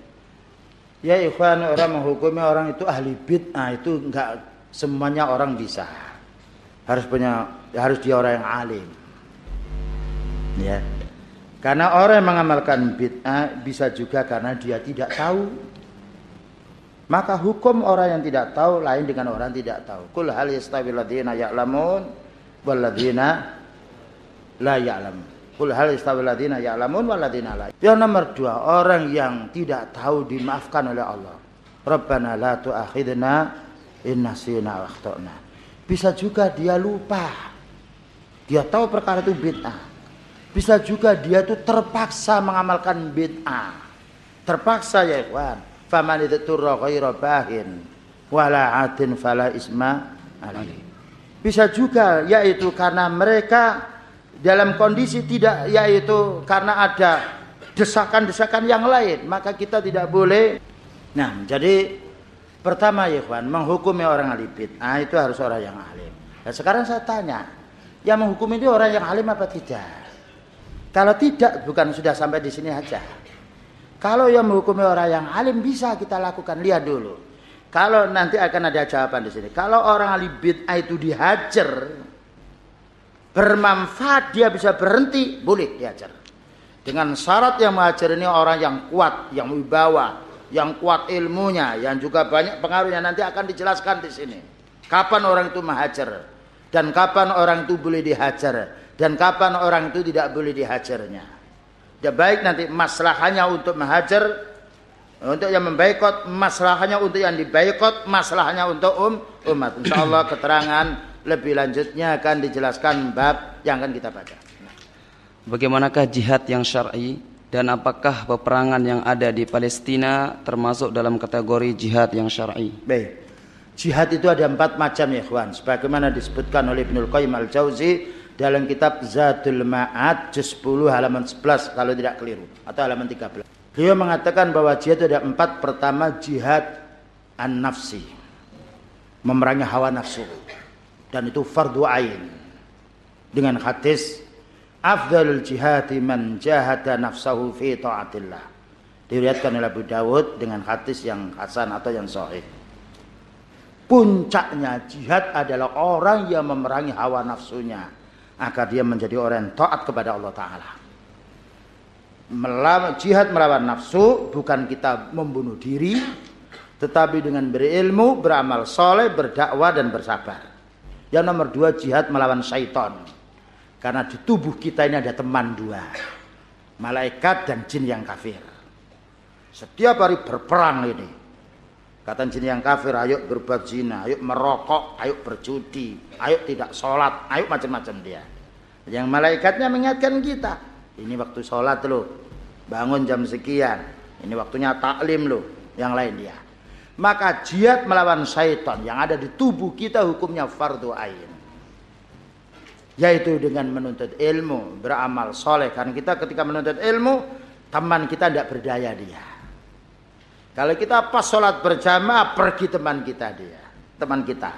Ya ikhwan orang menghukumi orang itu ahli bid'ah itu enggak semuanya orang bisa. Harus punya harus dia orang yang alim. Ya. Karena orang yang mengamalkan bid'ah bisa juga karena dia tidak tahu. Maka hukum orang yang tidak tahu lain dengan orang yang tidak tahu. Kul hal yastawi ladina ya'lamun wal ladina la ya'lamun. Kul hal istawil ladina ya'lamun wal ladina la. Yang nomor dua, orang yang tidak tahu dimaafkan oleh Allah. Rabbana la tu'akhidna in nasina wa akhtana. Bisa juga dia lupa. Dia tahu perkara itu bid'ah. Bisa juga dia itu terpaksa mengamalkan bid'ah. Terpaksa ya ikhwan. Faman turra ghaira bahin wala atin fala isma alaihi. Bisa juga yaitu karena mereka dalam kondisi tidak yaitu karena ada desakan-desakan yang lain maka kita tidak boleh nah jadi pertama ya menghukumi orang alim nah itu harus orang yang alim. Nah, sekarang saya tanya yang menghukum itu orang yang alim apa tidak? Kalau tidak bukan sudah sampai di sini aja. Kalau yang menghukumi orang yang alim bisa kita lakukan. Lihat dulu. Kalau nanti akan ada jawaban di sini. Kalau orang alim bid'ah itu dihajar bermanfaat dia bisa berhenti boleh diajar dengan syarat yang mengajar ini orang yang kuat yang wibawa yang kuat ilmunya yang juga banyak pengaruhnya nanti akan dijelaskan di sini. Kapan orang itu menghajar? Dan kapan orang itu boleh dihajar? Dan kapan orang itu tidak boleh dihajarnya? Ya baik nanti masalahnya untuk menghajar untuk yang membaikot masalahnya untuk yang dibaikot masalahnya untuk um umat. Insyaallah keterangan lebih lanjutnya akan dijelaskan bab yang akan kita baca. Bagaimanakah jihad yang syar'i dan apakah peperangan yang ada di Palestina termasuk dalam kategori jihad yang syar'i? Baik. Jihad itu ada empat macam ya ikhwan. Sebagaimana disebutkan oleh Ibnul Qayyim Al-Jauzi dalam kitab Zadul Ma'ad juz 10 halaman 11 kalau tidak keliru atau halaman 13. Beliau mengatakan bahwa jihad itu ada empat. Pertama jihad an-nafsi. Memerangi hawa nafsu dan itu fardu ain dengan hadis afdalul jihadi man jahada nafsahu fi taatillah oleh Abu Dawud dengan hadis yang hasan atau yang sahih puncaknya jihad adalah orang yang memerangi hawa nafsunya agar dia menjadi orang yang taat kepada Allah taala melawan jihad melawan nafsu bukan kita membunuh diri tetapi dengan berilmu, beramal soleh, berdakwah dan bersabar. Yang nomor dua jihad melawan syaitan. Karena di tubuh kita ini ada teman dua. Malaikat dan jin yang kafir. Setiap hari berperang ini. Kata jin yang kafir, ayo berbuat zina, ayo merokok, ayo berjudi, ayo tidak sholat, ayo macam-macam dia. Yang malaikatnya mengingatkan kita. Ini waktu sholat loh, bangun jam sekian. Ini waktunya taklim loh, yang lain dia. Maka jihad melawan syaitan yang ada di tubuh kita hukumnya fardu ain. Yaitu dengan menuntut ilmu, beramal soleh. Karena kita ketika menuntut ilmu, teman kita tidak berdaya dia. Kalau kita pas sholat berjamaah, pergi teman kita dia. Teman kita.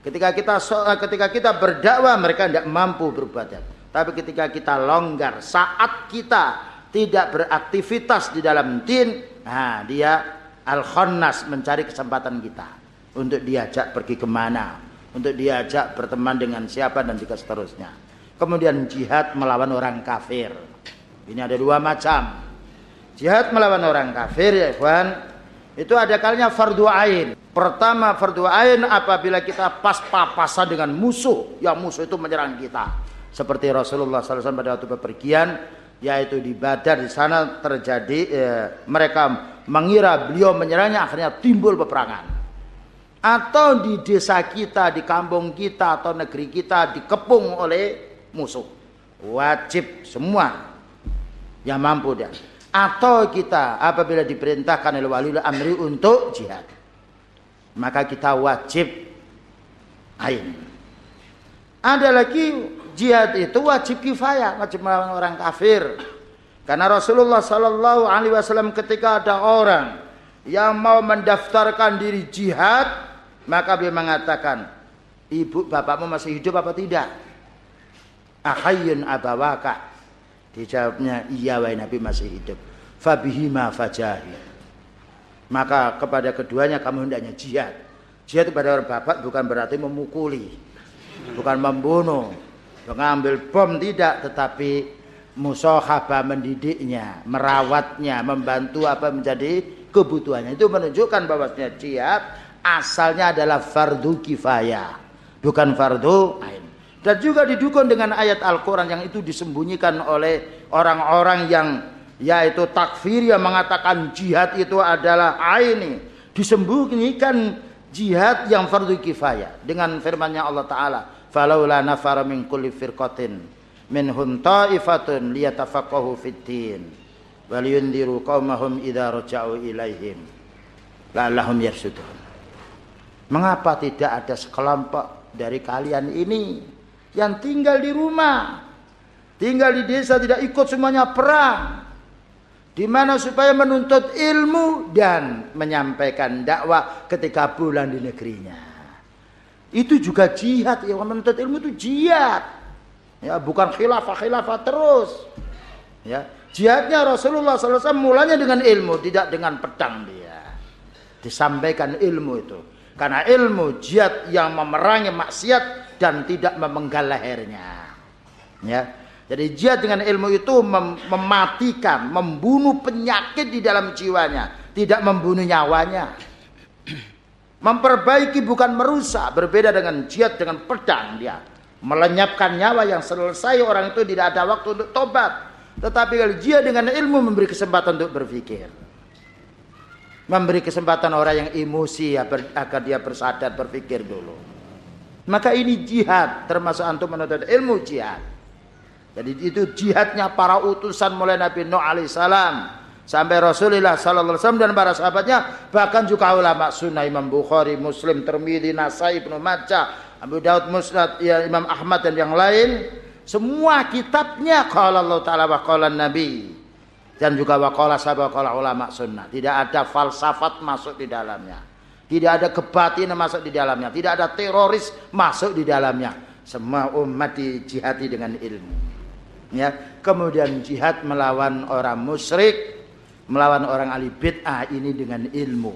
Ketika kita ketika kita berdakwah, mereka tidak mampu berbuat. Tapi ketika kita longgar, saat kita tidak beraktivitas di dalam din, nah dia al-khonnas mencari kesempatan kita untuk diajak pergi ke mana, untuk diajak berteman dengan siapa dan juga seterusnya. Kemudian jihad melawan orang kafir. Ini ada dua macam. Jihad melawan orang kafir ya kawan. Itu ada kalinya fardu ain. Pertama fardu ain apabila kita pas papasan dengan musuh. Yang musuh itu menyerang kita. Seperti Rasulullah SAW pada waktu bepergian. Yaitu di Badar di sana terjadi. Eh, mereka mengira beliau menyerangnya akhirnya timbul peperangan. Atau di desa kita, di kampung kita atau negeri kita dikepung oleh musuh. Wajib semua yang mampu dia. Atau kita apabila diperintahkan oleh wali amri untuk jihad. Maka kita wajib ain. Ada lagi jihad itu wajib kifayah wajib melawan orang kafir. Karena Rasulullah Sallallahu Alaihi Wasallam ketika ada orang yang mau mendaftarkan diri jihad maka beliau mengatakan ibu bapakmu masih hidup apa tidak ahayyun abawaka Dijawabnya iya wahai Nabi masih hidup. Fabihima fajahi. Maka kepada keduanya kamu hendaknya jihad. Jihad kepada orang bapak bukan berarti memukuli. Bukan membunuh. Mengambil bom tidak. Tetapi musohaba mendidiknya. Merawatnya. Membantu apa menjadi kebutuhannya. Itu menunjukkan bahwasanya jihad asalnya adalah fardu kifayah. Bukan fardu ain. Dan juga didukung dengan ayat Al-Quran yang itu disembunyikan oleh orang-orang yang yaitu takfir yang mengatakan jihad itu adalah aini. Disembunyikan jihad yang fardu kifayah. Dengan firmannya Allah Ta'ala. Falaula nafara min kulli firqatin minhum ta'ifatun liyatafaqahu fiddin. Waliyundiru qawmahum idha raja'u ilaihim. La'allahum yarsudun. Mengapa tidak ada sekelompok dari kalian ini yang tinggal di rumah, tinggal di desa tidak ikut semuanya perang. Di mana supaya menuntut ilmu dan menyampaikan dakwah ketika pulang di negerinya. Itu juga jihad ya menuntut ilmu itu jihad. Ya, bukan khilafah-khilafah terus. Ya, jihadnya Rasulullah SAW mulanya dengan ilmu, tidak dengan pedang dia. Disampaikan ilmu itu. Karena ilmu jihad yang memerangi maksiat dan tidak memenggal lehernya. Ya. Jadi jihad dengan ilmu itu mem mematikan, membunuh penyakit di dalam jiwanya, tidak membunuh nyawanya. Memperbaiki bukan merusak, berbeda dengan jihad dengan pedang dia. Melenyapkan nyawa yang selesai orang itu tidak ada waktu untuk tobat. Tetapi kalau jihad dengan ilmu memberi kesempatan untuk berpikir. Memberi kesempatan orang yang emosi agar dia bersadar berpikir dulu. Maka ini jihad termasuk antum menuntut ilmu jihad. Jadi itu jihadnya para utusan mulai Nabi Nuh alaihissalam sampai Rasulullah sallallahu alaihi wasallam dan para sahabatnya bahkan juga ulama sunnah Imam Bukhari, Muslim, Tirmidzi, Nasai, Ibnu Majah, Abu Daud Musnad, ya Imam Ahmad dan yang lain semua kitabnya qala Allah taala wa qala Nabi dan juga wa qala sahabat qala ulama sunnah. Tidak ada falsafat masuk di dalamnya. Tidak ada kebatinan masuk di dalamnya. Tidak ada teroris masuk di dalamnya. Semua umat dijihati dengan ilmu. Ya, kemudian jihad melawan orang musyrik, melawan orang ahli bid'ah ini dengan ilmu.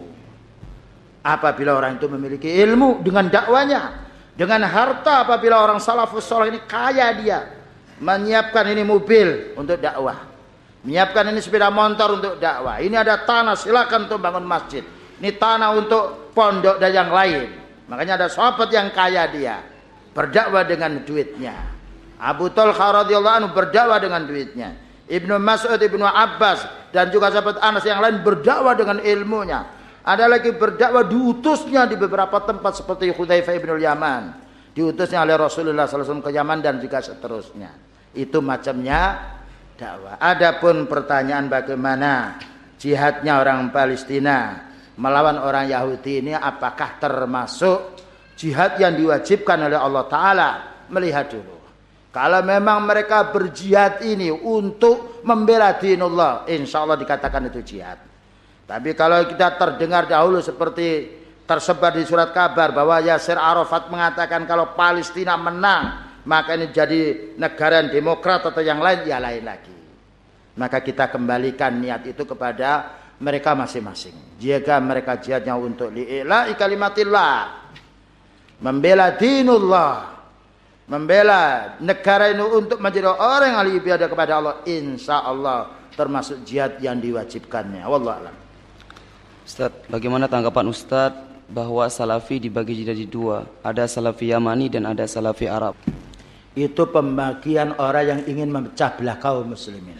Apabila orang itu memiliki ilmu dengan dakwanya, dengan harta apabila orang salafus soleh ini kaya dia, menyiapkan ini mobil untuk dakwah, menyiapkan ini sepeda motor untuk dakwah. Ini ada tanah silakan untuk bangun masjid. Ini tanah untuk pondok dan yang lain. Makanya ada sahabat yang kaya dia. Berdakwah dengan duitnya. Abu Talha radhiyallahu anhu berdakwah dengan duitnya. Ibnu Mas'ud, Ibnu Abbas dan juga sahabat Anas yang lain berdakwah dengan ilmunya. Ada lagi berdakwah diutusnya di beberapa tempat seperti Hudzaifah ibnu Yaman. Diutusnya oleh Rasulullah SAW ke Yaman dan juga seterusnya. Itu macamnya dakwah. Adapun pertanyaan bagaimana jihadnya orang Palestina melawan orang Yahudi ini apakah termasuk jihad yang diwajibkan oleh Allah Ta'ala? Melihat dulu. Kalau memang mereka berjihad ini untuk membela dinullah insya Allah dikatakan itu jihad. Tapi kalau kita terdengar dahulu seperti tersebar di surat kabar bahwa Yasir Arafat mengatakan kalau Palestina menang maka ini jadi negara demokrat atau yang lain ya lain lagi. Maka kita kembalikan niat itu kepada mereka masing-masing. Jika mereka jihadnya untuk li'ila'i kalimatillah. Membela dinullah. Membela negara ini untuk menjadi orang yang ibadah kepada Allah. Insya Allah termasuk jihad yang diwajibkannya. Wallah Ustaz, bagaimana tanggapan Ustaz bahwa salafi dibagi jadi dua? Ada salafi Yamani dan ada salafi Arab. Itu pembagian orang yang ingin memecah belah kaum muslimin.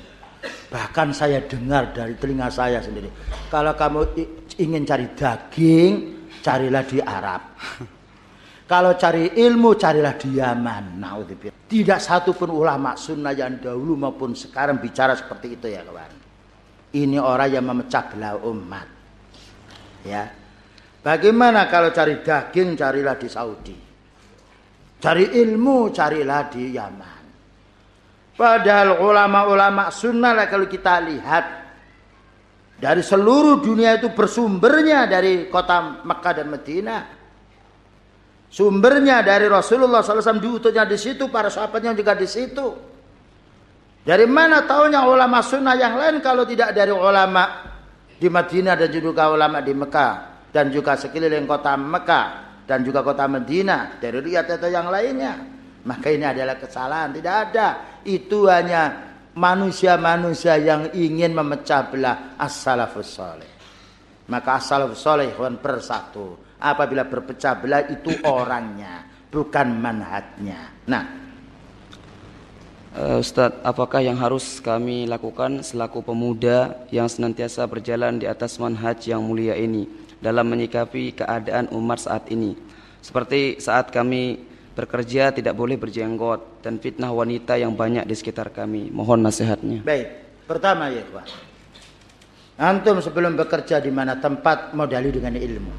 Bahkan saya dengar dari telinga saya sendiri. Kalau kamu ingin cari daging, carilah di Arab. Kalau cari ilmu, carilah di Yaman. Tidak satu pun ulama sunnah yang dahulu maupun sekarang bicara seperti itu ya kawan. Ini orang yang memecah belah umat. Ya. Bagaimana kalau cari daging carilah di Saudi. Cari ilmu carilah di Yaman. Padahal ulama-ulama sunnah lah kalau kita lihat dari seluruh dunia itu bersumbernya dari kota Mekah dan Madinah. Sumbernya dari Rasulullah SAW diutusnya di situ, para sahabatnya juga di situ. Dari mana tahunya ulama sunnah yang lain kalau tidak dari ulama di Madinah dan juga ulama di Mekah dan juga sekeliling kota Mekah dan juga kota Madinah dari Riyadh atau yang lainnya. Maka ini adalah kesalahan, tidak ada. Itu hanya manusia-manusia yang ingin memecah belah as-salafus saleh. Maka as-salafus saleh bersatu. Apabila berpecah belah itu orangnya, bukan manhatnya. Nah, Uh, Ustadz, apakah yang harus kami lakukan selaku pemuda yang senantiasa berjalan di atas manhaj yang mulia ini dalam menyikapi keadaan umat saat ini? Seperti saat kami bekerja tidak boleh berjenggot dan fitnah wanita yang banyak di sekitar kami. Mohon nasihatnya. Baik, pertama ya Pak. Antum sebelum bekerja di mana tempat modali dengan ilmu.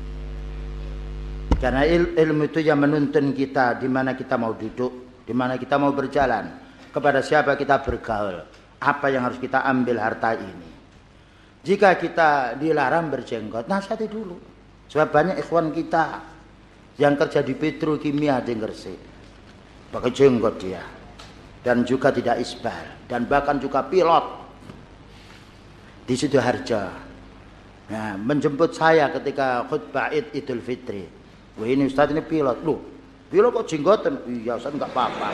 Karena il ilmu itu yang menuntun kita di mana kita mau duduk, di mana kita mau berjalan kepada siapa kita bergaul, apa yang harus kita ambil harta ini. Jika kita dilarang berjenggot, nasihati dulu. Sebab banyak ikhwan kita yang kerja di petrokimia di Gresik. Pakai jenggot dia. Dan juga tidak isbal. Dan bahkan juga pilot. Di situ harja. Nah, menjemput saya ketika khutbah Id Idul Fitri. Wah ini Ustaz ini pilot. Loh, pilot kok jenggotan? Iya Ustaz enggak apa-apa.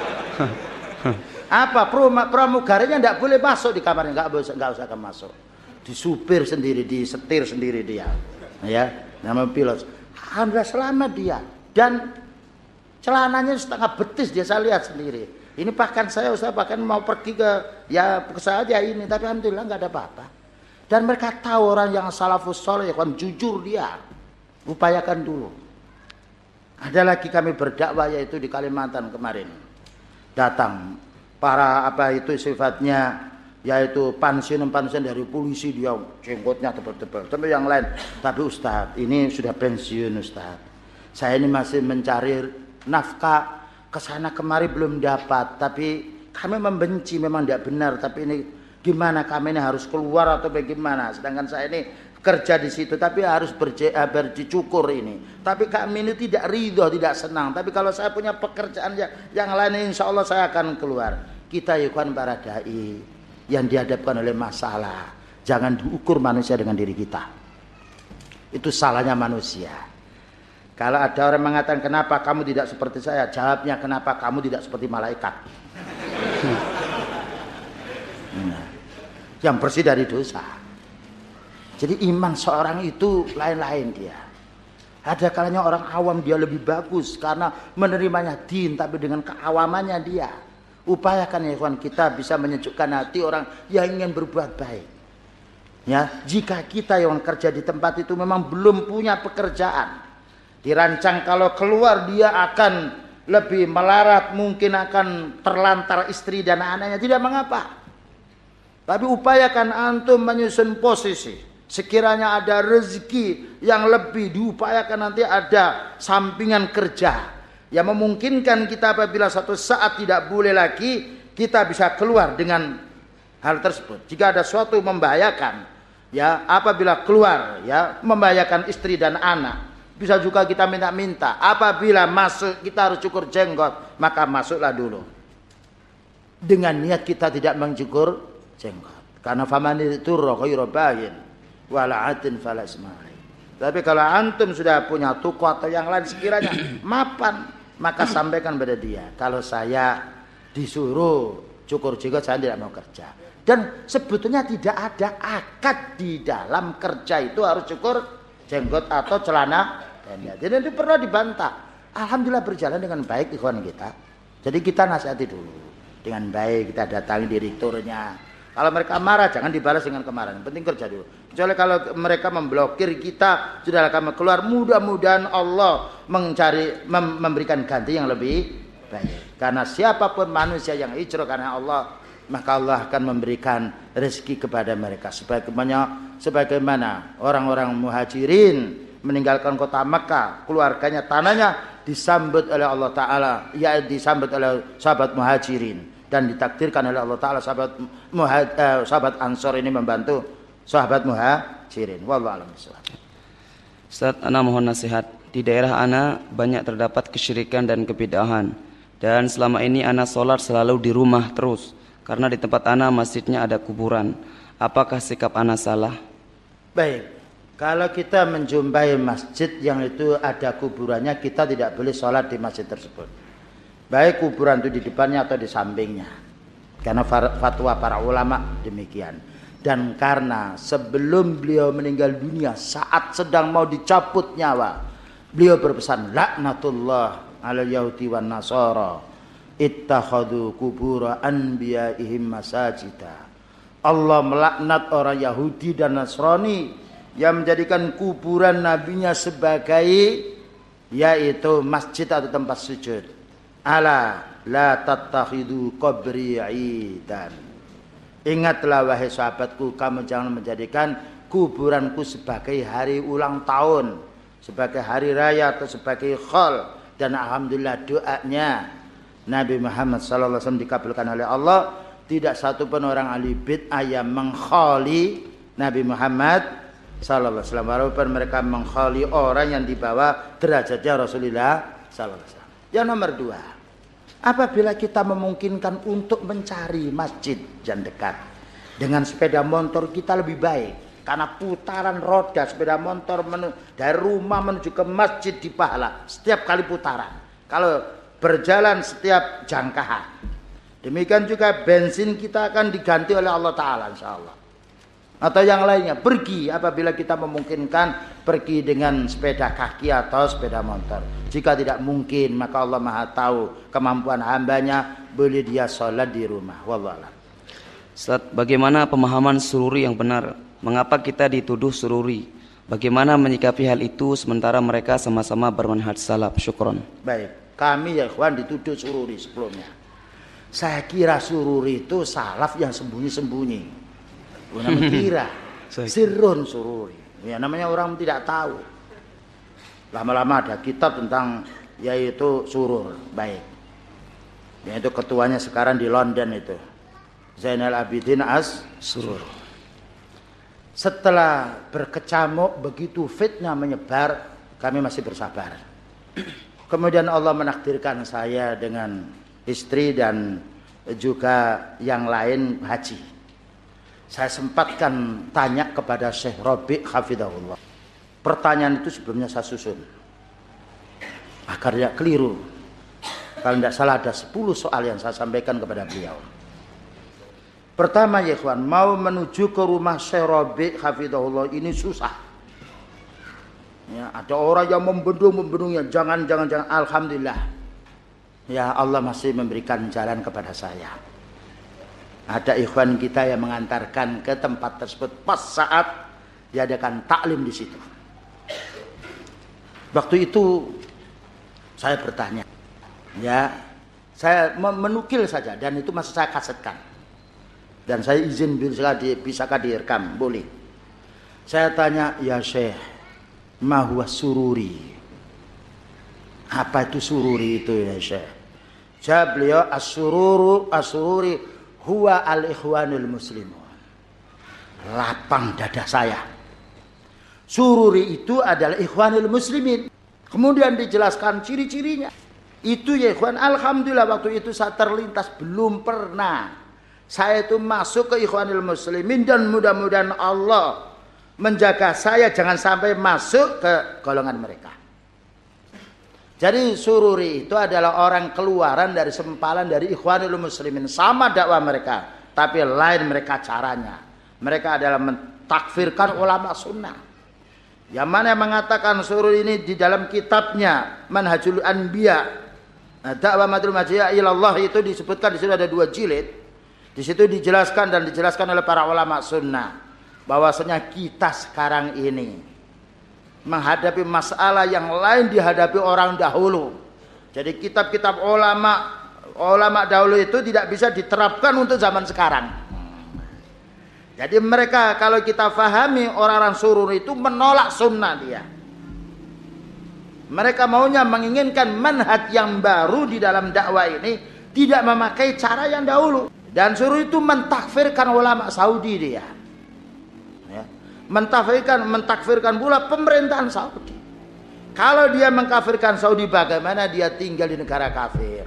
Apa pramugarinya tidak boleh masuk di kamarnya, nggak usah nggak usah masuk. Disupir sendiri, disetir sendiri dia, ya nama pilot. Alhamdulillah selamat dia dan celananya setengah betis dia saya lihat sendiri. Ini bahkan saya usah bahkan mau pergi ke ya ke saja ini tapi alhamdulillah nggak ada apa-apa. Dan mereka tahu orang yang salafus soleh kan jujur dia. Upayakan dulu. Ada lagi kami berdakwah yaitu di Kalimantan kemarin. Datang para apa itu sifatnya yaitu pensiun-pensiun dari polisi dia jenggotnya tebal-tebal. Tapi yang lain tapi Ustadz ini sudah pensiun Ustadz saya ini masih mencari nafkah. Ke sana kemari belum dapat tapi kami membenci memang tidak benar. Tapi ini gimana kami ini harus keluar atau bagaimana? Sedangkan saya ini kerja di situ tapi harus berje, eh, bercukur ini. Tapi kami ini tidak ridho tidak senang. Tapi kalau saya punya pekerjaan yang, yang lain insya Allah saya akan keluar. Kita ikhwan para dai yang dihadapkan oleh masalah. Jangan diukur manusia dengan diri kita. Itu salahnya manusia. Kalau ada orang mengatakan kenapa kamu tidak seperti saya? Jawabnya kenapa kamu tidak seperti malaikat? Nah, yang bersih dari dosa. Jadi iman seorang itu lain-lain dia. Ada kalanya orang awam dia lebih bagus karena menerimanya din tapi dengan keawamannya dia. Upayakan ya kawan kita bisa menyejukkan hati orang yang ingin berbuat baik. Ya, jika kita yang kerja di tempat itu memang belum punya pekerjaan, dirancang kalau keluar dia akan lebih melarat, mungkin akan terlantar istri dan anaknya, tidak mengapa. Tapi upayakan antum menyusun posisi Sekiranya ada rezeki yang lebih diupayakan nanti ada sampingan kerja yang memungkinkan kita apabila satu saat tidak boleh lagi kita bisa keluar dengan hal tersebut. Jika ada suatu membahayakan ya apabila keluar ya membahayakan istri dan anak Bisa juga kita minta-minta. Apabila masuk kita harus cukur jenggot, maka masuklah dulu. Dengan niat kita tidak mencukur jenggot. Karena faman itu ghairu bagin wala atin fala Tapi kalau antum sudah punya tuku atau yang lain sekiranya mapan, maka sampaikan pada dia. Kalau saya disuruh cukur jenggot saya tidak mau kerja. Dan sebetulnya tidak ada akad di dalam kerja itu harus cukur jenggot atau celana pendek. Jadi itu perlu dibantah. Alhamdulillah berjalan dengan baik ikhwan kita. Jadi kita nasihati dulu. Dengan baik kita datangi direkturnya. Kalau mereka marah jangan dibalas dengan kemarahan. Penting kerja dulu. Kecuali kalau mereka memblokir kita sudah kami keluar. Mudah-mudahan Allah mencari mem memberikan ganti yang lebih baik. Karena siapa pun manusia yang hijrah karena Allah maka Allah akan memberikan rezeki kepada mereka sebagaimana sebagaimana orang-orang muhajirin meninggalkan kota Mekah, keluarganya, tanahnya disambut oleh Allah Taala, ya disambut oleh sahabat muhajirin dan ditakdirkan oleh Allah Taala sahabat muhaj, eh, sahabat Ansor ini membantu sahabat muhajirin. Wallahu a'lam Ustaz, ana mohon nasihat. Di daerah ana banyak terdapat kesyirikan dan kebidahan. Dan selama ini ana sholat selalu di rumah terus karena di tempat ana masjidnya ada kuburan. Apakah sikap ana salah? Baik. Kalau kita menjumpai masjid yang itu ada kuburannya, kita tidak boleh sholat di masjid tersebut. Baik kuburan itu di depannya atau di sampingnya. Karena fatwa para ulama demikian. Dan karena sebelum beliau meninggal dunia, saat sedang mau dicabut nyawa, beliau berpesan, Laknatullah ala yahudi wa nasara, ittakhadu kubura anbiya'ihim masajida. Allah melaknat orang Yahudi dan Nasrani yang menjadikan kuburan nabinya sebagai yaitu masjid atau tempat sujud. Ala la tattakhidu qabri idan. Ingatlah wahai sahabatku kamu jangan menjadikan kuburanku sebagai hari ulang tahun, sebagai hari raya atau sebagai khol dan alhamdulillah doanya Nabi Muhammad sallallahu alaihi wasallam dikabulkan oleh Allah. Tidak satu pun orang ahli bid'ah yang mengkhali Nabi Muhammad sallallahu alaihi wasallam walaupun mereka mengkhali orang yang dibawa derajatnya Rasulullah sallallahu alaihi. Yang nomor dua, apabila kita memungkinkan untuk mencari masjid yang dekat dengan sepeda motor kita lebih baik karena putaran roda sepeda motor dari rumah menuju ke masjid di pahala setiap kali putaran. Kalau berjalan setiap jangkaan. Demikian juga bensin kita akan diganti oleh Allah Ta'ala insya Allah atau yang lainnya. Pergi apabila kita memungkinkan pergi dengan sepeda kaki atau sepeda motor. Jika tidak mungkin maka Allah maha tahu kemampuan hambanya. Boleh dia sholat di rumah. Wallah Ustaz, bagaimana pemahaman sururi yang benar? Mengapa kita dituduh sururi? Bagaimana menyikapi hal itu sementara mereka sama-sama bermanhaj salaf? Syukron. Baik. Kami ya ikhwan dituduh sururi sebelumnya. Saya kira sururi itu salaf yang sembunyi-sembunyi Guna kira sirrun sururi. Ya namanya orang tidak tahu. Lama-lama ada kitab tentang yaitu surur, baik. Yaitu ketuanya sekarang di London itu. Zainal Abidin As Surur. Setelah berkecamuk begitu fitnah menyebar, kami masih bersabar. Kemudian Allah menakdirkan saya dengan istri dan juga yang lain haji saya sempatkan tanya kepada Syekh Robi Hafidahullah. Pertanyaan itu sebelumnya saya susun. Agar tidak keliru. Kalau tidak salah ada 10 soal yang saya sampaikan kepada beliau. Pertama ya mau menuju ke rumah Syekh Robi Hafidahullah ini susah. Ya, ada orang yang membendung-membendungnya, jangan, jangan, jangan. Alhamdulillah. Ya Allah masih memberikan jalan kepada saya. Ada ikhwan kita yang mengantarkan ke tempat tersebut pas saat diadakan taklim di situ. Waktu itu saya bertanya, ya saya menukil saja dan itu masih saya kasetkan. Dan saya izin bisa di, bisakah direkam? Boleh. Saya tanya, ya Syekh, mahwa sururi. Apa itu sururi itu ya Syekh? Jawab beliau, asururu, asururi huwa al ikhwanul muslimun lapang dada saya Sururi itu adalah ikhwanul muslimin. Kemudian dijelaskan ciri-cirinya. Itu ya ikhwan, alhamdulillah waktu itu saya terlintas belum pernah. Saya itu masuk ke ikhwanul muslimin dan mudah-mudahan Allah menjaga saya jangan sampai masuk ke golongan mereka. Jadi sururi itu adalah orang keluaran dari sempalan dari ikhwanul muslimin. Sama dakwah mereka. Tapi lain mereka caranya. Mereka adalah mentakfirkan ulama sunnah. Yang mana yang mengatakan sururi ini di dalam kitabnya Manhajul Anbiya. Nah, dakwah madul majiyah ilallah itu disebutkan di situ ada dua jilid. Di situ dijelaskan dan dijelaskan oleh para ulama sunnah bahwasanya kita sekarang ini menghadapi masalah yang lain dihadapi orang dahulu. Jadi kitab-kitab ulama ulama dahulu itu tidak bisa diterapkan untuk zaman sekarang. Jadi mereka kalau kita fahami orang-orang surur itu menolak sunnah dia. Mereka maunya menginginkan manhaj yang baru di dalam dakwah ini tidak memakai cara yang dahulu. Dan suruh itu mentakfirkan ulama Saudi dia mentakfirkan mentakfirkan pula pemerintahan Saudi. Kalau dia mengkafirkan Saudi bagaimana dia tinggal di negara kafir?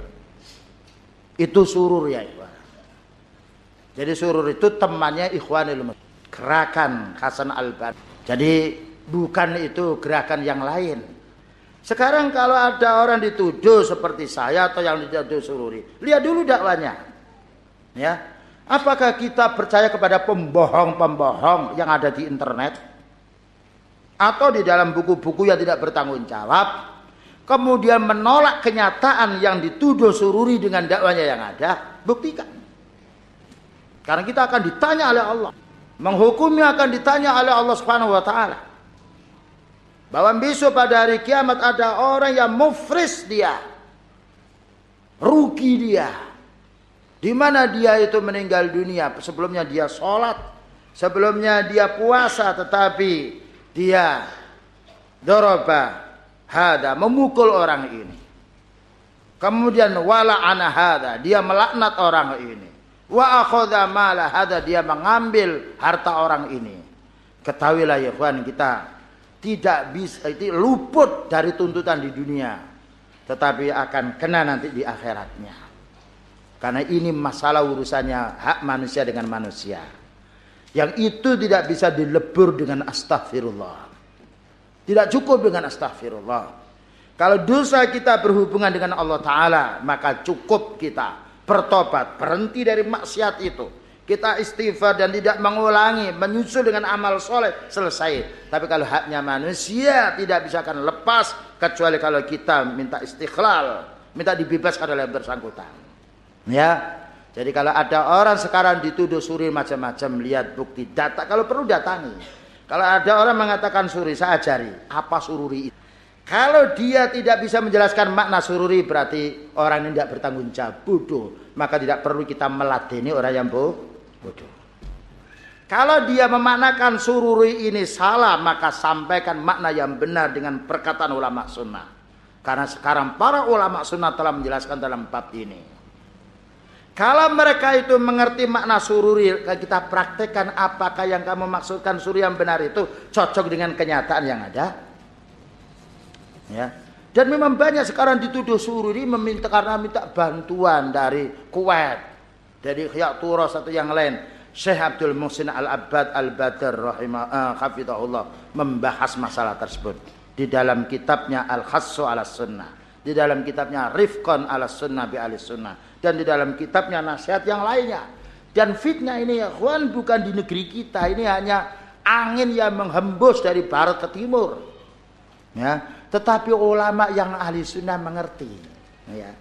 Itu surur ya ikhwan. Jadi surur itu temannya Ikhwanul Gerakan Hasan Alban. Jadi bukan itu gerakan yang lain. Sekarang kalau ada orang dituduh seperti saya atau yang dituduh sururi, lihat dulu dakwanya. Ya, Apakah kita percaya kepada pembohong-pembohong yang ada di internet? Atau di dalam buku-buku yang tidak bertanggung jawab? Kemudian menolak kenyataan yang dituduh sururi dengan dakwanya yang ada? Buktikan. Karena kita akan ditanya oleh Allah. Menghukumi akan ditanya oleh Allah subhanahu wa ta'ala. Bahwa besok pada hari kiamat ada orang yang mufris dia. Rugi dia di mana dia itu meninggal dunia? Sebelumnya dia sholat, sebelumnya dia puasa, tetapi dia doroba hada memukul orang ini. Kemudian wala ana hada dia melaknat orang ini. Wa akhadha mala hada dia mengambil harta orang ini. Ketahuilah ya kawan kita tidak bisa itu luput dari tuntutan di dunia, tetapi akan kena nanti di akhiratnya. Karena ini masalah urusannya hak manusia dengan manusia. Yang itu tidak bisa dilebur dengan astagfirullah. Tidak cukup dengan astagfirullah. Kalau dosa kita berhubungan dengan Allah Ta'ala, maka cukup kita bertobat, berhenti dari maksiat itu. Kita istighfar dan tidak mengulangi, menyusul dengan amal soleh, selesai. Tapi kalau haknya manusia tidak bisa akan lepas, kecuali kalau kita minta istiqlal, minta dibebaskan oleh bersangkutan. Ya. Jadi kalau ada orang sekarang dituduh suri macam-macam, lihat bukti data. Kalau perlu datangi. Kalau ada orang mengatakan suri, saya ajari apa sururi itu. Kalau dia tidak bisa menjelaskan makna sururi berarti orang ini tidak bertanggung jawab, bodoh. Maka tidak perlu kita meladeni orang yang bodoh. Kalau dia memaknakan sururi ini salah, maka sampaikan makna yang benar dengan perkataan ulama sunnah. Karena sekarang para ulama sunnah telah menjelaskan dalam bab ini. Kalau mereka itu mengerti makna sururi, kita praktekkan apakah yang kamu maksudkan suri yang benar itu cocok dengan kenyataan yang ada. Ya. Dan memang banyak sekarang dituduh sururi meminta karena minta bantuan dari Kuwait, dari Khiyat Turos atau yang lain. Syekh Abdul Muhsin Al-Abbad Al-Badr rahimah uh, membahas masalah tersebut di dalam kitabnya Al-Khassu ala Sunnah, di dalam kitabnya Rifqan ala Sunnah bi al Sunnah dan di dalam kitabnya nasihat yang lainnya. Dan fitnah ini ya kawan bukan di negeri kita, ini hanya angin yang menghembus dari barat ke timur. Ya, tetapi ulama yang ahli sunnah mengerti. Ya.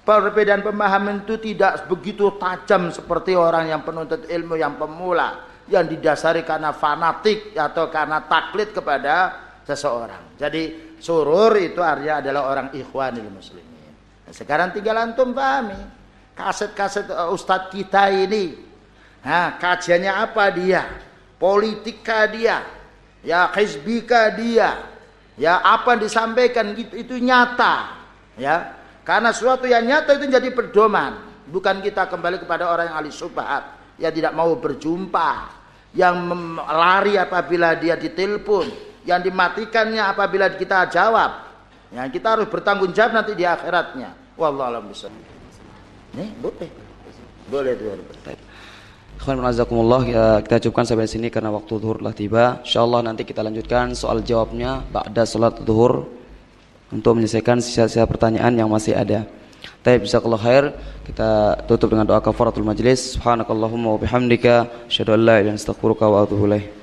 Perbedaan pemahaman itu tidak begitu tajam seperti orang yang penuntut ilmu yang pemula yang didasari karena fanatik atau karena taklid kepada seseorang. Jadi surur itu artinya adalah orang ikhwanil muslim. Sekarang tinggal antum pahami. Kaset-kaset uh, ustadz kita ini. Nah, kajiannya apa dia? Politika dia. Ya, hizbika dia. Ya, apa yang disampaikan itu, itu nyata. Ya, karena sesuatu yang nyata itu jadi pedoman. Bukan kita kembali kepada orang yang ahli subhat. Yang tidak mau berjumpa. Yang lari apabila dia ditelepon yang dimatikannya apabila kita jawab. Ya, kita harus bertanggung jawab nanti di akhiratnya. Wallahu a'lam Nih, boleh. Boleh tuh. Ikhwan azakumullah ya, kita cukupkan sampai sini karena waktu zuhur telah tiba. Insyaallah nanti kita lanjutkan soal jawabnya ba'da salat zuhur untuk menyelesaikan sisa-sisa pertanyaan yang masih ada. Taib jazakallahu khair. Kita tutup dengan doa kafaratul majlis. Subhanakallahumma wa bihamdika asyhadu an la ilaha illa anta astaghfiruka wa atubu ilaik.